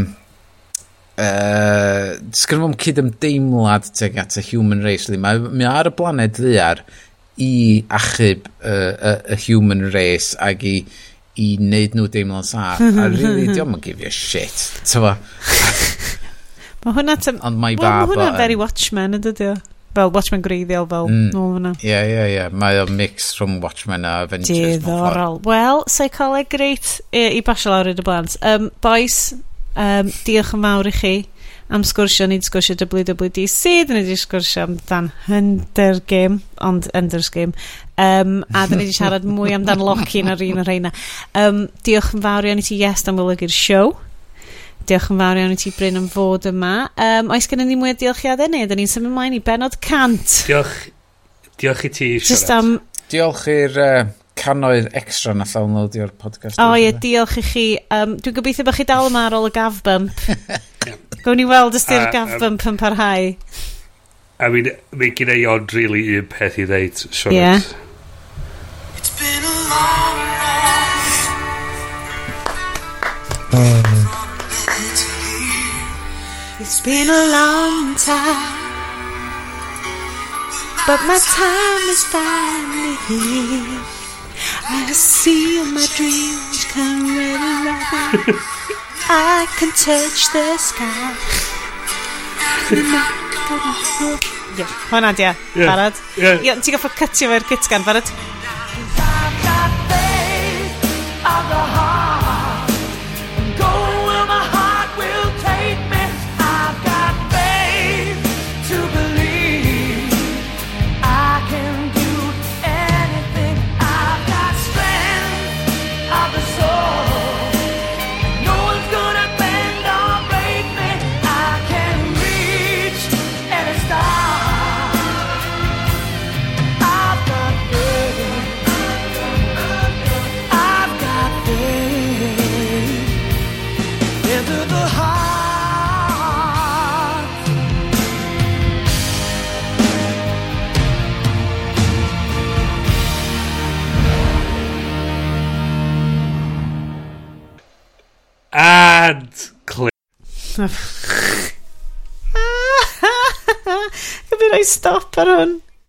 uh, sgyn fo'n cyd ymdeimlad teg at y human race mae, mae ar y blaned ddiar i achub y uh, uh, uh, human race ac i i wneud nhw deimlo'n saff a really diolch yn give you a shit tyfa mae hwnna ond mae well, ma hwnna very Watchmen ydy o fel Watchmen greiddiol fel mm. nôl fyna. Ie, yeah, ie, yeah, ie. Yeah. Mae o mix rhwng Watchmen a Avengers. Diddorol. Wel, seicoleg greit i, i basio lawr yn y blant. Um, boys, um, diolch yn fawr i chi am sgwrsio, ni'n sgwrsio WWDC, dyn ni wedi sgwrsio amdan Hunder Game, ond Ender's Game, um, a dyn ni wedi siarad mwy amdan Loki yn yr un o'r reina. Um, diolch yn fawr iawn i ti yes am wylygu'r siow. Diolch yn fawr iawn i ti Bryn am fod yma. Um, oes gen i ni mwy o diolchiadau neu? Dyn ni'n symud ymlaen i benod cant. Diolch, diolch i ti, Siorat. Just am... Diolch i'r uh, canoedd extra na ddownloadio'r podcast. O oh, ie, diolch i chi. Um, Dwi'n gobeithio bod chi dal yma ar ôl y gaf bump. Gwn ni weld os di'r gaf bump yn parhau. I mean, mae gen i ond really un peth i ddeud, Sioned. Yeah. It's been a long It's been a long time But my time is finally here I see my dreams come really right I can touch the sky. Ie, hwnna dia, barod. Ie, ti'n goffo cytio fo'r gytgan, barod? And click. Gyda i stop ar hwn.